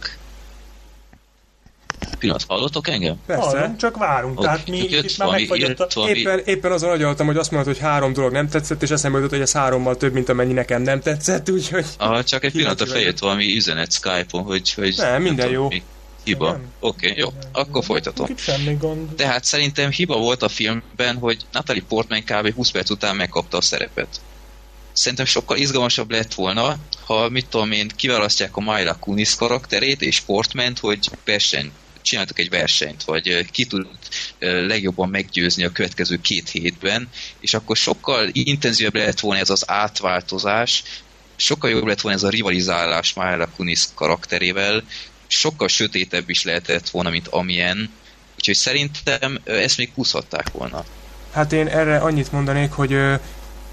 Speaker 1: Pillanat, hallottok engem?
Speaker 2: Persze. Hallom, csak várunk, okay. tehát mi itt már megfagyott a...
Speaker 3: Valami... Éppen, éppen azon agyaltam, hogy azt mondod, hogy három dolog nem tetszett, és eszembe jutott, hogy ez hárommal több, mint amennyi nekem nem tetszett, úgyhogy...
Speaker 1: Ah, csak egy pillanat a fejét valami üzenet Skype-on, hogy... hogy
Speaker 3: nem, minden nem jó.
Speaker 1: Mi hiba. Oké, okay, jó. Akkor folytatom.
Speaker 2: semmi gond.
Speaker 1: Tehát szerintem hiba volt a filmben, hogy Natalie Portman kb. 20 perc után megkapta a szerepet. Szerintem sokkal izgalmasabb lett volna, ha mit tudom én, kiválasztják a Myla Kunis karakterét és Portman, hogy verseny, csináltak egy versenyt, vagy ki tud legjobban meggyőzni a következő két hétben, és akkor sokkal intenzívebb lett volna ez az átváltozás, sokkal jobb lett volna ez a rivalizálás Myla Kunis karakterével, sokkal sötétebb is lehetett volna, mint amilyen, úgyhogy szerintem ezt még húzhatták volna.
Speaker 3: Hát én erre annyit mondanék, hogy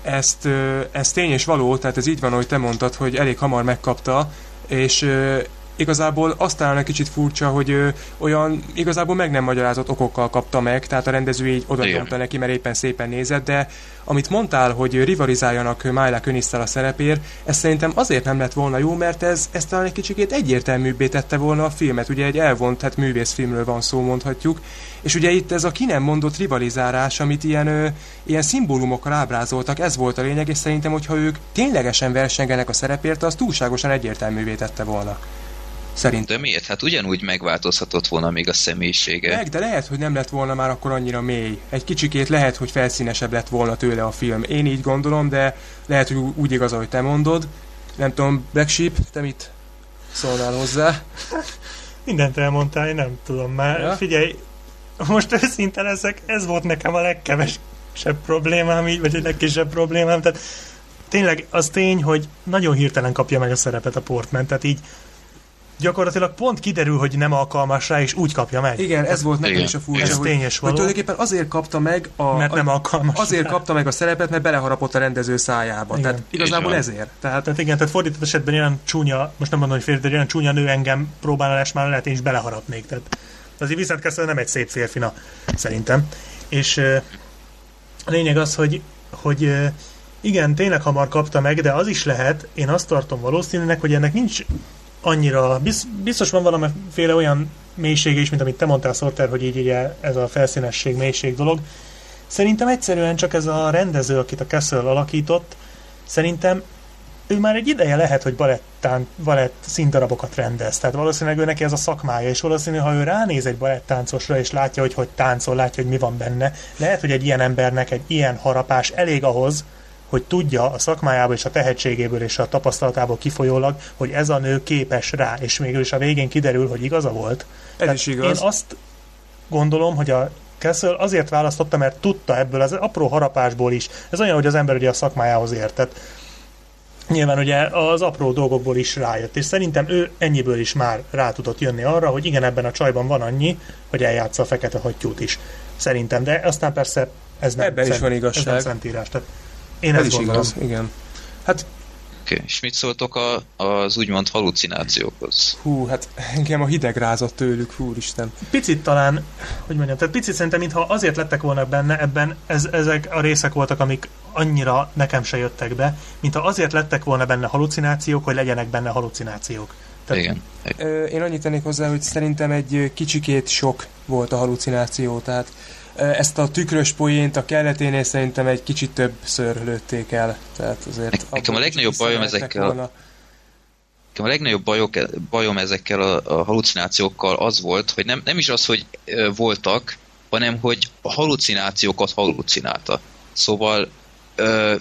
Speaker 3: ezt, ez tény és való, tehát ez így van, hogy te mondtad, hogy elég hamar megkapta, és igazából azt talán egy kicsit furcsa, hogy ö, olyan igazából meg nem magyarázott okokkal kapta meg, tehát a rendező így oda nyomta neki, mert éppen szépen nézett, de amit mondtál, hogy rivalizáljanak Májla Könisztel a szerepért, ez szerintem azért nem lett volna jó, mert ez, ez talán egy kicsikét egyértelműbbé tette volna a filmet. Ugye egy elvont, hát művészfilmről van szó, mondhatjuk. És ugye itt ez a ki nem mondott rivalizálás, amit ilyen, ö, ilyen szimbólumokkal ábrázoltak, ez volt a lényeg, és szerintem, hogyha ők ténylegesen versengenek a szerepért, az túlságosan egyértelművé tette volna. Szerintem.
Speaker 1: De miért? Hát ugyanúgy megváltozhatott volna még a személyisége.
Speaker 3: Meg, de lehet, hogy nem lett volna már akkor annyira mély. Egy kicsikét lehet, hogy felszínesebb lett volna tőle a film. Én így gondolom, de lehet, hogy úgy igaz, ahogy te mondod. Nem tudom, Black Sheep, te mit szólnál hozzá?
Speaker 2: Mindent elmondtál, én nem tudom már. Ja? Figyelj, most őszinte leszek, ez volt nekem a legkevesebb problémám, így, vagy a legkisebb problémám. Tehát tényleg az tény, hogy nagyon hirtelen kapja meg a szerepet a Portman, tehát így gyakorlatilag pont kiderül, hogy nem alkalmas rá, és úgy kapja meg.
Speaker 3: Igen, ez volt nekem is a furcsa,
Speaker 2: ez hogy, tényes
Speaker 3: hogy tulajdonképpen azért kapta meg a,
Speaker 2: mert nem alkalmas
Speaker 3: azért rá. kapta meg a szerepet, mert beleharapott a rendező szájába. Igen. Tehát igazából ezért.
Speaker 2: Tehát, tehát igen, tehát fordított esetben ilyen csúnya, most nem mondom, hogy férfi, de ilyen csúnya nő engem próbálás már lehet, én is beleharapnék. Tehát azért Vincent nem egy szép férfina, szerintem. És a lényeg az, hogy, hogy igen, tényleg hamar kapta meg, de az is lehet, én azt tartom valószínűnek, hogy ennek nincs annyira, biztos van valamiféle olyan mélysége is, mint amit te mondtál, Sorter, hogy így ugye ez a felszínesség, mélység dolog. Szerintem egyszerűen csak ez a rendező, akit a Castle alakított, szerintem ő már egy ideje lehet, hogy balettán, balett színdarabokat rendez. Tehát valószínűleg ő neki ez a szakmája, és valószínű, ha ő ránéz egy balettáncosra, és látja, hogy hogy táncol, látja, hogy mi van benne, lehet, hogy egy ilyen embernek egy ilyen harapás elég ahhoz, hogy tudja a szakmájából és a tehetségéből és a tapasztalatából kifolyólag, hogy ez a nő képes rá, és végül is a végén kiderül, hogy igaza volt.
Speaker 3: Ez
Speaker 2: Tehát
Speaker 3: is igaz.
Speaker 2: Én azt gondolom, hogy a Kessel azért választotta, mert tudta ebből az apró harapásból is. Ez olyan, hogy az ember ugye a szakmájához értett. Nyilván ugye az apró dolgokból is rájött, és szerintem ő ennyiből is már rá tudott jönni arra, hogy igen, ebben a csajban van annyi, hogy eljátsza a fekete hattyút is. Szerintem, de aztán persze ez nem,
Speaker 3: Ebben is van
Speaker 2: Ez
Speaker 3: igazság.
Speaker 2: nem szentírás. Tehát én
Speaker 3: Ez is
Speaker 2: gondolom.
Speaker 3: igaz, igen. Hát,
Speaker 1: Okay. És mit szóltok a, az úgymond halucinációkhoz?
Speaker 3: hú, hát engem a hideg rázott tőlük, úristen.
Speaker 2: Picit talán, hogy mondjam, tehát picit szerintem, mintha azért lettek volna benne, ebben ez, ezek a részek voltak, amik annyira nekem se jöttek be, mintha azért lettek volna benne halucinációk, hogy legyenek benne halucinációk. Tehát
Speaker 1: Igen.
Speaker 3: Ö, Én annyit tennék hozzá, hogy szerintem egy kicsikét sok volt a halucináció, tehát ezt a tükrös poént a kelleténél szerintem egy kicsit többször lőtték el. Tehát azért
Speaker 1: Ne- nekem a legnagyobb bajom ezekkel a-
Speaker 3: volna.
Speaker 1: Nekem a legnagyobb bajok, bajom ezekkel a, a halucinációkkal az volt, hogy nem, nem is az, hogy voltak, hanem hogy a halucinációkat halucinálta. Szóval ö,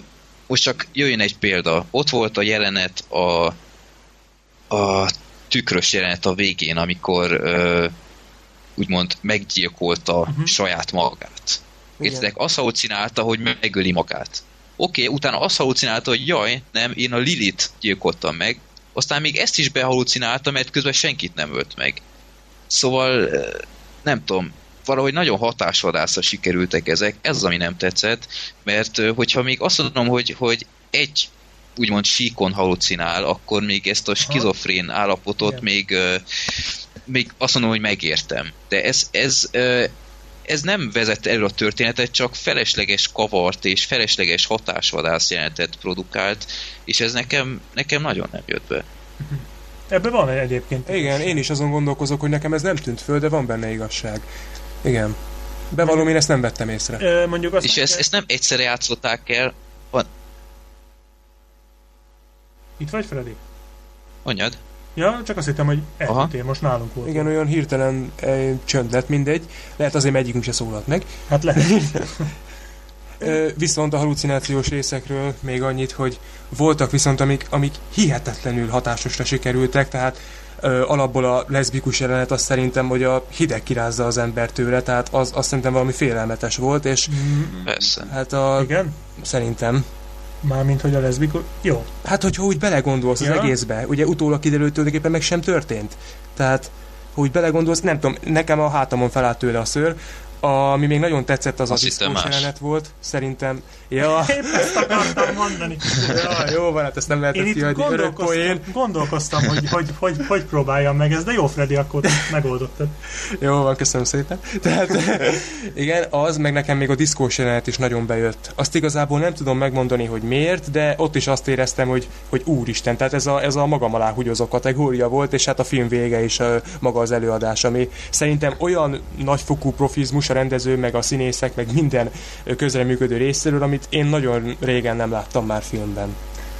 Speaker 1: most csak jöjjön egy példa. Ott volt a jelenet a, a tükrös jelenet a végén, amikor ö, úgymond meggyilkolta uh-huh. saját magát.
Speaker 3: Igen.
Speaker 1: Értitek? Azt halucinálta, hogy megöli magát. Oké, okay, utána azt halucinálta, hogy jaj, nem, én a Lilit gyilkoltam meg, aztán még ezt is behalucinálta, mert közben senkit nem ölt meg. Szóval, nem tudom, valahogy nagyon hatásvadászra sikerültek ezek, ez az, ami nem tetszett, mert hogyha még azt mondom, hogy, hogy egy úgymond síkon halucinál, akkor még ezt a skizofrén állapotot
Speaker 2: Igen.
Speaker 1: még, még azt mondom, hogy megértem. De ez, ez, ez nem vezet elő a történetet, csak felesleges kavart és felesleges hatásvadász jelenetet produkált, és ez nekem, nekem nagyon nem jött be.
Speaker 2: Ebben van egyébként.
Speaker 3: Igen, én is azon gondolkozok, hogy nekem ez nem tűnt föl, de van benne igazság. Igen. Bevallom, én ezt nem vettem észre.
Speaker 2: Ö, mondjuk azt
Speaker 1: És ezt, ezt nem egyszerre játszották el, van,
Speaker 2: Itt vagy, Freddy?
Speaker 1: anyad,
Speaker 2: Ja, csak azt hittem, hogy eljöttél, most nálunk volt.
Speaker 3: Igen, olyan hirtelen e, csönd lett, mindegy. Lehet azért mert egyikünk se szólalt meg.
Speaker 2: Hát lehet.
Speaker 3: Viszont a halucinációs részekről még annyit, hogy voltak viszont, amik, amik hihetetlenül hatásosra sikerültek, tehát ö, alapból a leszbikus jelenet azt szerintem, hogy a hideg kirázza az ember tőle, tehát az, azt szerintem valami félelmetes volt, és
Speaker 2: Mm,
Speaker 1: persze.
Speaker 3: hát a,
Speaker 2: Igen?
Speaker 3: szerintem,
Speaker 2: Mármint, hogy a leszbikus... Jó.
Speaker 3: hát hogyha úgy belegondolsz az
Speaker 2: Ja.
Speaker 3: egészbe, ugye utólag kiderült tulajdonképpen meg sem történt, tehát ha úgy belegondolsz, nem tudom, nekem a hátamon felállt tőle a szőr, ami még nagyon tetszett, az
Speaker 1: Azt
Speaker 3: a diszkós jelenet volt, szerintem. Ja,
Speaker 2: Épp ezt akartam mondani.
Speaker 3: ja, jó van, hát ezt nem
Speaker 2: Én
Speaker 3: lehetett örök poén.
Speaker 2: gondolkoztam, gondolkoztam hogy, hogy, hogy, hogy próbáljam meg ezt, de jó, Freddy, akkor megoldottad.
Speaker 3: Jó van, köszönöm szépen. Tehát igen, az, meg nekem még a diszkós jelenet is nagyon bejött. Azt igazából nem tudom megmondani, hogy miért, de ott is azt éreztem, hogy, hogy úristen, tehát ez a, ez a magam alá húgyozó kategória volt, és hát a film vége is a, maga az előadás, ami szerintem olyan nagyfokú profizmus a rendező, meg a színészek, meg minden közreműködő részéről, amit én nagyon régen nem láttam már filmben.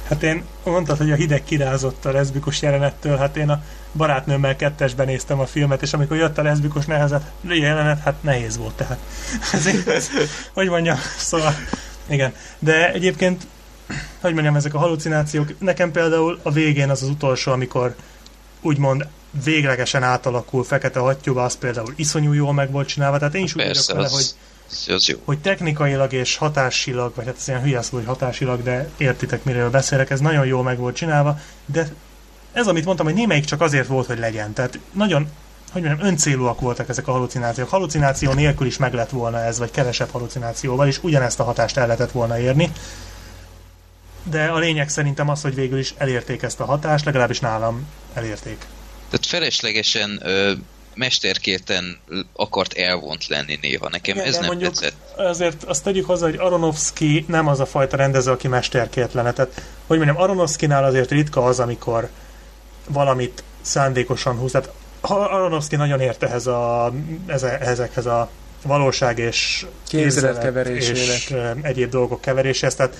Speaker 2: Hát én mondtad, hogy a hideg kirázott a leszbikus jelenettől, hát én a barátnőmmel kettesben néztem a filmet, és amikor jött a leszbikus nehezet, jelenet, hát nehéz volt, tehát. Ezért, ez, hogy mondjam, szóval, igen. De egyébként, hogy mondjam, ezek a halucinációk, nekem például a végén az az utolsó, amikor úgymond véglegesen átalakul fekete hattyúba, az például iszonyú jól meg volt csinálva, tehát én is úgy
Speaker 1: Persze,
Speaker 2: vele, hogy
Speaker 1: az jó.
Speaker 2: hogy technikailag és hatásilag, vagy hát ez ilyen hülye szó, hogy hatásilag, de értitek, miről beszélek, ez nagyon jól meg volt csinálva, de ez, amit mondtam, hogy némelyik csak azért volt, hogy legyen. Tehát nagyon, hogy mondjam, öncélúak voltak ezek a halucinációk. Halucináció nélkül is meg lett volna ez, vagy kevesebb halucinációval is ugyanezt a hatást el lehetett volna érni. De a lényeg szerintem az, hogy végül is elérték ezt a hatást, legalábbis nálam elérték.
Speaker 1: Tehát feleslegesen ö, mesterkérten akart elvont lenni néha. Nekem
Speaker 2: Igen,
Speaker 1: ez nem
Speaker 2: mondjuk
Speaker 1: tetszett.
Speaker 2: Azért azt tegyük hozzá, hogy Aronofsky nem az a fajta rendező, aki mesterkért lenne. Tehát, hogy mondjam, Aronofskynál azért ritka az, amikor valamit szándékosan húz. Tehát Aronofsky nagyon ért ehhez a, eze- ezekhez a valóság és
Speaker 3: Képzelet
Speaker 2: és egyéb dolgok keveréséhez. Tehát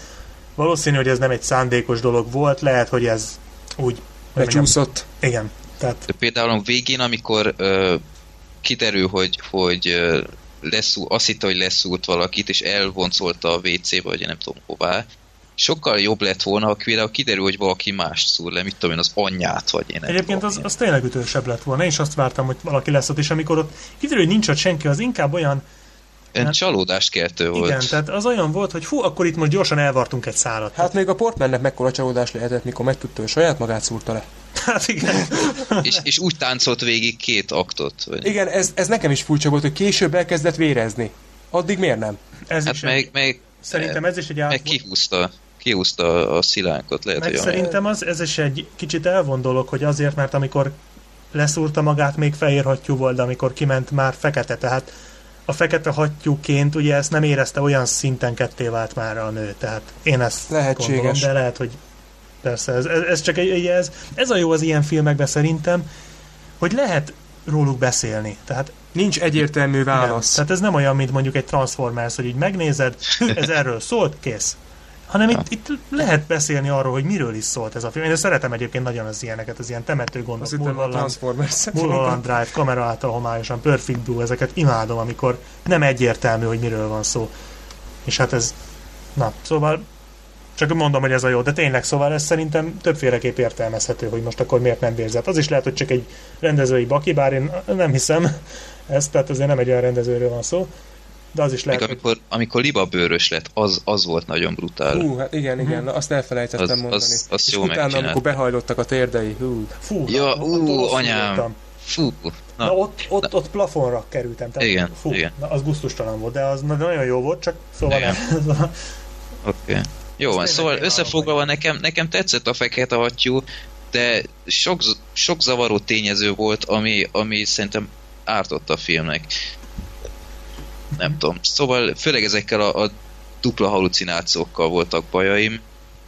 Speaker 2: valószínű, hogy ez nem egy szándékos dolog volt, lehet, hogy ez úgy... hogy mondjam,
Speaker 3: Becsúszott.
Speaker 2: Igen. Tehát
Speaker 1: De például a végén, amikor ö, kiderül, hogy, hogy ö, leszúr, azt hitte, hogy leszúrt valakit, és elvoncolta a WC-be, vagy nem tudom hová, sokkal jobb lett volna, ha például kiderül, hogy valaki más szúr le, mit tudom én, az anyját, vagy én
Speaker 2: Egyébként az, az tényleg ütősebb lett volna. Én is azt vártam, hogy valaki lesz ott, és amikor ott kiderül, hogy nincs ott senki, az inkább olyan,
Speaker 1: Ilyen
Speaker 2: Hát-
Speaker 1: csalódást keltő volt.
Speaker 2: igen, tehát az olyan volt, hogy hú, akkor itt most gyorsan elvartunk egy szálat.
Speaker 3: Hát még a portmennek mekkora csalódás lehetett, mikor megtudta, hogy saját magát szúrta le.
Speaker 2: Hát igen.
Speaker 1: És, és úgy táncolt végig két aktot. Vagy...
Speaker 3: Igen, ez, ez nekem is furcsa volt, hogy később elkezdett vérezni. Addig miért nem?
Speaker 2: Ez
Speaker 1: Hát
Speaker 2: is
Speaker 1: meg,
Speaker 2: egy,
Speaker 1: meg,
Speaker 2: szerintem ez is egy át...
Speaker 1: meg kihúzta, kihúzta a szilánkot, lehet,
Speaker 2: Meg
Speaker 1: hogy
Speaker 2: szerintem az, ez is egy kicsit elvon dolog, hogy azért, mert amikor leszúrta magát, még fehér hattyú volt, de amikor kiment, már fekete, tehát a fekete hattyúként ugye ezt nem érezte olyan szinten ketté vált már a nő, tehát én ezt
Speaker 3: Lehetséges.
Speaker 2: gondolom, de lehet, hogy persze, ez, ez, csak egy, ez, ez a jó az ilyen filmekben szerintem, hogy lehet róluk beszélni, tehát
Speaker 3: Nincs egyértelmű válasz.
Speaker 2: igen, tehát ez nem olyan, mint mondjuk egy Transformers, hogy így megnézed, ez erről szólt, kész. Hanem itt, itt lehet beszélni arról, hogy miről is szólt ez a film. Én szeretem egyébként nagyon az ilyeneket, az ilyen temető gondok.
Speaker 3: Azt hittem a
Speaker 2: Mulholland,
Speaker 3: Transformers.
Speaker 2: Mulholland Drive, kamera által homályosan, Perfect Blue, ezeket imádom, amikor nem egyértelmű, hogy miről van szó. És hát ez, na, szóval csak mondom, hogy ez a jó, de tényleg, szóval ez szerintem többféleképp értelmezhető, hogy most akkor miért nem vérzett. Az is lehet, hogy csak egy rendezői baki, bár én nem hiszem ezt, tehát azért nem egy olyan rendezőről van szó, de az is lehet, hogy
Speaker 1: amikor, amikor libabőrös lett, az, az volt nagyon brutál.
Speaker 3: Hú, hát igen, igen, azt elfelejtettem
Speaker 1: Az- az-
Speaker 3: mondani.
Speaker 1: azt
Speaker 3: És
Speaker 1: jó
Speaker 3: utána, amikor behajlottak a térdei, hú.
Speaker 2: fú,
Speaker 1: Ja,
Speaker 2: na,
Speaker 1: ú, anyám.
Speaker 2: voltam.
Speaker 1: Fú,
Speaker 2: Na,
Speaker 1: na,
Speaker 2: ott, ott, ott plafonra kerültem. Tehát,
Speaker 1: Igen,
Speaker 2: fú,
Speaker 1: igen.
Speaker 2: Na, az gusztustalan volt, de az na- nagyon jó volt, csak szóval
Speaker 1: Igen.
Speaker 2: nem.
Speaker 1: oké. Okay. Jó van, szóval összefoglalva nekem, nekem tetszett a fekete hattyú, de sok, sok zavaró tényező volt, ami, ami szerintem ártott a filmnek. Nem tudom. Szóval főleg ezekkel a, a dupla halucinációkkal voltak bajaim,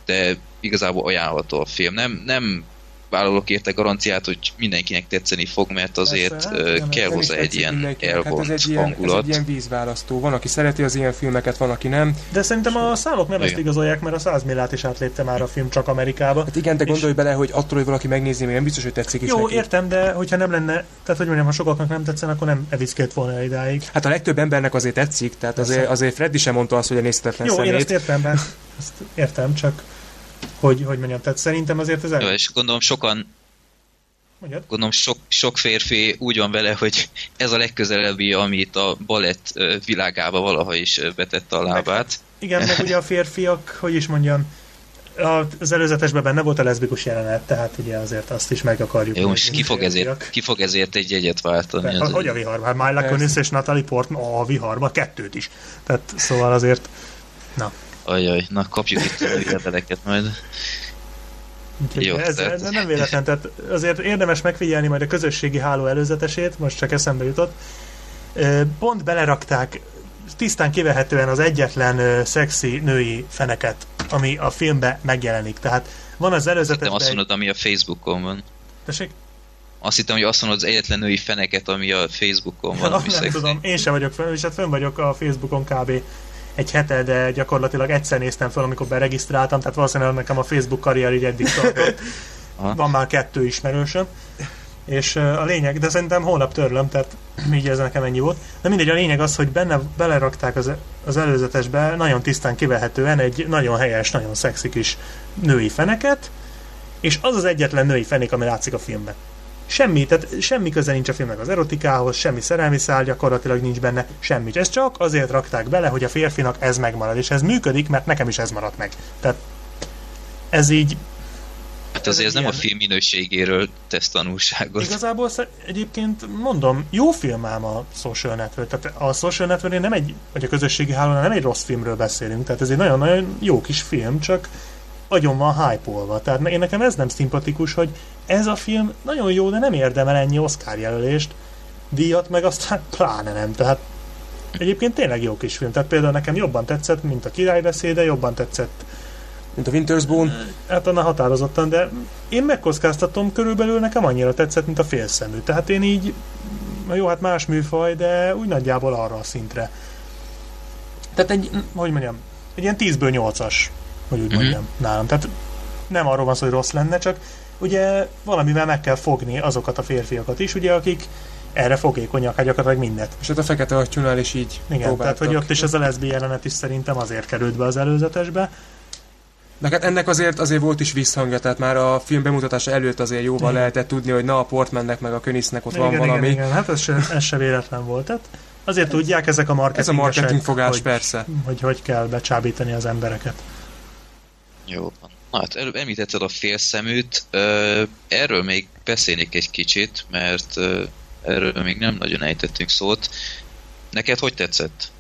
Speaker 1: de igazából ajánlható a film. Nem, nem vállalok érte garanciát, hogy mindenkinek tetszeni fog, mert azért
Speaker 2: Persze, hát igen,
Speaker 1: kell hozzá egy ilyen elvont
Speaker 3: hát ez egy ilyen, ez egy ilyen vízválasztó. Van, aki szereti az ilyen filmeket, van, aki nem.
Speaker 2: De szerintem a számok nem ezt
Speaker 1: Igen.
Speaker 2: igazolják, mert a 100 millát is átlépte már a film csak Amerikába.
Speaker 3: Hát igen, de
Speaker 2: És-
Speaker 3: gondolj bele, hogy attól, hogy valaki megnézi, még nem biztos, hogy tetszik is
Speaker 2: Jó,
Speaker 3: neki.
Speaker 2: értem, de hogyha nem lenne, tehát hogy mondjam, ha sokaknak nem tetszen, akkor nem eviszkélt volna idáig.
Speaker 3: Hát a legtöbb embernek azért tetszik, tehát
Speaker 2: Persze.
Speaker 3: azért, azért Freddy sem mondta azt, hogy a nézhetetlen
Speaker 2: Jó, én
Speaker 3: szemét.
Speaker 2: ezt értem, be, ezt értem, csak hogy, hogy mondjam, tehát szerintem azért ez
Speaker 1: Jó,
Speaker 2: el...
Speaker 1: és gondolom sokan
Speaker 2: Mondjad?
Speaker 1: gondolom sok, sok férfi úgy van vele, hogy ez a legközelebbi, amit a balett világába valaha is betette a lábát.
Speaker 2: Igen, meg ugye a férfiak, hogy is mondjam, az előzetesben benne volt a leszbikus jelenet, tehát ugye azért azt is meg akarjuk.
Speaker 1: Jó, most ki fog, ezért, ki fog ezért egy jegyet váltani?
Speaker 2: De, hogy a viharban? Hát Myla. Kunis és Natalie Portman a viharban, kettőt is. Tehát szóval azért,
Speaker 1: Ajaj, na kapjuk itt a leveleket majd.
Speaker 2: úgyhogy
Speaker 1: Jó,
Speaker 2: ez,
Speaker 1: tehát-
Speaker 2: nem véletlen, tehát azért érdemes megfigyelni majd a közösségi háló előzetesét, most csak eszembe jutott. Pont belerakták tisztán kivehetően az egyetlen ö, szexi női feneket, ami a filmbe megjelenik. Tehát van az
Speaker 1: Hittem
Speaker 2: előzetesben...
Speaker 1: azt mondod, ami a Facebookon van.
Speaker 2: Tessék?
Speaker 1: Azt hittem, hogy azt mondod az egyetlen női feneket, ami a Facebookon van,
Speaker 2: Ja,
Speaker 1: ami
Speaker 2: nem
Speaker 1: szexi.
Speaker 2: tudom, én sem vagyok fönn, és hát fönn vagyok a Facebookon kb. Egy hete, de gyakorlatilag egyszer néztem fel, amikor beregisztráltam, tehát valószínűleg nekem a Facebook karrier így eddig tartott. Van már kettő ismerősöm. És a lényeg, de szerintem holnap törlöm, tehát így ez nekem ennyi volt. De mindegy, a lényeg az, hogy benne belerakták az, az előzetesbe nagyon tisztán kivehetően egy nagyon helyes, nagyon szexi kis női feneket, és az az egyetlen női fenék, ami látszik a filmben. Semmi, tehát semmi köze nincs a filmnek az erotikához, semmi szerelmi szál gyakorlatilag nincs benne, semmi. Ez csak azért rakták bele, hogy a férfinak ez megmarad, és ez működik, mert nekem is ez maradt meg. Tehát ez így
Speaker 1: Hát azért ez nem a
Speaker 2: ilyen-
Speaker 1: film minőségéről tesz tanulságot.
Speaker 2: Igazából egyébként mondom, jó film ám a Social Network. Tehát a Social Network nem egy, vagy a közösségi hálón nem egy rossz filmről beszélünk, tehát ez egy nagyon-nagyon jó kis film, csak agyon van hype Tehát én nekem ez nem szimpatikus, hogy ez a film nagyon jó, de nem érdemel ennyi Oscar jelölést, díjat meg aztán pláne nem. Tehát egyébként tényleg jó kis film. Tehát például nekem jobban tetszett, mint a királybeszéde, jobban tetszett
Speaker 3: Mint a Winter's Bone.
Speaker 2: Hát annál határozottan, de én megkockáztatom, körülbelül nekem annyira tetszett, mint a félszemű. Tehát én így, jó, hát más műfaj, de úgy nagyjából arra a szintre. Tehát egy, hogy mondjam, egy ilyen 10-ből 8-as, hogy úgy
Speaker 1: Mhm.
Speaker 2: mondjam, nálam. Tehát nem arról van szó, hogy rossz lenne, csak ugye valamivel meg kell fogni azokat a férfiakat is, ugye, akik erre fogékonyak, hát gyakorlatilag mindet.
Speaker 3: És hát a fekete hattyúnál is így
Speaker 2: Igen, tehát hogy ott is ez a leszbi jelenet is szerintem azért került be az előzetesbe.
Speaker 3: Meg hát ennek azért azért volt is visszhangja, tehát már a film bemutatása előtt azért jóval igen. lehetett tudni, hogy na a Portmannek meg a Könisznek ott igen, van valami.
Speaker 2: Igen, igen, hát ez se, ez se véletlen volt. Tehát azért tudják ezek a marketing
Speaker 3: Ez a marketing fogás, hogy, persze.
Speaker 2: Hogy hogy kell becsábítani az embereket.
Speaker 1: Jó van. Na hát említetted a félszeműt, erről még beszélnék egy kicsit, mert erről még nem nagyon ejtettünk szót. Neked hogy tetszett?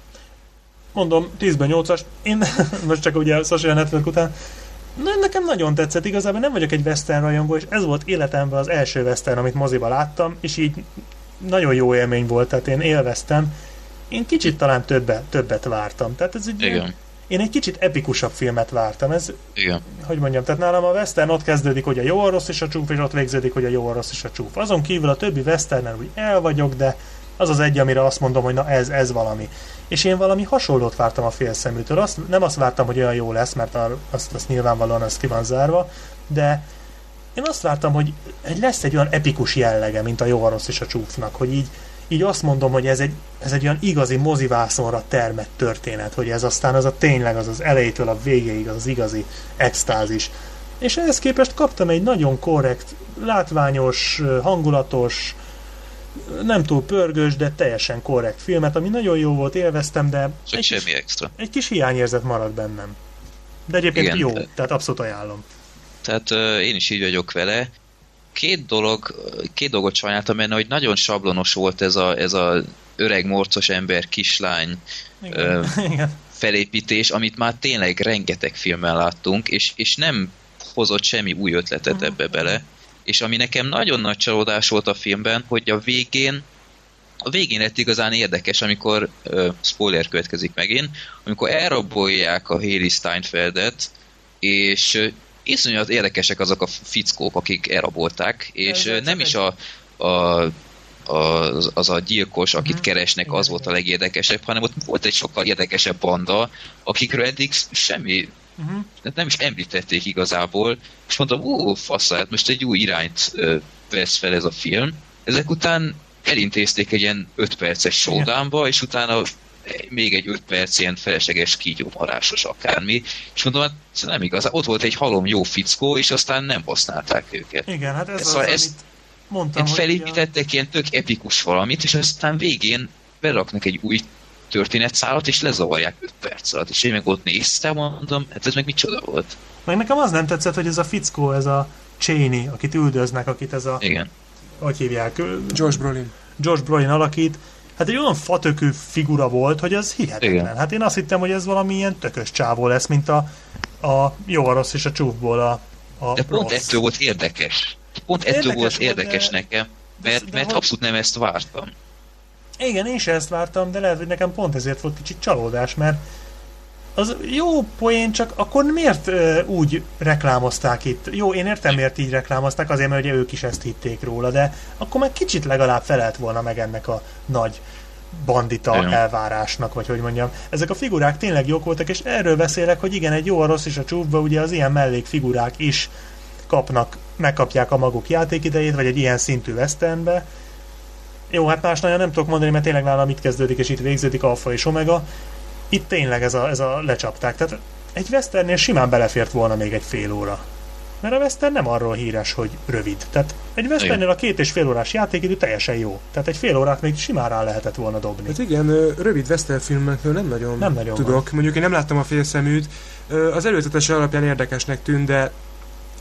Speaker 2: Mondom, 10-ben 8-as. Én most csak ugye a Social Network után Na, nekem nagyon tetszett, igazából nem vagyok egy western rajongó, és ez volt életemben az első western, amit moziba láttam, és így nagyon jó élmény volt, tehát én élveztem. Én kicsit talán többet, többet vártam. Tehát ez egy Igen. Én egy kicsit epikusabb filmet vártam. Ez,
Speaker 1: Igen.
Speaker 2: hogy mondjam, tehát nálam a western ott kezdődik, hogy a jó, a rossz és a csúf, és ott végződik, hogy a jó, a rossz és a csúf. Azon kívül a többi westernen úgy el vagyok, de az az egy, amire azt mondom, hogy na ez, ez valami. És én valami hasonlót vártam a félszeműtől. Azt, nem azt vártam, hogy olyan jó lesz, mert azt, azt nyilvánvalóan az ki van zárva, de én azt vártam, hogy lesz egy olyan epikus jellege, mint a jó, a rossz és a csúfnak, hogy így, így azt mondom, hogy ez egy, ez egy olyan igazi mozivászonra termett történet, hogy ez aztán az a tényleg az az elejétől a végéig az, az igazi extázis. És ehhez képest kaptam egy nagyon korrekt, látványos, hangulatos, nem túl pörgős, de teljesen korrekt filmet, ami nagyon jó volt, élveztem, de
Speaker 1: egy semmi kis, extra.
Speaker 2: Egy kis hiányérzet marad bennem. De egyébként Igen, jó, de... tehát abszolút ajánlom.
Speaker 1: Tehát uh, én is így vagyok vele. Két dolog, két dolgot sajnáltam benne, hogy nagyon sablonos volt ez a, ez a öreg morcos ember, kislány Igen. Igen. felépítés, amit már tényleg rengeteg filmben láttunk, és, és nem hozott semmi új ötletet uh-huh. ebbe bele és ami nekem nagyon nagy csalódás volt a filmben, hogy a végén a végén lett igazán érdekes, amikor uh, spoiler következik megint, amikor elrabolják a Haley Steinfeldet, és iszonyat érdekesek azok a fickók, akik elrabolták, és uh, nem is a, a az, az a gyilkos, akit uh-huh. keresnek, az volt a legérdekesebb, hanem ott volt egy sokkal érdekesebb banda, akikről eddig semmi Uh-huh. Nem is említették igazából, és mondtam, ó, faszát, most egy új irányt ö, vesz fel ez a film. Ezek után elintézték egy ilyen 5 perces showdownba, és utána még egy 5 perc ilyen felesleges kígyómarásos akármi, és mondom, hát nem igaz, ott volt egy halom jó fickó, és aztán nem használták őket.
Speaker 2: Igen, hát ez szóval az, ezt, mondtam,
Speaker 1: felépítettek ilyen tök epikus valamit, és aztán végén beraknak egy új történetszálat, és lezavarják 5 perc alatt. És én meg ott néztem, mondom, hát ez meg micsoda volt.
Speaker 2: Meg nekem az nem tetszett, hogy ez a fickó, ez a Cheney, akit üldöznek, akit ez a...
Speaker 1: Igen.
Speaker 2: Hogy hívják?
Speaker 3: Josh Brolin.
Speaker 2: Josh Brolin alakít. Hát egy olyan fatökű figura volt, hogy az hihetetlen. Igen. Hát én azt hittem, hogy ez valami ilyen tökös csávó lesz, mint a, a jó, a rossz és a csúfból a, a
Speaker 1: De pont rossz. ettől volt érdekes. Pont ettől érdekes volt érdekes de... nekem, mert, de, de mert hogy... abszolút nem ezt vártam.
Speaker 2: Igen, én sem ezt vártam, de lehet, hogy nekem pont ezért volt kicsit csalódás, mert az jó poén, csak akkor miért ö, úgy reklámozták itt? Jó, én értem, miért így reklámozták, azért, mert ugye ők is ezt hitték róla, de akkor meg kicsit legalább felelt volna meg ennek a nagy bandita igen. elvárásnak, vagy hogy mondjam. Ezek a figurák tényleg jók voltak, és erről beszélek, hogy igen, egy jó, a rossz és a csúfba, ugye az ilyen mellékfigurák is kapnak, megkapják a maguk játékidejét, vagy egy ilyen szintű westernbe, jó, hát más nagyon nem tudok mondani, mert tényleg nálam itt kezdődik, és itt végződik alfa és omega. Itt tényleg ez a, ez a lecsapták. Tehát egy Westernnél simán belefért volna még egy fél óra. Mert a Western nem arról híres, hogy rövid. Tehát egy Westernnél a két és fél órás játékidő teljesen jó. Tehát egy fél órát még simán rá lehetett volna dobni.
Speaker 3: Hát igen, rövid Western filmekről nem nagyon, nem nagyon tudok. Van. Mondjuk én nem láttam a félszeműt. Az előzetes alapján érdekesnek tűnt, de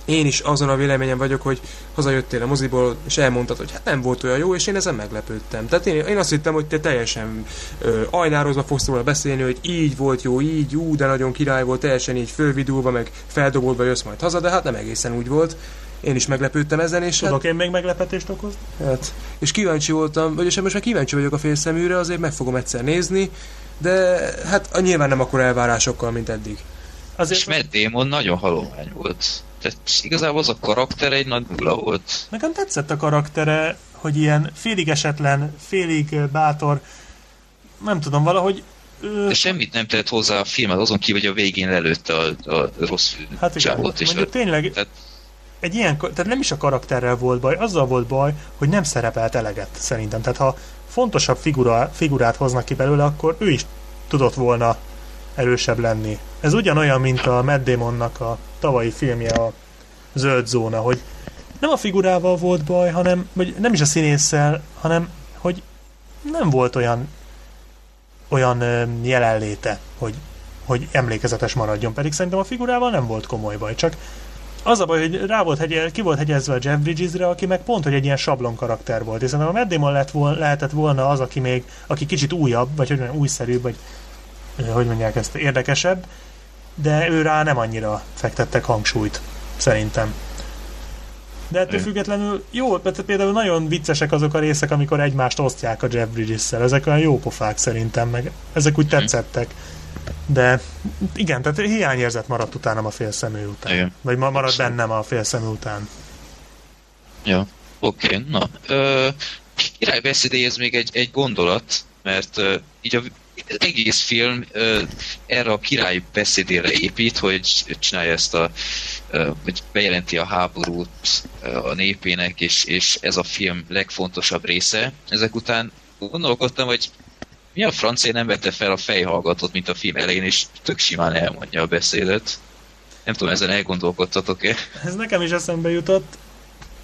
Speaker 3: én is azon a véleményem vagyok, hogy hazajöttél a moziból, és elmondtad, hogy hát nem volt olyan jó, és én ezen meglepődtem. Tehát én, én azt hittem, hogy te teljesen ö, ajnározva fogsz róla beszélni, hogy így volt jó, így, ú, de nagyon király volt, teljesen így fölvidulva, meg feldobolva jössz majd haza, de hát nem egészen úgy volt. Én is meglepődtem ezen, és
Speaker 2: Tudok hát, én még meglepetést okozni?
Speaker 3: Hát, és kíváncsi voltam, vagyis most már kíváncsi vagyok a félszeműre, azért meg fogom egyszer nézni, de hát nyilván nem akkor elvárásokkal, mint eddig.
Speaker 1: Azért és Matt Damon nagyon halomány volt. Tehát igazából az a karakter egy nagy nulla volt.
Speaker 2: Nekem tetszett a karaktere, hogy ilyen félig esetlen, félig bátor, nem tudom, valahogy
Speaker 1: de semmit nem tett hozzá a filmet, azon kívül, hogy a végén lelőtte a, a rossz
Speaker 2: hát igen, csávot. És mondjuk tényleg tehát... egy ilyen, tehát nem is a karakterrel volt baj, azzal volt baj, hogy nem szerepelt eleget szerintem. Tehát ha fontosabb figura, figurát hoznak ki belőle, akkor ő is tudott volna erősebb lenni. Ez ugyanolyan, mint a Matt Damonnak a tavalyi filmje a Zöld Zóna, hogy nem a figurával volt baj, hanem, vagy nem is a színésszel, hanem, hogy nem volt olyan olyan jelenléte, hogy, hogy emlékezetes maradjon, pedig szerintem a figurával nem volt komoly baj, csak az a baj, hogy rá volt hegye, ki volt hegyezve a Jeff Bridgesre, aki meg pont, hogy egy ilyen sablon karakter volt. És szerintem a Matt Damon lett volna, lehetett volna az, aki még, aki kicsit újabb, vagy hogy mondjam, újszerűbb, vagy hogy mondják ezt, érdekesebb, de ő rá nem annyira fektettek hangsúlyt, szerintem. De ettől függetlenül jó, például nagyon viccesek azok a részek, amikor egymást osztják a Jeff Bridges-szel. Ezek olyan jó pofák szerintem, meg ezek úgy tetszettek. De igen, tehát hiányérzet maradt utánam a félszemű után.
Speaker 1: Igen.
Speaker 2: Vagy ma maradt
Speaker 1: Abszolút.
Speaker 2: bennem a félszemű után.
Speaker 1: Ja, oké, okay, na. Ö, királybeszédéhez még egy, egy gondolat, mert ö, így a, az egész film ö, erre a király beszédére épít, hogy csinálja ezt a, ö, hogy bejelenti a háborút ö, a népének, és, és ez a film legfontosabb része. Ezek után gondolkodtam, hogy mi a francia nem vette fel a fejhallgatót, mint a film elején, és tök simán elmondja a beszédet. Nem tudom, ezen elgondolkodtatok-e?
Speaker 2: Ez nekem is eszembe jutott,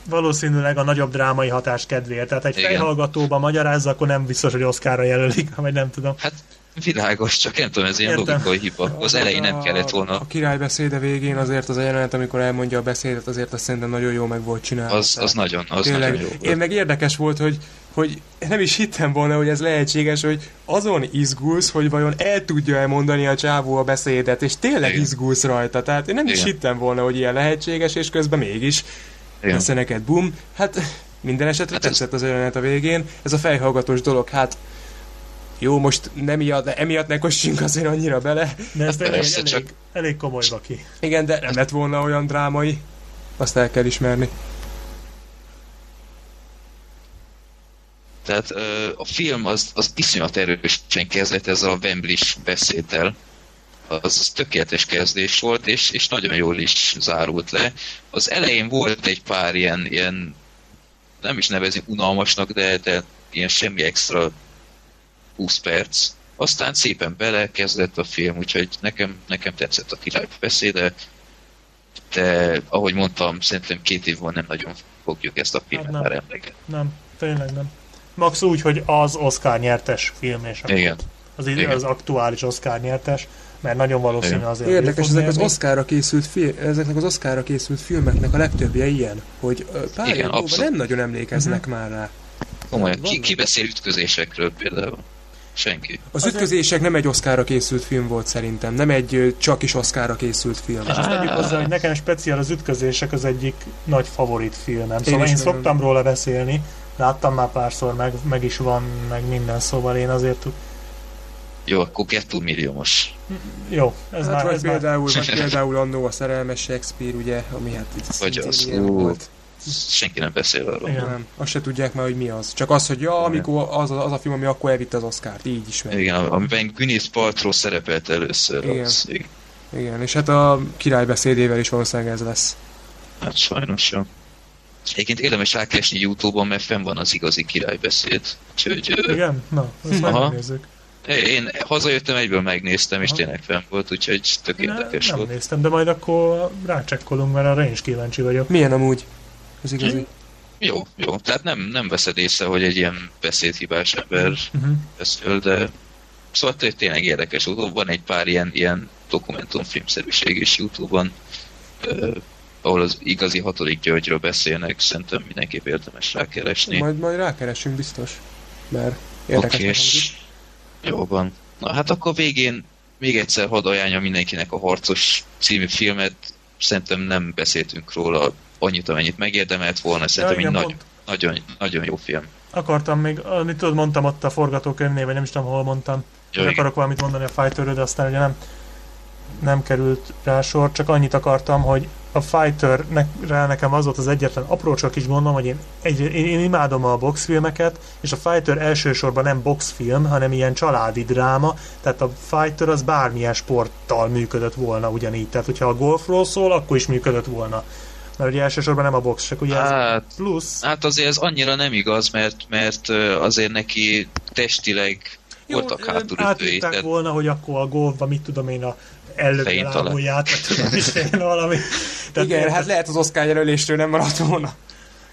Speaker 2: valószínűleg a nagyobb drámai hatás kedvéért. Tehát egy
Speaker 1: Igen.
Speaker 2: fejhallgatóba magyarázza, akkor nem biztos, hogy Oszkára jelölik, vagy nem tudom.
Speaker 1: Hát világos, csak nem tudom, ez ilyen
Speaker 2: Értem.
Speaker 1: logikai hiba. Az elején nem kellett volna.
Speaker 3: A király beszéde végén azért az a jelenet, amikor elmondja a beszédet, azért azt szerintem nagyon jó meg volt csinálva.
Speaker 1: Az, az nagyon, az
Speaker 3: Tényleg,
Speaker 1: nagyon jó
Speaker 3: én
Speaker 1: volt.
Speaker 3: meg érdekes volt, hogy, hogy nem is hittem volna, hogy ez lehetséges, hogy azon izgulsz, hogy vajon el tudja elmondani a csávó a beszédet, és tényleg
Speaker 1: Igen.
Speaker 3: izgulsz rajta. Tehát én nem is
Speaker 1: Igen.
Speaker 3: hittem volna, hogy ilyen lehetséges, és közben mégis.
Speaker 1: Igen.
Speaker 3: Persze neked bum. Hát minden esetre
Speaker 1: Hát
Speaker 3: hát
Speaker 1: ez-
Speaker 3: tetszett az jelenet a végén. Ez a fejhallgatós dolog, hát jó, most nem ilyet, de emiatt ne kossunk azért annyira bele.
Speaker 2: De ez tényleg egy
Speaker 1: persze,
Speaker 2: elég,
Speaker 1: csak-
Speaker 2: elég komoly baki.
Speaker 3: Igen, de nem lett volna olyan drámai. Azt el kell ismerni.
Speaker 1: Tehát ö, a film az, az iszonyat erősen kezdett ezzel a wembley beszéddel. Az, tökéletes kezdés volt, és, és nagyon jól is zárult le. Az elején volt egy pár ilyen, ilyen nem is nevezni unalmasnak, de, de ilyen semmi extra 20 perc. Aztán szépen belekezdett a film, úgyhogy nekem, nekem tetszett a király beszéde, de ahogy mondtam, szerintem két év van nem nagyon fogjuk ezt a filmet
Speaker 2: nem.
Speaker 1: már emlegetni.
Speaker 2: Nem, tényleg nem. Max úgy, hogy az Oscar nyertes film, és
Speaker 1: Igen.
Speaker 2: az,
Speaker 1: Igen.
Speaker 2: az aktuális Oscar nyertes, mert nagyon valószínű
Speaker 1: Igen.
Speaker 2: azért.
Speaker 3: Érdekes, ezek az. Oscarra készült film, ezeknek az Oscarra készült filmeknek a legtöbbje ilyen, hogy pár
Speaker 1: Igen,
Speaker 3: nem nagyon emlékeznek már rá.
Speaker 1: Komolyan. Ki,
Speaker 3: Vannak.
Speaker 1: ki beszél ütközésekről például? Senki.
Speaker 3: Az
Speaker 2: Azért-
Speaker 3: ütközések nem egy Oscarra készült film volt szerintem, nem egy csak is Oscarra készült film.
Speaker 2: És azt tegyük hozzá, hogy nekem speciál az ütközések az egyik nagy favorit filmem. Szóval én,
Speaker 3: nagyon-
Speaker 2: szoktam róla beszélni, láttam már párszor, meg, meg is van, meg minden, szóval én azért
Speaker 1: Jó, akkor Gettó milliómos.
Speaker 2: jó, ez
Speaker 3: Hát
Speaker 2: már,
Speaker 3: vagy
Speaker 2: ez már
Speaker 3: például, vagy például annó a szerelmes Shakespeare, ugye, ami hát itt
Speaker 1: Vagy
Speaker 3: szintén
Speaker 1: az,
Speaker 3: ilyen
Speaker 1: ú.
Speaker 3: volt.
Speaker 1: Senki nem beszél arról.
Speaker 2: Igen.
Speaker 3: Nem, azt se tudják már, hogy mi az. Csak az, hogy ja, amikor az, az a film, ami akkor elvitte az Oscárt, így ismerik.
Speaker 1: Igen, amiben Gwyneth Paltrow szerepelt először.
Speaker 3: Igen.
Speaker 1: Az, igen.
Speaker 3: Igen, és hát a király beszédével is valószínűleg ez lesz.
Speaker 1: Hát sajnos jó. Egyébként érdemes rákeresni Youtube-on, mert fenn van az igazi királybeszéd. Úgyhogy
Speaker 2: Igen? Na, ezt megnézzük.
Speaker 1: Én hazajöttem, egyből megnéztem, és
Speaker 2: Aha.
Speaker 1: tényleg fenn volt, úgyhogy tök
Speaker 2: Én
Speaker 1: érdekes
Speaker 2: nem
Speaker 1: volt.
Speaker 2: néztem, de majd akkor rácsekkolunk, mert arra én is kíváncsi vagyok.
Speaker 3: Milyen amúgy? Az igazi.
Speaker 1: Jó, jó. Tehát nem, nem veszed észre, hogy egy ilyen beszédhibás ember
Speaker 2: Uh-huh.
Speaker 1: beszél, de szóval té- tényleg érdekes. volt. Van egy pár ilyen, ilyen dokumentumfilmszerűség is Youtube-on, ö, ahol az igazi hatodik Györgyről beszélnek, szerintem mindenképp érdemes rákeresni.
Speaker 3: Majd, majd rákeresünk biztos. Mert érdekes okay,
Speaker 1: és jó van. Na hát akkor végén még egyszer hadd ajánlja mindenkinek a Harcos című filmet. Szerintem nem beszéltünk róla annyit, amennyit megérdemelt volna. Szerintem
Speaker 2: Ja,
Speaker 1: egy
Speaker 2: igen,
Speaker 1: nagy, nagyon, nagyon jó film.
Speaker 2: Akartam még, amit tudod, mondtam ott a forgatókönyvnél, vagy nem is tudom, hol mondtam,
Speaker 1: Jó,
Speaker 2: hogy
Speaker 1: igen.
Speaker 2: akarok valamit mondani a Fighterről, de aztán ugye nem, nem került rá sor, csak annyit akartam, hogy a Fighter-rel nekem az volt az egyetlen apró csak is gondom, hogy én, egy, én, én imádom a boxfilmeket, és a Fighter elsősorban nem boxfilm, hanem ilyen családi dráma, tehát a Fighter az bármilyen sporttal működött volna ugyanígy, tehát hogyha a golfról szól, akkor is működött volna. Mert ugye elsősorban nem a box, csak ugye ez
Speaker 1: Hát,
Speaker 2: plusz.
Speaker 1: hát azért ez annyira nem igaz, mert, mert azért neki testileg voltak
Speaker 2: ö,
Speaker 1: hátulütői.
Speaker 2: volna, hogy akkor a golfban, mit tudom én, a ellövi a lábujját, vagy valami.
Speaker 3: Tehát Igen, érted, hát lehet az Oscar jelöléstől nem maradt volna.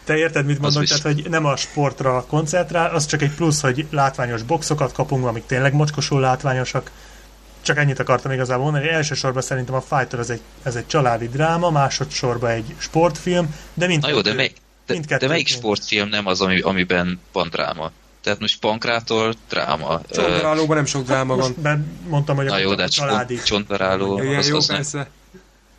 Speaker 2: Te érted, mit mondok? Tehát, hogy nem a sportra koncentrál, az csak egy plusz, hogy látványos boxokat kapunk, amik tényleg mocskosul látványosak. Csak ennyit akartam igazából mondani. Elsősorban szerintem a Fighter ez egy, ez egy családi dráma, másodszorban egy sportfilm, de mind
Speaker 1: Na jó, de, mely, de, de melyik sportfilm nem az, ami, amiben van dráma? Tehát most Pankrától dráma.
Speaker 3: Csontvarálóban nem sok dráma
Speaker 2: van. Most mondtam, hogy
Speaker 1: Na jó, de hát
Speaker 2: családi.
Speaker 1: Csontvaráló,
Speaker 3: igen,
Speaker 1: az,
Speaker 3: jó,
Speaker 1: az,
Speaker 3: persze.
Speaker 1: nem,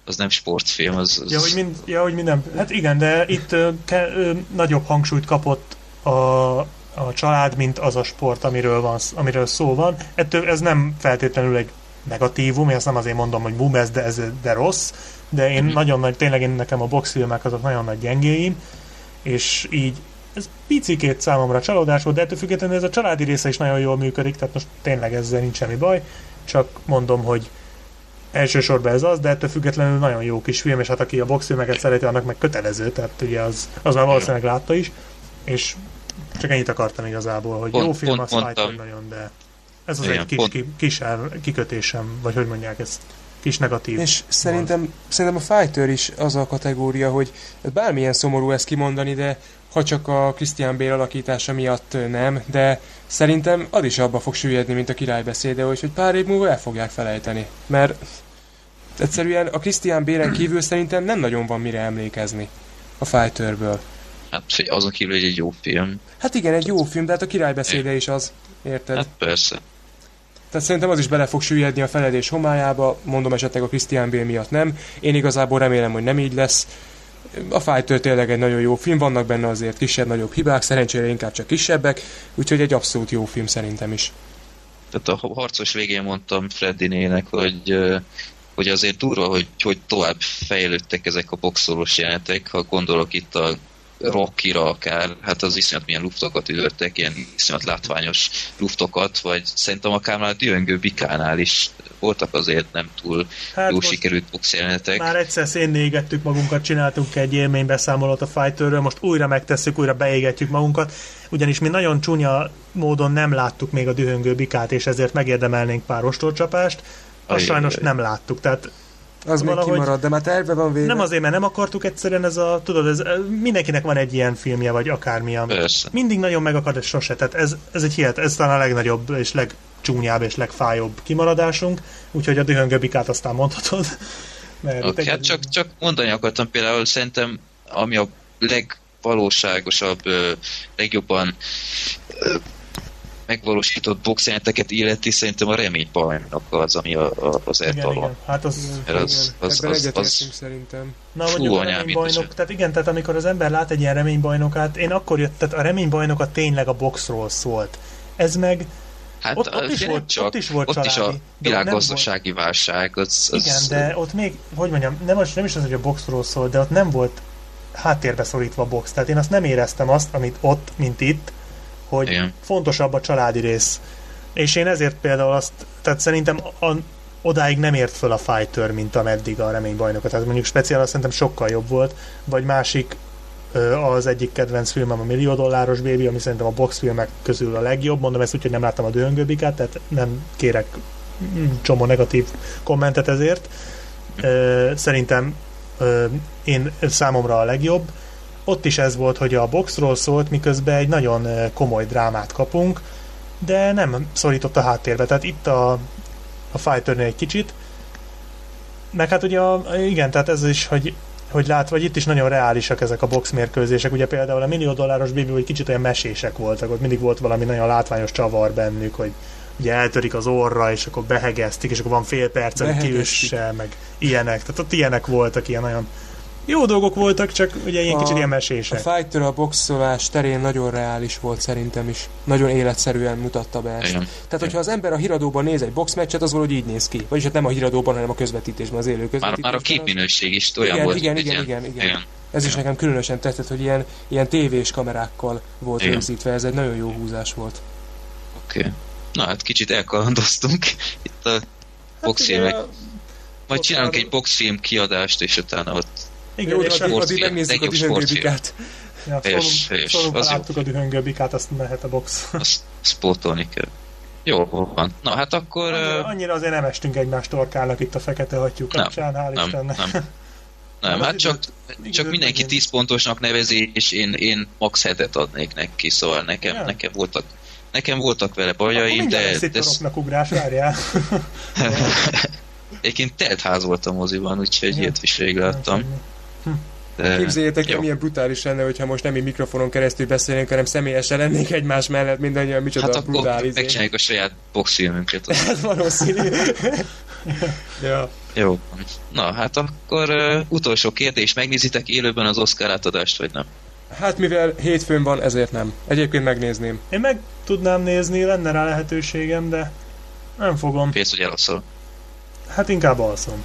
Speaker 1: az nem sportfilm, az... az...
Speaker 2: Ja, hogy mind, ja, hogy minden. Hát igen, de itt ke, ö, nagyobb hangsúlyt kapott a, a család, mint az a sport, amiről, van, amiről szó van. Ettől ez nem feltétlenül egy negatívum, én azt nem azért mondom, hogy bum, ez, de, ez, de rossz, de én mm-hmm. nagyon nagy, tényleg én nekem a boxfilmek azok nagyon nagy gyengéim, és így ez picikét számomra csalódás volt, de ettől függetlenül ez a családi része is nagyon jól működik, tehát most tényleg ezzel nincs semmi baj, csak mondom, hogy elsősorban ez az, de ettől függetlenül nagyon jó kis film, és hát aki a boxfilmeket szereti, annak meg kötelező, tehát ugye az, az már valószínűleg látta is, és csak ennyit akartam igazából, hogy pont, jó film, pont, az mondtam. nagyon, de ez az Igen, egy kis, pont. ki, kis el, kikötésem, vagy hogy mondják ezt, kis negatív.
Speaker 3: És szerintem, szerintem a Fighter is az a kategória, hogy bármilyen szomorú ezt kimondani, de ha csak a Christian Bale alakítása miatt nem, de szerintem az is abba fog süllyedni, mint a királybeszéde, hogy, hogy pár év múlva el fogják felejteni. Mert egyszerűen a Christian Bale kívül szerintem nem nagyon van mire emlékezni a Fighterből.
Speaker 1: Hát azon kívül egy jó film.
Speaker 3: Hát igen, egy jó film, de hát a királybeszéde is az. Érted?
Speaker 1: Hát persze.
Speaker 3: Tehát szerintem az is bele fog süllyedni a feledés homályába, mondom esetleg a Christian Bale miatt nem. Én igazából remélem, hogy nem így lesz. A Fighter tényleg egy nagyon jó film, vannak benne azért kisebb-nagyobb hibák, szerencsére inkább csak kisebbek, úgyhogy egy abszolút jó film szerintem is.
Speaker 1: Tehát a harcos végén mondtam Freddinének, hogy hogy azért durva, hogy, hogy tovább fejlődtek ezek a boxolós jelenetek, ha gondolok itt a Rockira akár, hát az iszonyat milyen luftokat ütöttek, ilyen iszonyat látványos luftokat, vagy szerintem akár már a Dühöngő Bikánál is voltak azért nem túl hát jó sikerült boxjelenetek.
Speaker 2: Már egyszer szénné égettük magunkat, csináltunk egy élménybeszámolót a Fighterről, most újra megtesszük, újra beégetjük magunkat, ugyanis mi nagyon csúnya módon nem láttuk még a Dühöngő Bikát, és ezért megérdemelnénk pár ostorcsapást, azt sajnos nem láttuk, tehát
Speaker 3: az még kimarad, de már terve van véve.
Speaker 2: Nem azért, mert nem akartuk egyszerűen ez a, tudod, ez, mindenkinek van egy ilyen filmje, vagy akármilyen.
Speaker 1: Persze.
Speaker 2: Mindig nagyon meg akar, de sose. Tehát ez, ez egy hihet, ez talán a legnagyobb és legcsúnyább és legfájóbb kimaradásunk, úgyhogy a dühöngöbikát aztán mondhatod.
Speaker 1: Mert okay, hát csak, csak mondani akartam például, szerintem ami a legvalóságosabb, legjobban megvalósított boxjelenteket illeti, szerintem a reménybajnok az, ami a, a, az etalon.
Speaker 2: Hát az,
Speaker 3: igen, az, az, az, az, az, szerintem.
Speaker 2: Na, mondjuk a reménybajnok, tehát igen, tehát amikor az ember lát egy ilyen reménybajnokát, én akkor jött, tehát a reménybajnokat tényleg a boxról szólt. Ez meg
Speaker 1: Hát ott, ott, is volt, csak, ott is volt ott családi, is a világgazdasági válság. Az,
Speaker 2: az, igen, de ott még, hogy mondjam, nem, nem is az, hogy a boxról szól, de ott nem volt háttérbe szorítva a box. Tehát én azt nem éreztem azt, amit ott, mint itt, hogy Igen. fontosabb a családi rész. És én ezért például azt, tehát szerintem a, odáig nem ért föl a Fighter, mint ameddig a reménybajnokat. Tehát mondjuk speciál azt szerintem sokkal jobb volt, vagy másik az egyik kedvenc filmem a Millió dolláros Baby, ami szerintem a boxfilmek közül a legjobb. Mondom ezt úgy, hogy nem láttam a Döngőbikát, tehát nem kérek csomó negatív kommentet ezért. Szerintem én számomra a legjobb ott is ez volt, hogy a boxról szólt, miközben egy nagyon komoly drámát kapunk, de nem szorított a háttérbe. Tehát itt a, a fighter egy kicsit, meg hát ugye a, igen, tehát ez is, hogy hogy lát, vagy itt is nagyon reálisak ezek a box mérkőzések. Ugye például a millió dolláros Bibi, hogy kicsit olyan mesések voltak, ott mindig volt valami nagyon látványos csavar bennük, hogy ugye eltörik az orra, és akkor behegeztik, és akkor van fél perc, hogy kiüsse, meg ilyenek. Tehát ott ilyenek voltak, ilyen nagyon jó dolgok voltak, csak ugye ilyen a, kicsit ilyen mesések.
Speaker 3: A fighter a boxolás terén nagyon reális volt szerintem is. Nagyon életszerűen mutatta be ezt. Igen. Tehát, hogyha az ember a híradóban néz egy boxmeccset, az valahogy így néz ki. Vagyis hát nem a híradóban, hanem a közvetítésben, az élő közvetítésben.
Speaker 1: Már, már a képminőség is olyan
Speaker 3: igen,
Speaker 1: volt.
Speaker 3: Igen, igen, igen, igen, igen. Ez is nekem különösen tetszett, hogy ilyen, ilyen tévés kamerákkal volt igen. rögzítve, ez egy nagyon jó húzás volt.
Speaker 1: Oké. Okay. Na hát kicsit elkalandoztunk itt a hát boxfilmek. Majd csinálunk egy boxfilm kiadást, és utána ott
Speaker 3: igen, Jó, és addig, addig megnézzük a dühöngőbikát.
Speaker 2: Ja, szólunk, láttuk a dühöngőbikát, azt mehet a box.
Speaker 1: Azt sportolni kell. Jó van. Na hát akkor...
Speaker 2: Annyira, annyira azért nem estünk egymás torkának itt a fekete hattyú kapcsán, hál'
Speaker 1: nem,
Speaker 2: Istennek.
Speaker 1: nem. Nem, hát csak, csak mindenki 10 pontosnak nevezi, és én, én max hetet adnék neki, szóval nekem,
Speaker 2: Ja.
Speaker 1: nekem voltak nekem voltak vele
Speaker 2: Akkor
Speaker 1: bajaim,
Speaker 2: mindjárt
Speaker 1: de, de
Speaker 2: rocknak ugrás, várjál.
Speaker 1: egyébként telt ház volt a moziban, úgyhogy
Speaker 2: Ja.
Speaker 1: ilyet is rég láttam. De,
Speaker 3: Képzeljétek,
Speaker 1: jó.
Speaker 3: milyen brutális lenne, hogyha most nem egy mikrofonon keresztül beszélnénk, hanem személyesen lennénk egymás mellett, mindannyian micsoda
Speaker 1: Hát
Speaker 3: hát
Speaker 1: akkor
Speaker 3: brutál izé.
Speaker 1: megcsináljuk a saját boxfilmünket.
Speaker 3: Ez valószínű. ja.
Speaker 1: Jó. Na, hát akkor uh, utolsó kérdés, megnézitek élőben az Oscar átadást, vagy nem?
Speaker 3: Hát mivel hétfőn van, ezért nem. Egyébként megnézném.
Speaker 2: Én meg tudnám nézni, lenne rá lehetőségem, de nem fogom.
Speaker 1: Félsz, hogy elaszol.
Speaker 2: Hát inkább alszom.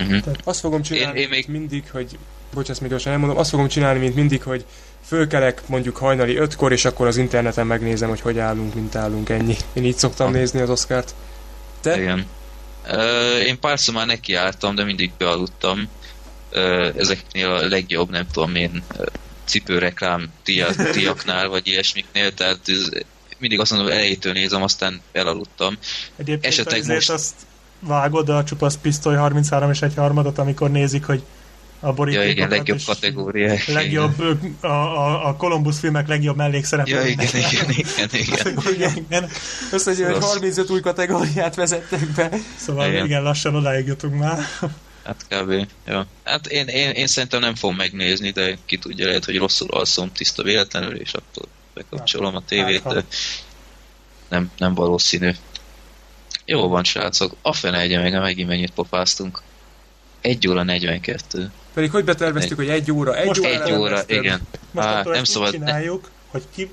Speaker 1: Uh-huh.
Speaker 3: Azt fogom csinálni,
Speaker 1: Én- én még-
Speaker 3: mindig, hogy... Bocs, ezt még gyorsan elmondom. Azt fogom csinálni, mint mindig, hogy fölkelek mondjuk hajnali ötkor, és akkor az interneten megnézem, hogy hogy állunk, mint állunk, ennyi. Én így szoktam nézni az Oscárt. Te?
Speaker 1: Igen. Uh, én párszor már nekiálltam, de mindig bealudtam. Uh, ezeknél a legjobb, nem tudom én, cipőreklám díjaknál, vagy ilyesmiknél, tehát ez, mindig azt mondom, elejétől nézem, aztán elaludtam.
Speaker 2: Egyébként
Speaker 1: Esetleg
Speaker 2: ezért
Speaker 1: most-
Speaker 2: azt vágod a csupasz pisztoly 33 és egy harmadat, amikor nézik, hogy a
Speaker 1: Ja,
Speaker 2: borítékokat,
Speaker 1: igen, legjobb
Speaker 2: és
Speaker 1: kategóriák.
Speaker 2: legjobb, a, a, a Columbus filmek legjobb mellékszereplői.
Speaker 1: Ja, igen, igen, igen, igen.
Speaker 2: igen, igen.
Speaker 3: Hogy
Speaker 1: Rossz.
Speaker 3: 35 új kategóriát vezettek be.
Speaker 2: Szóval igen.
Speaker 1: Igen.
Speaker 2: lassan odáig jutunk már.
Speaker 1: Hát kb. Ja. Hát én, én, én szerintem nem fogom megnézni, de ki tudja, lehet, hogy rosszul alszom tiszta véletlenül, és akkor bekapcsolom a tévét,
Speaker 2: Hát,
Speaker 1: de nem, nem valószínű. Jó van, srácok. A fene egye meg, megint mennyit pofáztunk. 1 óra 42.
Speaker 3: Pedig hogy beterveztük, hogy egy óra, egy
Speaker 2: Most
Speaker 3: óra.
Speaker 1: Egy óra, igen.
Speaker 2: Most
Speaker 1: Á,
Speaker 2: akkor
Speaker 1: nem
Speaker 2: ezt
Speaker 1: szabad-
Speaker 2: úgy csináljuk, hogy ki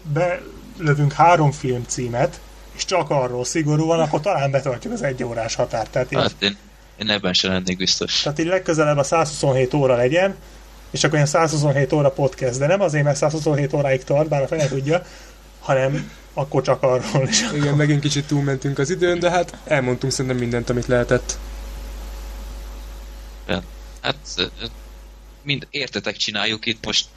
Speaker 2: belövünk három film címet, és csak arról szigorúan, akkor talán betartjuk az egy órás határt. Tehát így,
Speaker 1: Hát én, én ebben sem lennék biztos.
Speaker 2: tehát így legközelebb a 127 óra legyen, és akkor ilyen 127 óra podcast, de nem azért, mert 127 óráig tart, bár a fene tudja, hanem akkor csak arról is.
Speaker 3: Igen, megint kicsit túlmentünk az időn, de hát elmondtunk szerintem mindent, amit lehetett.
Speaker 1: Hát mind értetek csináljuk itt most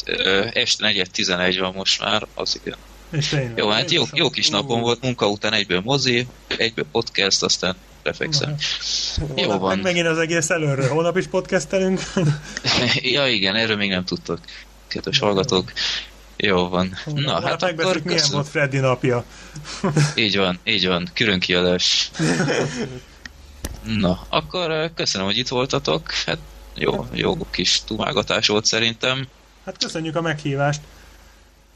Speaker 1: este 4.11 van most már, az igen.
Speaker 2: És tényleg.
Speaker 1: Jó, hát jó, jó kis napom volt, munka után egyből mozi, egyből podcast, aztán lefekszem. Jó
Speaker 2: Holnap
Speaker 1: van.
Speaker 2: Meg megint az egész előről. Holnap is podcastelünk.
Speaker 1: Ja igen, erről még nem tudtok, kedves hallgatók. Jó van. Na,
Speaker 2: Holnap
Speaker 1: hát
Speaker 2: megbeszéljük,
Speaker 1: akkor
Speaker 2: milyen volt Freddy napja.
Speaker 1: Így van, így van, külön kiadás. Na, akkor köszönöm, hogy itt voltatok. Hát jó, jó kis tumágatás volt szerintem.
Speaker 2: Hát köszönjük a meghívást.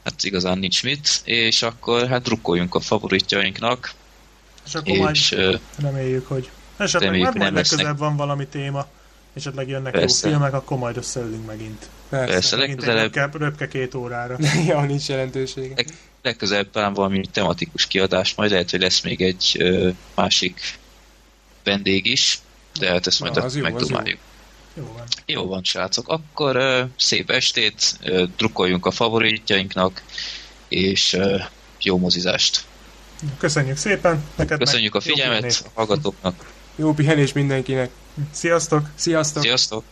Speaker 1: Hát igazán nincs mit, és akkor hát drukkoljunk a favoritjainknak,
Speaker 2: És akkor majd
Speaker 1: és ö,
Speaker 2: reméljük, hogy esetleg
Speaker 1: Reméljük,
Speaker 2: majd,
Speaker 1: hogy
Speaker 2: majd legközelebb van valami téma, esetleg jönnek
Speaker 1: Persze.
Speaker 2: jó filmek, akkor majd összeülünk megint.
Speaker 3: Persze.
Speaker 1: Persze. Legközelebb-
Speaker 2: röpke, röpke két órára.
Speaker 3: ja, nincs jelentősége.
Speaker 1: Leg- legközelebb talán valami tematikus kiadás, majd lehet, hogy lesz még egy ö, másik vendég is, de hát ezt majd
Speaker 3: Na, az jó, az
Speaker 1: megdumáljuk.
Speaker 2: Jó van.
Speaker 1: Jó van, srácok. Akkor ö, szép estét, ö, drukkoljunk a favoritjainknak, és ö, jó mozizást.
Speaker 2: Köszönjük szépen. Neked
Speaker 1: Köszönjük a figyelmet a hallgatóknak.
Speaker 3: Jó pihenés mindenkinek.
Speaker 2: Sziasztok!
Speaker 3: Sziasztok!
Speaker 1: Sziasztok!